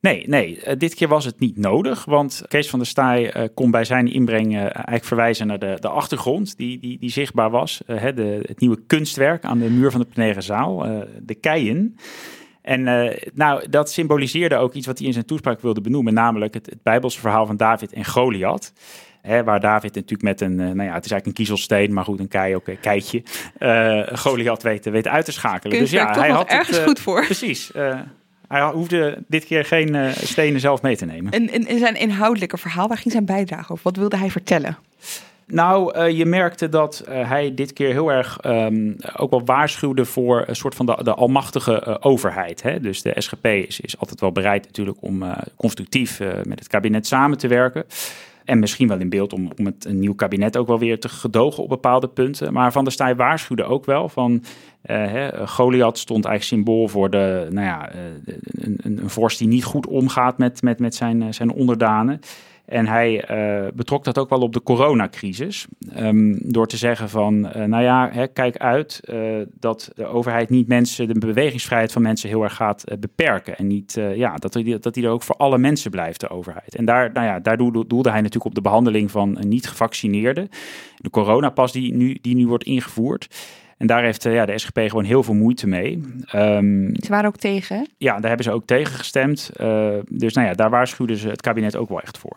Nee, nee, uh, dit keer was het niet nodig. Want Kees van der Staaij uh, kon bij zijn inbreng uh, eigenlijk verwijzen naar de, de achtergrond die, die, die zichtbaar was. Hè, de, het nieuwe kunstwerk aan de muur van de plenaire zaal, de keien. En nou, dat symboliseerde ook iets wat hij in zijn toespraak wilde benoemen, namelijk het, het Bijbelse verhaal van David en Goliath. Hè, waar David natuurlijk met een, nou ja, het is eigenlijk een kiezelsteen, maar goed, een kei ook een keitje. Uh, Goliath weet, weet uit te schakelen. dus ja, hij had ergens het, goed voor. Precies. Hij hoefde dit keer geen uh, stenen zelf mee te nemen. En in zijn inhoudelijke verhaal, waar ging zijn bijdrage over? Wat wilde hij vertellen? Nou, uh, je merkte dat uh, hij dit keer heel erg um, ook wel waarschuwde voor een soort van de, de almachtige overheid. Hè? Dus de SGP is, is altijd wel bereid natuurlijk om constructief met het kabinet samen te werken. En misschien wel in beeld om, om het een nieuw kabinet ook wel weer te gedogen op bepaalde punten. Maar Van der Staaij waarschuwde ook wel van... Uh, Goliath stond eigenlijk symbool voor de, nou ja, uh, een, een, een vorst die niet goed omgaat met, met, met zijn, zijn onderdanen. En hij uh, betrok dat ook wel op de coronacrisis. Um, door te zeggen van, uh, nou ja, hè, kijk uit uh, dat de overheid niet mensen, de bewegingsvrijheid van mensen heel erg gaat beperken. En niet, ja, dat, die, dat die er ook voor alle mensen blijft, de overheid. En daar, nou ja, daar doelde, doelde hij natuurlijk op de behandeling van niet-gevaccineerden. De coronapas die nu, die nu wordt ingevoerd. En daar heeft ja, de SGP gewoon heel veel moeite mee. Um, ze waren ook tegen? Ja, daar hebben ze ook tegen gestemd. Uh, dus nou ja, daar waarschuwden ze het kabinet ook wel echt voor.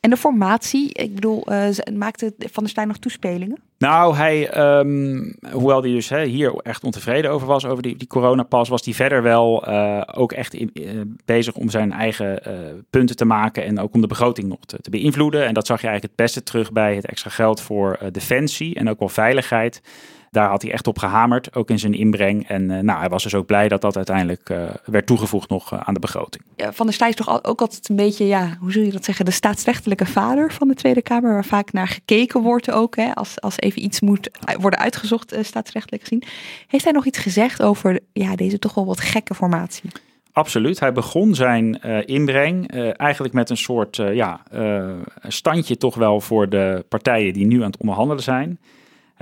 En de formatie, ik bedoel, uh, maakte Van der Stijn nog toespelingen? Nou, hij, um, hoewel hij dus hè, hier echt ontevreden over was, over die, die coronapas, was hij verder wel uh, ook echt in, uh, bezig om zijn eigen punten te maken en ook om de begroting nog te, te, beïnvloeden. En dat zag je eigenlijk het beste terug bij het extra geld voor defensie en ook wel veiligheid. Daar had hij echt op gehamerd, ook in zijn inbreng. En uh, nou, hij was dus ook blij dat dat uiteindelijk uh, werd toegevoegd nog uh, aan de begroting. Ja, van der Staaij is toch ook altijd een beetje, ja, hoe zul je dat zeggen, de staatsrechtelijke vader van de Tweede Kamer, waar vaak naar gekeken wordt ook, hè, als, als even iets moet worden uitgezocht, staatsrechtelijk gezien. Heeft hij nog iets gezegd over ja, deze toch wel wat gekke formatie? Absoluut. Hij begon zijn uh, inbreng uh, eigenlijk met een soort uh, ja, standje toch wel voor de partijen die nu aan het onderhandelen zijn.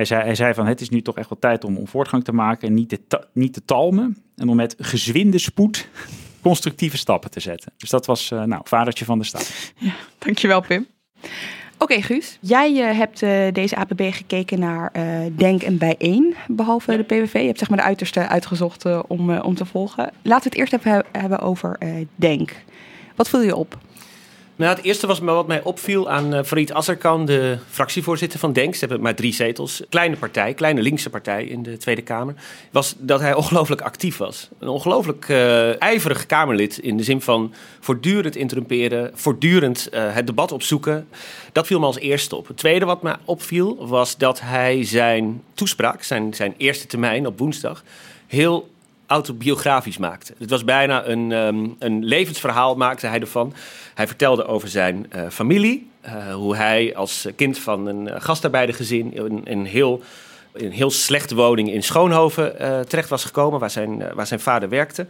Hij zei, hij zei van het is nu toch echt wel tijd om, om voortgang te maken en niet te, niet te talmen. En om met gezwinde spoed constructieve stappen te zetten. Dus dat was uh, nou, vadertje van de staat. Ja, dankjewel Pim. Oké okay, Guus, jij uh, hebt uh, deze APB gekeken naar Denk en Bijeen, behalve ja. de PVV. Je hebt zeg maar de uiterste uitgezocht om, om te volgen. Laten we het eerst even hebben over Denk. Wat viel je op? Nou, het eerste was wat mij opviel aan uh, Farid Azarkan, de fractievoorzitter van Denk. Ze hebben maar drie zetels. Kleine partij, kleine linkse partij in de Tweede Kamer. Was dat hij ongelooflijk actief was. Een ongelooflijk uh, ijverig Kamerlid in de zin van voortdurend interrumperen, voortdurend uh, het debat opzoeken. Dat viel me als eerste op. Het tweede wat me opviel was dat hij zijn toespraak, zijn, zijn eerste termijn op woensdag, heel autobiografisch maakte. Het was bijna een, um, een levensverhaal, maakte hij ervan. Hij vertelde over zijn uh, familie, uh, hoe hij als kind van een uh, gastarbeidergezin in een heel, een heel slechte woning in Schoonhoven terecht was gekomen, waar zijn, waar zijn vader werkte.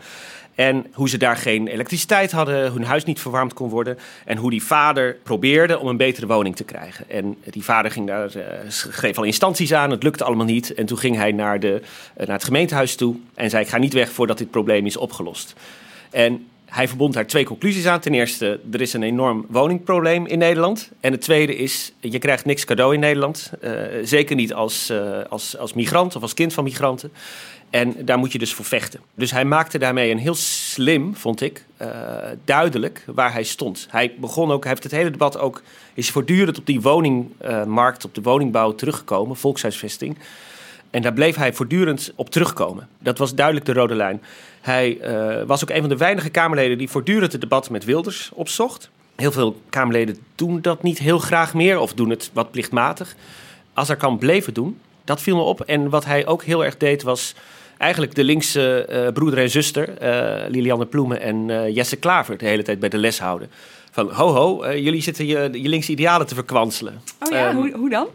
En hoe ze daar geen elektriciteit hadden, hun huis niet verwarmd kon worden. En hoe die vader probeerde om een betere woning te krijgen. En die vader ging daar, uh, schreef al instanties aan, het lukte allemaal niet. En toen ging hij naar, de, uh, naar het gemeentehuis toe en zei: Ik ga niet weg voordat dit probleem is opgelost. En hij verbond daar twee conclusies aan. Ten eerste, er is een enorm woningprobleem in Nederland. En het tweede is, je krijgt niks cadeau in Nederland. Uh, zeker niet als, als, als migrant of als kind van migranten. En daar moet je dus voor vechten. Dus hij maakte daarmee een heel slim, vond ik, uh, duidelijk waar hij stond. Hij begon ook, hij heeft het hele debat ook, is voortdurend op die woningmarkt, op de woningbouw teruggekomen, volkshuisvesting. En daar bleef hij voortdurend op terugkomen. Dat was duidelijk de rode lijn. Hij uh, was ook een van de weinige Kamerleden die voortdurend het debat met Wilders opzocht. Heel veel Kamerleden doen dat niet heel graag meer of doen het wat plichtmatig. Als er kan bleven doen, dat viel me op. En wat hij ook heel erg deed was eigenlijk de linkse uh, broeder en zuster, uh, Lilianne Ploemen en uh, Jesse Klaver, de hele tijd bij de les houden. Van ho ho, jullie zitten je, je linkse idealen te verkwanselen. Oh ja, um, hoe, hoe dan?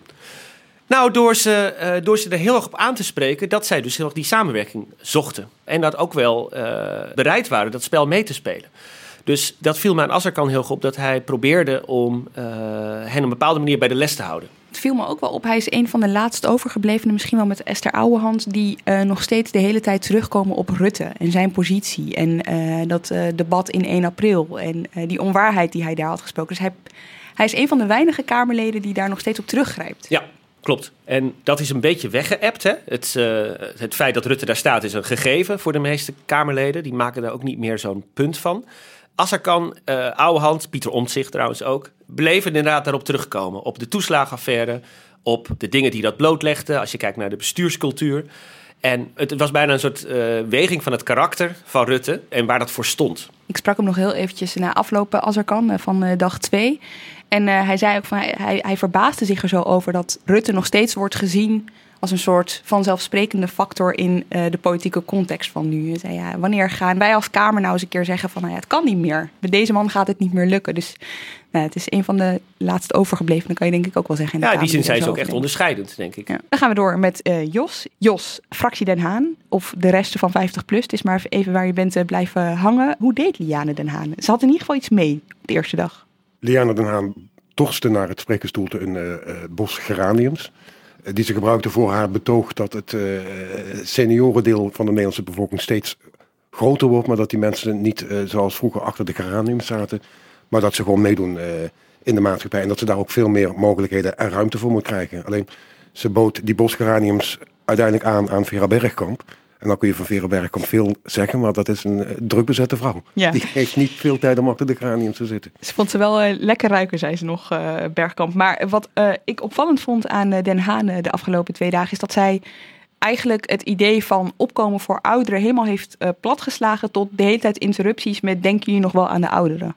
Nou, door ze, door ze er heel erg op aan te spreken dat zij dus heel erg die samenwerking zochten. En dat ook wel bereid waren dat spel mee te spelen. Dus dat viel me aan Azarkan heel goed op dat hij probeerde om hen op een bepaalde manier bij de les te houden. Viel me ook wel op. Hij is een van de laatst overgeblevenen, misschien wel met Esther Ouwehand, die uh, nog steeds de hele tijd terugkomen op Rutte en zijn positie. En uh, dat uh, debat in 1 april en die onwaarheid die hij daar had gesproken. Dus hij, hij is een van de weinige Kamerleden die daar nog steeds op teruggrijpt. Ja, Klopt. En dat is een beetje weggeëpt. Hè? Het, het feit dat Rutte daar staat is een gegeven voor de meeste Kamerleden. Die maken daar ook niet meer zo'n punt van. Azarkan, uh, Ouwehand, Pieter Omtzigt trouwens ook, bleven inderdaad daarop terugkomen. Op de toeslagenaffaire, op de dingen die dat blootlegden. Als je kijkt naar de bestuurscultuur. En het was bijna een soort uh, weging van het karakter van Rutte en waar dat voor stond. Ik sprak hem nog heel eventjes na aflopen Azarkan van uh, dag 2. En hij zei ook van hij, hij verbaasde zich er zo over dat Rutte nog steeds wordt gezien als een soort vanzelfsprekende factor in uh, de politieke context van nu. Zei, ja, wanneer gaan wij als Kamer nou eens een keer zeggen van nou ja, het kan niet meer. Met deze man gaat het niet meer lukken. Dus nou, het is een van de laatst overgeblevenen, kan je denk ik ook wel zeggen. In ja, die zin zijn ze ook echt onderscheidend, denk ik. Ja. Dan gaan we door met uh, Jos. Jos, fractie Den Haan, of de resten van 50 plus. Het is maar even waar je bent uh, blijven hangen. Hoe deed Liane Den Haan? Ze had in ieder geval iets mee de eerste dag. Liana Den Haan torste naar het sprekersstoelte een uh, bos geraniums. Die ze gebruikte voor haar betoog dat het seniorendeel van de Nederlandse bevolking steeds groter wordt. Maar dat die mensen niet zoals vroeger achter de geraniums zaten. Maar dat ze gewoon meedoen in de maatschappij. En dat ze daar ook veel meer mogelijkheden en ruimte voor moet krijgen. Alleen ze bood die bosgeraniums uiteindelijk aan aan Vera Bergkamp. En dan kun je van Vera Bergkamp veel zeggen, maar dat is een uh, druk bezette vrouw. Ja. Die heeft niet veel tijd om achter de geraniums te zitten. Ze vond ze wel uh, lekker ruiken, zei ze nog, uh, Bergkamp. Maar wat ik opvallend vond aan Den Haan de afgelopen twee dagen... is dat zij eigenlijk het idee van opkomen voor ouderen... helemaal heeft platgeslagen tot de hele tijd interrupties met... denken jullie nog wel aan de ouderen?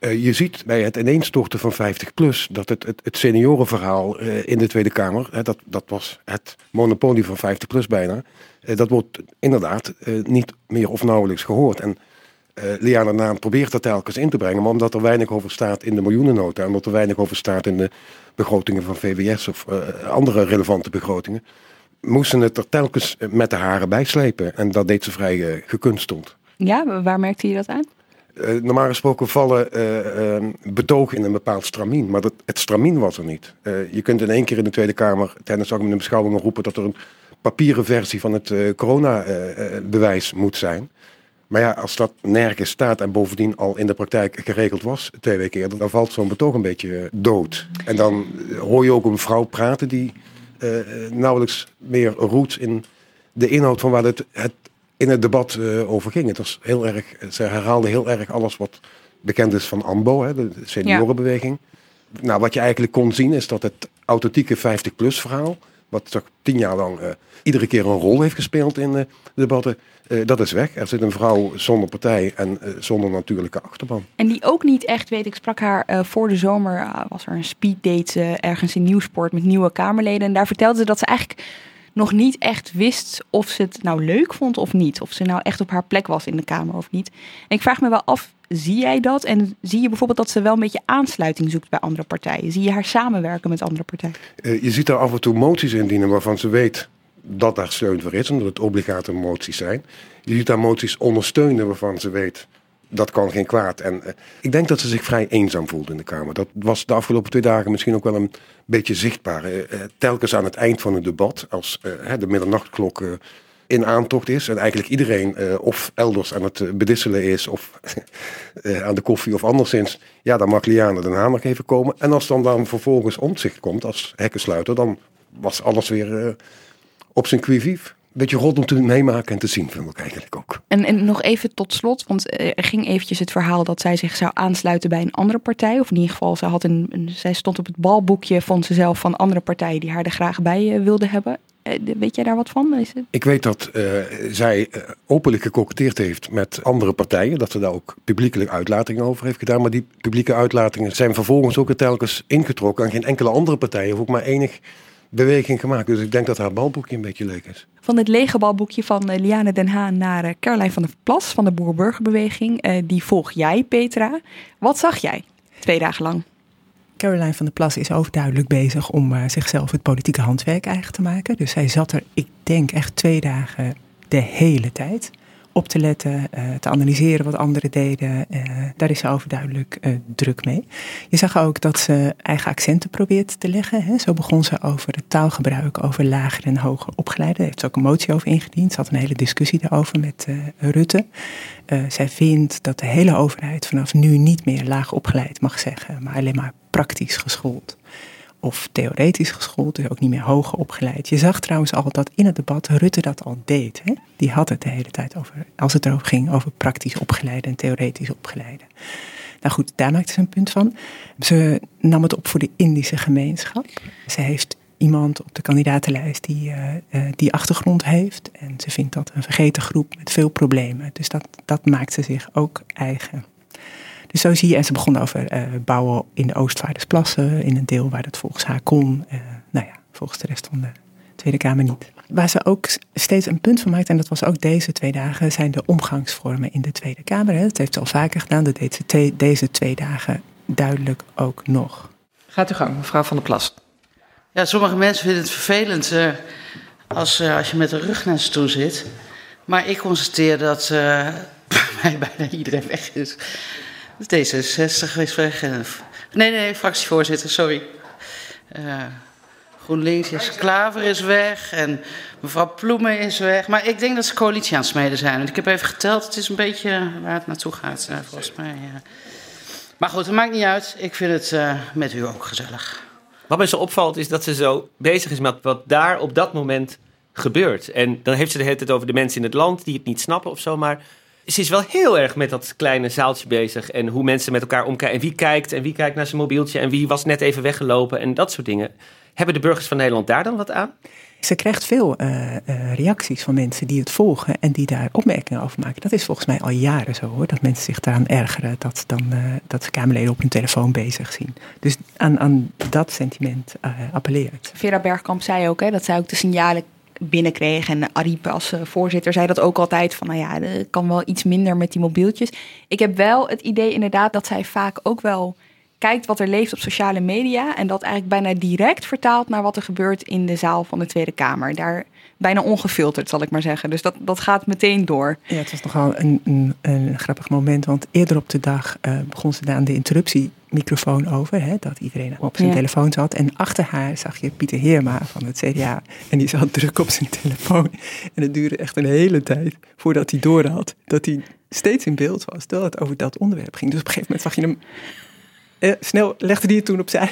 Uh, je ziet bij het ineenstorten van 50PLUS dat het, het, het seniorenverhaal uh, in de Tweede Kamer, hè, dat, dat was het monopolie van 50PLUS bijna, dat wordt inderdaad niet meer of nauwelijks gehoord. En Liana Naan probeert dat telkens in te brengen, maar omdat er weinig over staat in de miljoenennota en omdat er weinig over staat in de begrotingen van VWS of andere relevante begrotingen, moesten het er telkens met de haren bijslepen. En dat deed ze vrij gekunsteld. Ja, waar merkte je dat aan? Normaal gesproken vallen uh, uh, betogen in een bepaald stramien. Maar dat, het stramien was er niet. je kunt in één keer in de Tweede Kamer tijdens de beschouwingen roepen dat er een papieren versie van het coronabewijs moet zijn. Maar ja, als dat nergens staat en bovendien al in de praktijk geregeld was twee weken eerder, dan valt zo'n betoog een beetje dood. En dan hoor je ook een vrouw praten die nauwelijks meer roet in de inhoud van waar het, het in het debat uh, over ging. Het was heel erg, ze herhaalde heel erg alles wat bekend is van AMBO, hè, de seniorenbeweging. Nou, wat je eigenlijk kon zien is dat het authentieke 50-plus verhaal, wat toch tien jaar lang uh, iedere keer een rol heeft gespeeld in de debatten, dat is weg. Er zit een vrouw zonder partij en zonder natuurlijke achterban. En die ook niet echt weet, ik sprak haar voor de zomer, was er een speeddate ergens in Nieuwsport met nieuwe Kamerleden. En daar vertelde ze dat ze eigenlijk nog niet echt wist of ze het nou leuk vond of niet. Of ze nou echt op haar plek was in de Kamer of niet. En ik vraag me wel af, zie jij dat? En zie je bijvoorbeeld dat ze wel een beetje aansluiting zoekt bij andere partijen? Zie je haar samenwerken met andere partijen? Uh, je ziet daar af en toe moties indienen waarvan ze weet dat daar steun voor is. En dat het obligate moties zijn. Je ziet daar moties ondersteunen waarvan ze weet dat kan geen kwaad. En uh, ik denk dat ze zich vrij eenzaam voelt in de Kamer. Dat was de afgelopen twee dagen misschien ook wel een beetje zichtbaar. Uh, telkens aan het eind van het debat, als de middernachtkklok in aantocht is en eigenlijk iedereen of elders aan het bedisselen is of aan de koffie of anderszins, ja, dan mag Liana Haan nog even komen. En als dan, dan vervolgens omzicht komt als hekkensluiter, dan was alles weer op zijn qui beetje rot om te meemaken en te zien, vind ik eigenlijk ook. En, en nog even tot slot, want er ging eventjes het verhaal dat zij zich zou aansluiten bij een andere partij. Of in ieder geval, ze had een, een zij stond op het balboekje, vond ze zelf, van andere partijen die haar er graag bij uh, wilden hebben. Uh, weet jij daar wat van? Is het... Ik weet dat uh, zij openlijk gekoketteerd heeft met andere partijen. Dat ze daar ook publiekelijk uitlatingen over heeft gedaan. Maar die publieke uitlatingen zijn vervolgens ook telkens ingetrokken aan geen enkele andere partij. Of ook maar enig beweging gemaakt. Dus ik denk dat haar balboekje een beetje leuk is. Van het lege balboekje van uh, Liane Den Haan naar uh, Caroline van der Plas van de Boer-Burgerbeweging. Uh, die volg jij, Petra. Wat zag jij twee dagen lang? Caroline van der Plas is overduidelijk bezig om zichzelf het politieke handwerk eigen te maken. Dus zij zat er, ik denk, echt twee dagen de hele tijd op te letten, uh, te analyseren wat anderen deden. Uh, daar is ze overduidelijk uh, druk mee. Je zag ook dat ze eigen accenten probeert te leggen. Zo begon ze over het taalgebruik, over lager en hoger opgeleiden. Daar heeft ze ook een motie over ingediend. Ze had een hele discussie daarover met Rutte. zij vindt dat de hele overheid vanaf nu niet meer laag opgeleid mag zeggen, maar alleen maar praktisch geschoold of theoretisch geschoold, dus ook niet meer hoger opgeleid. Je zag trouwens al dat in het debat Rutte dat al deed. Hè? Die had het de hele tijd over, als het erover ging, over praktisch opgeleide en theoretisch opgeleide. Nou goed, daar maakte ze een punt van. Ze nam het op voor de Indische gemeenschap. Ze heeft iemand op de kandidatenlijst die uh, uh, die achtergrond heeft. En ze vindt dat een vergeten groep met veel problemen. Dus dat, dat maakt ze zich ook eigen. Dus zo zie je, en ze begon over uh, bouwen in de Oostvaardersplassen, in een deel waar dat volgens haar kon. Uh, nou ja, volgens de rest van de Tweede Kamer niet. Waar ze ook steeds een punt van maakt, en dat was ook deze twee dagen, zijn de omgangsvormen in de Tweede Kamer. Hè. Dat heeft ze al vaker gedaan, dat deed ze deze twee dagen duidelijk ook nog. Gaat u gang, mevrouw van der Plas. Ja, sommige mensen vinden het vervelend uh, als, als je met de rug naar ze toe zit. Maar ik constateer dat bij mij bijna iedereen weg is. D66 is weg. En, nee, nee, fractievoorzitter, sorry. Uh, GroenLinks, is Klaver is weg en mevrouw Ploemen is weg. Maar ik denk dat ze coalitie aan het smeden zijn. Want ik heb even geteld, het is een beetje waar het naartoe gaat, uh, volgens mij. Maar goed, het maakt niet uit. Ik vind het met u ook gezellig. Wat mij zo opvalt is dat ze zo bezig is met wat daar op dat moment gebeurt. En dan heeft ze de hele tijd over de mensen in het land die het niet snappen of zo. Maar ze is wel heel erg met dat kleine zaaltje bezig. En hoe mensen met elkaar omkijken. En wie kijkt en wie kijkt naar zijn mobieltje. En wie was net even weggelopen. En dat soort dingen. Hebben de burgers van Nederland daar dan wat aan? Ze krijgt veel uh, uh, reacties van mensen die het volgen en die daar opmerkingen over maken. Dat is volgens mij al jaren zo hoor. Dat mensen zich daaraan ergeren dat, dan, uh, dat ze Kamerleden op hun telefoon bezig zien. Dus aan, aan dat sentiment appelleert. Vera Bergkamp zei ook hè, dat zij ook de signalen binnenkreeg. En Ariep als voorzitter zei dat ook altijd van, nou ja, er kan wel iets minder met die mobieltjes. Ik heb wel het idee inderdaad dat zij vaak ook wel kijkt wat er leeft op sociale media en dat eigenlijk bijna direct vertaalt naar wat er gebeurt in de zaal van de Tweede Kamer. Daar bijna ongefilterd, zal ik maar zeggen. Dus dat, dat gaat meteen door. Ja, het was nogal een, een, een grappig moment, want eerder op de dag uh, begon ze aan de interruptiemicrofoon over, hè, dat iedereen op zijn telefoon zat. En achter haar zag je Pieter Heerma van het CDA en die zat druk op zijn telefoon. En het duurde echt een hele tijd voordat hij doorhad dat hij steeds in beeld was, terwijl het over dat onderwerp ging. Dus op een gegeven moment zag je hem uh, snel legde die het toen opzij.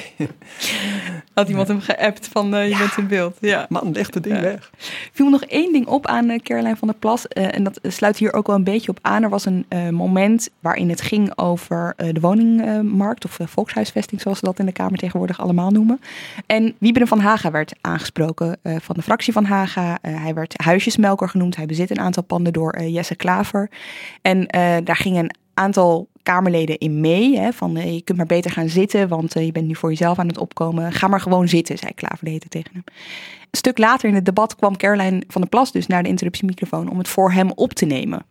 Had iemand hem geappt van uh, je ja. bent in beeld. Ja. Man, leg het ding ja. weg. viel me nog één ding op aan uh, Caroline van der Plas. en dat sluit hier ook wel een beetje op aan. Er was een moment waarin het ging over de woningmarkt. Of volkshuisvesting zoals ze dat in de Kamer tegenwoordig allemaal noemen. En Wieberen van Haga werd aangesproken van de fractie van Haga. hij werd huisjesmelker genoemd. Hij bezit een aantal panden door Jesse Klaver. En daar ging een aantal Kamerleden in mee. Hè, van uh, je kunt maar beter gaan zitten, want uh, je bent nu voor jezelf aan het opkomen. Ga maar gewoon zitten, zei Klaver de hete tegen hem. Een stuk later in het debat kwam Caroline van der Plas dus naar de interruptiemicrofoon om het voor hem op te nemen.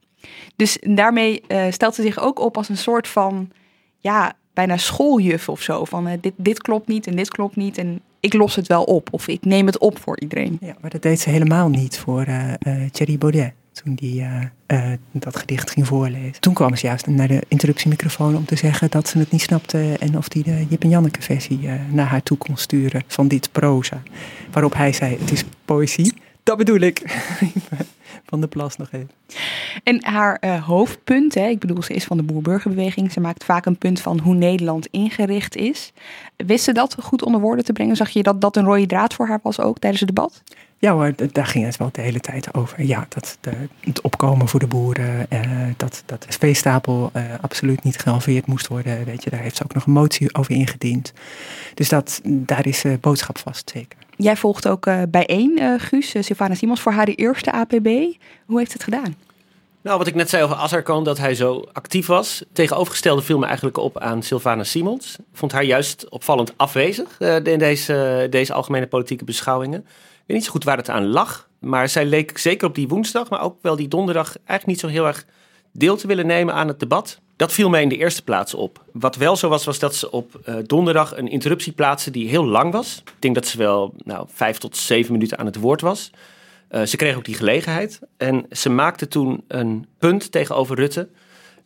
Dus daarmee uh, stelt ze zich ook op als een soort van, ja, bijna schooljuf of zo. Van dit, dit klopt niet en dit klopt niet en ik los het wel op. Of ik neem het op voor iedereen. Ja, maar dat deed ze helemaal niet voor Thierry Baudet toen die uh, uh, dat gedicht ging voorlezen. Toen kwam ze juist naar de interruptiemicrofoon om te zeggen dat ze het niet snapte en of die de Jip en Janneke versie uh, naar haar toe kon sturen van dit proza. Waarop hij zei, het is poëzie. Dat bedoel ik. van de Plas nog even. En haar uh, hoofdpunt, hè, ik bedoel, ze is van de boerburgerbeweging. Ze maakt vaak een punt van hoe Nederland ingericht is. Wist ze dat goed onder woorden te brengen? Zag je dat dat een rode draad voor haar was ook tijdens het debat? Ja hoor, daar ging het wel de hele tijd over. Ja, dat de, het opkomen voor de boeren, eh, dat, dat de veestapel eh, absoluut niet gehalveerd moest worden. Weet je, daar heeft ze ook nog een motie over ingediend. Dus dat, daar is uh, boodschap vast, zeker. Jij volgt ook uh, bijeen, uh, Guus, Sylvana Simons, voor haar de eerste APB. Hoe heeft het gedaan? Nou, wat ik net zei over Azarkan, dat hij zo actief was. Tegenovergestelde viel me eigenlijk op aan Sylvana Simons. Ik vond haar juist opvallend afwezig in deze, deze algemene politieke beschouwingen. Weet niet zo goed waar het aan lag. Maar zij leek zeker op die woensdag, maar ook wel die donderdag... eigenlijk niet zo heel erg deel te willen nemen aan het debat. Dat viel mij in de eerste plaats op. Wat wel zo was, was dat ze op uh, donderdag een interruptie plaatste die heel lang was. Ik denk dat ze wel nou, vijf tot zeven minuten aan het woord was. Uh, ze kreeg ook die gelegenheid. En ze maakte toen een punt tegenover Rutte.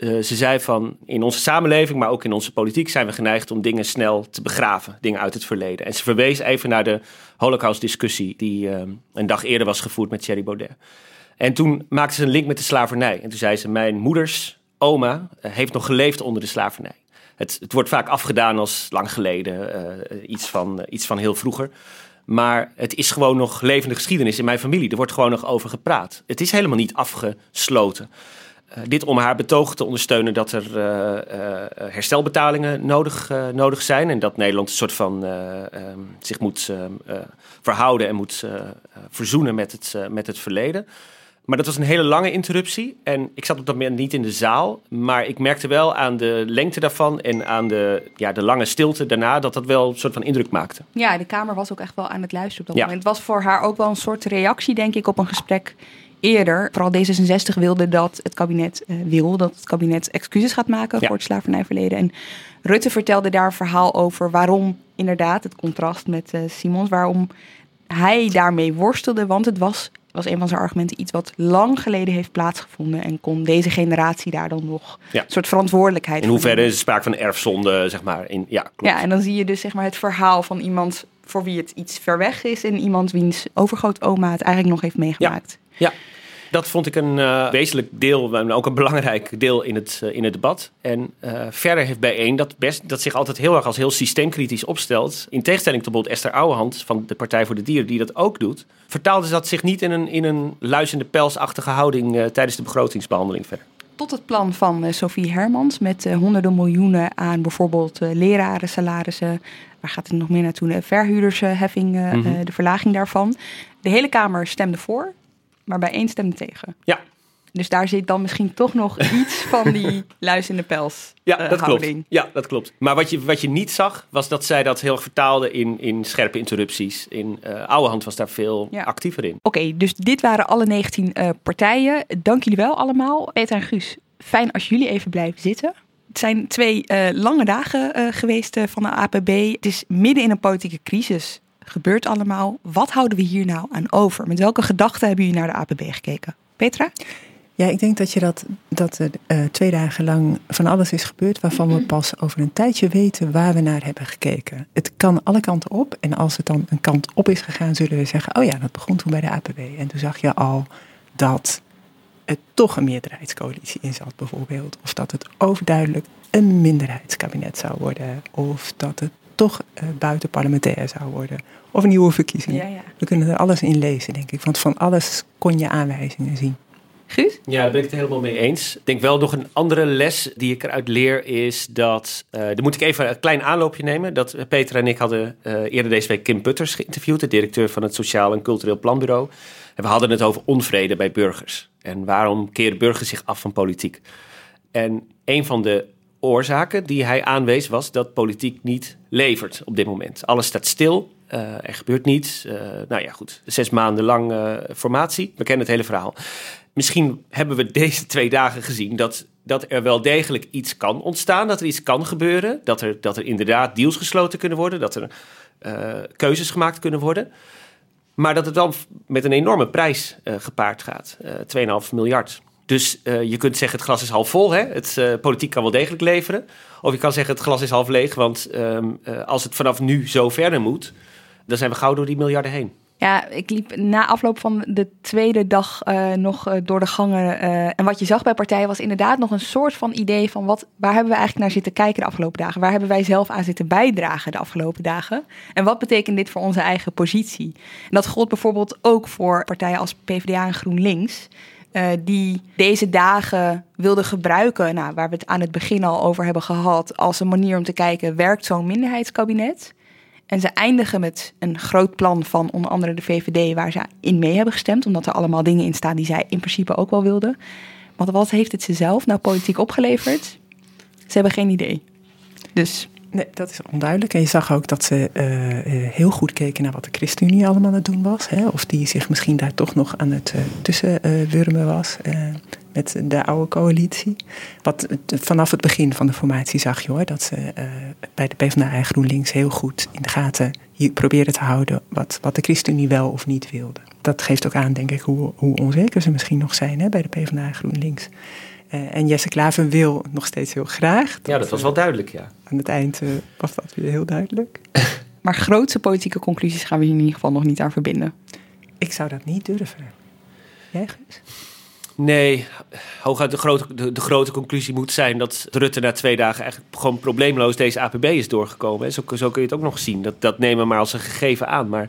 Uh, ze zei van in onze samenleving, maar ook in onze politiek zijn we geneigd om dingen snel te begraven, dingen uit het verleden. En ze verwees even naar de Holocaust-discussie die een dag eerder was gevoerd met Thierry Baudet. En toen maakte ze een link met de slavernij. En toen zei ze: Mijn moeders oma uh, heeft nog geleefd onder de slavernij. Het, het, wordt vaak afgedaan als lang geleden, iets, van, iets van heel vroeger. Maar het is gewoon nog levende geschiedenis in mijn familie. Er wordt gewoon nog over gepraat. Het is helemaal niet afgesloten. Dit om haar betoog te ondersteunen dat er herstelbetalingen nodig, nodig zijn. En dat Nederland een soort van ehm, zich moet verhouden en moet verzoenen met het, met het verleden. Maar dat was een hele lange interruptie. En ik zat op dat moment niet in de zaal. Maar ik merkte wel aan de lengte daarvan en aan de, ja, de lange stilte daarna dat dat wel een soort van indruk maakte. Ja, de Kamer was ook echt wel aan het luisteren op dat ja. moment. Het was voor haar ook wel een soort reactie, denk ik, op een gesprek eerder. Vooral D66 wilde dat het kabinet uh, wil dat het kabinet excuses gaat maken ja. voor het slavernijverleden. En Rutte vertelde daar een verhaal over waarom inderdaad het contrast met uh, Simons, waarom hij daarmee worstelde, want het was was een van zijn argumenten iets wat lang geleden heeft plaatsgevonden. En kon deze generatie daar dan nog Ja. een soort verantwoordelijkheid In voor hoeverre is er sprake van erfzonde, zeg maar? In, ja, klopt. Ja, en dan zie je dus zeg maar het verhaal van iemand voor wie het iets ver weg is. En iemand wiens overgrootoma het eigenlijk nog heeft meegemaakt. Ja, dat vond ik een eh, wezenlijk deel, maar ook een belangrijk deel in het, eh, in het debat. En eh, verder heeft bijeen dat, best, dat zich altijd heel erg als heel systeemkritisch opstelt. In tegenstelling tot bijvoorbeeld Esther Ouwehand van de Partij voor de Dieren, die dat ook doet. Vertaalde ze dat zich niet in een, in een luizende pelsachtige houding tijdens de begrotingsbehandeling verder. Tot het plan van Sophie Hermans met honderden miljoenen aan bijvoorbeeld leraren, salarissen. Waar gaat het nog meer naartoe? De verhuurdersheffing, Mhm. de verlaging daarvan. De hele Kamer stemde voor, maar bij één stemde tegen. Ja. Dus daar zit dan misschien toch nog iets van die luis in de pels Ja, eh, dat houding. klopt. Ja, dat klopt. Maar wat je, wat je niet zag, was dat zij dat heel erg vertaalde in, in scherpe interrupties. In uh, Ouwehand was daar veel Ja. actiever in. Oké, dus dit waren alle 19 eh, partijen. Dank jullie wel allemaal. Peter en Guus, fijn als jullie even blijven zitten. Het zijn twee eh, lange dagen eh, geweest eh, van de APB. Het is midden in een politieke crisis. Gebeurt allemaal. Wat houden we hier nou aan over? Met welke gedachten hebben jullie naar de APB gekeken? Petra? Ja, ik denk dat je dat, dat er eh, twee dagen lang van alles is gebeurd waarvan we pas over een tijdje weten waar we naar hebben gekeken. Het kan alle kanten op en als het dan een kant op is gegaan, zullen we zeggen, oh ja, dat begon toen bij de APB. En toen zag je al dat er toch een meerderheidscoalitie in zat bijvoorbeeld. Of dat het overduidelijk een minderheidskabinet zou worden. Of dat het toch uh, buitenparlementair zou worden. Of nieuwe verkiezingen. Ja, ja. We kunnen er alles in lezen, denk ik. Want van alles kon je aanwijzingen zien. Guus? Ja, daar ben ik het helemaal mee eens. Ik denk wel nog een andere les die ik eruit leer is dat... Uh, dan moet ik even een klein aanloopje nemen. Dat Peter en ik hadden uh, eerder deze week Kim Putters geïnterviewd... de directeur van het Sociaal en Cultureel Planbureau. En we hadden het over onvrede bij burgers. En waarom keren burgers zich af van politiek? En een van de oorzaken die hij aanwees was dat politiek niet levert op dit moment. Alles staat stil, uh, er gebeurt niets. Uh, nou ja, goed, zes maanden lang uh, formatie. We kennen het hele verhaal. Misschien hebben we deze twee dagen gezien dat, dat er wel degelijk iets kan ontstaan, dat er iets kan gebeuren, dat er, dat er inderdaad deals gesloten kunnen worden, dat er keuzes gemaakt kunnen worden. Maar dat het dan met een enorme prijs gepaard gaat. Uh, 2,5 miljard. Dus uh, je kunt zeggen het glas is half vol. Hè? Het uh, politiek kan wel degelijk leveren. Of je kan zeggen het glas is half leeg. Want um, uh, als het vanaf nu zo verder moet, dan zijn we gauw door die miljarden heen. Ja, ik liep na afloop van de tweede dag nog door de gangen. En wat je zag bij partijen was inderdaad nog een soort van idee van wat, waar hebben we eigenlijk naar zitten kijken de afgelopen dagen? Waar hebben wij zelf aan zitten bijdragen de afgelopen dagen? En wat betekent dit voor onze eigen positie? En dat gold bijvoorbeeld ook voor partijen als PvdA en GroenLinks. Uh, die deze dagen wilden gebruiken, nou, waar we het aan het begin al over hebben gehad, als een manier om te kijken, werkt zo'n minderheidskabinet? En ze eindigen met een groot plan van onder andere de VVD, waar ze in mee hebben gestemd, omdat er allemaal dingen in staan die zij in principe ook wel wilden. Want wat heeft het ze zelf nou politiek opgeleverd? Ze hebben geen idee. Dus Nee, dat is onduidelijk. En je zag ook dat ze uh, heel goed keken naar wat de ChristenUnie allemaal aan het doen was. Hè? Of die zich misschien daar toch nog aan het uh, tussenwurmen was met de oude coalitie. Wat vanaf het begin van de formatie zag je hoor, dat ze bij de PvdA en GroenLinks heel goed in de gaten proberen te houden wat, wat de ChristenUnie wel of niet wilde. Dat geeft ook aan, denk ik, hoe, hoe onzeker ze misschien nog zijn hè, bij de PvdA en GroenLinks. Uh, en Jesse Klaver wil nog steeds heel graag. Dat, ja, dat was wel duidelijk, ja. Aan het eind uh, was dat weer heel duidelijk. maar grootse politieke conclusies gaan we hier in ieder geval nog niet aan verbinden. Ik zou dat niet durven. Jij, Guus? Nee, hooguit de grote, de, de, grote conclusie moet zijn dat Rutte na twee dagen eigenlijk gewoon probleemloos deze APB is doorgekomen. Zo, zo kun je het ook nog zien. Dat, dat nemen we maar als een gegeven aan. Maar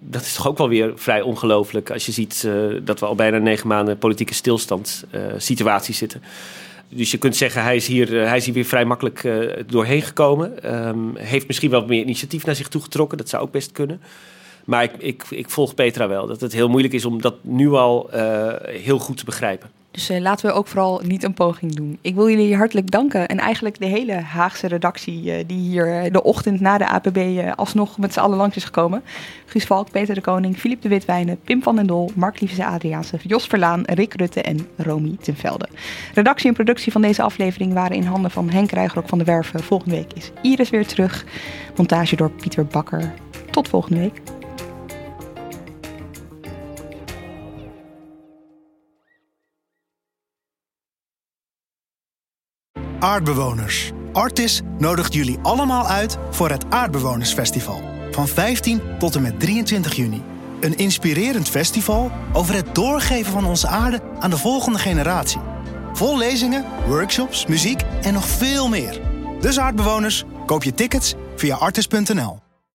dat is toch ook wel weer vrij ongelooflijk als je ziet uh, dat we al bijna negen maanden politieke stilstand uh, situatie zitten. Dus je kunt zeggen, hij is hier, uh, hij is hier weer vrij makkelijk doorheen gekomen. Um, heeft misschien wel meer initiatief naar zich toe getrokken, dat zou ook best kunnen. Maar ik, ik, ik volg Petra wel, dat het heel moeilijk is om dat nu al heel goed te begrijpen. Dus uh, laten we ook vooral niet een poging doen. Ik wil jullie hartelijk danken. En eigenlijk de hele Haagse redactie uh, die hier de ochtend na de APB alsnog met z'n allen langs is gekomen. Guus Valk, Peter de Koning, Filip de Witwijnen, Pim van den Dol, Mark Liefse Adriaanse, Jos Verlaan, Rick Rutte en Romy Tenvelde. Redactie en productie van deze aflevering waren in handen van Henk Rijgerok van de Werven. Volgende week is Iris weer terug. Montage door Pieter Bakker. Tot volgende week. Aardbewoners. Artis nodigt jullie allemaal uit voor het Aardbewonersfestival. Van 15 tot en met 23 juni. Een inspirerend festival over het doorgeven van onze aarde aan de volgende generatie. Vol lezingen, workshops, muziek en nog veel meer. Dus aardbewoners, koop je tickets via artis.nl.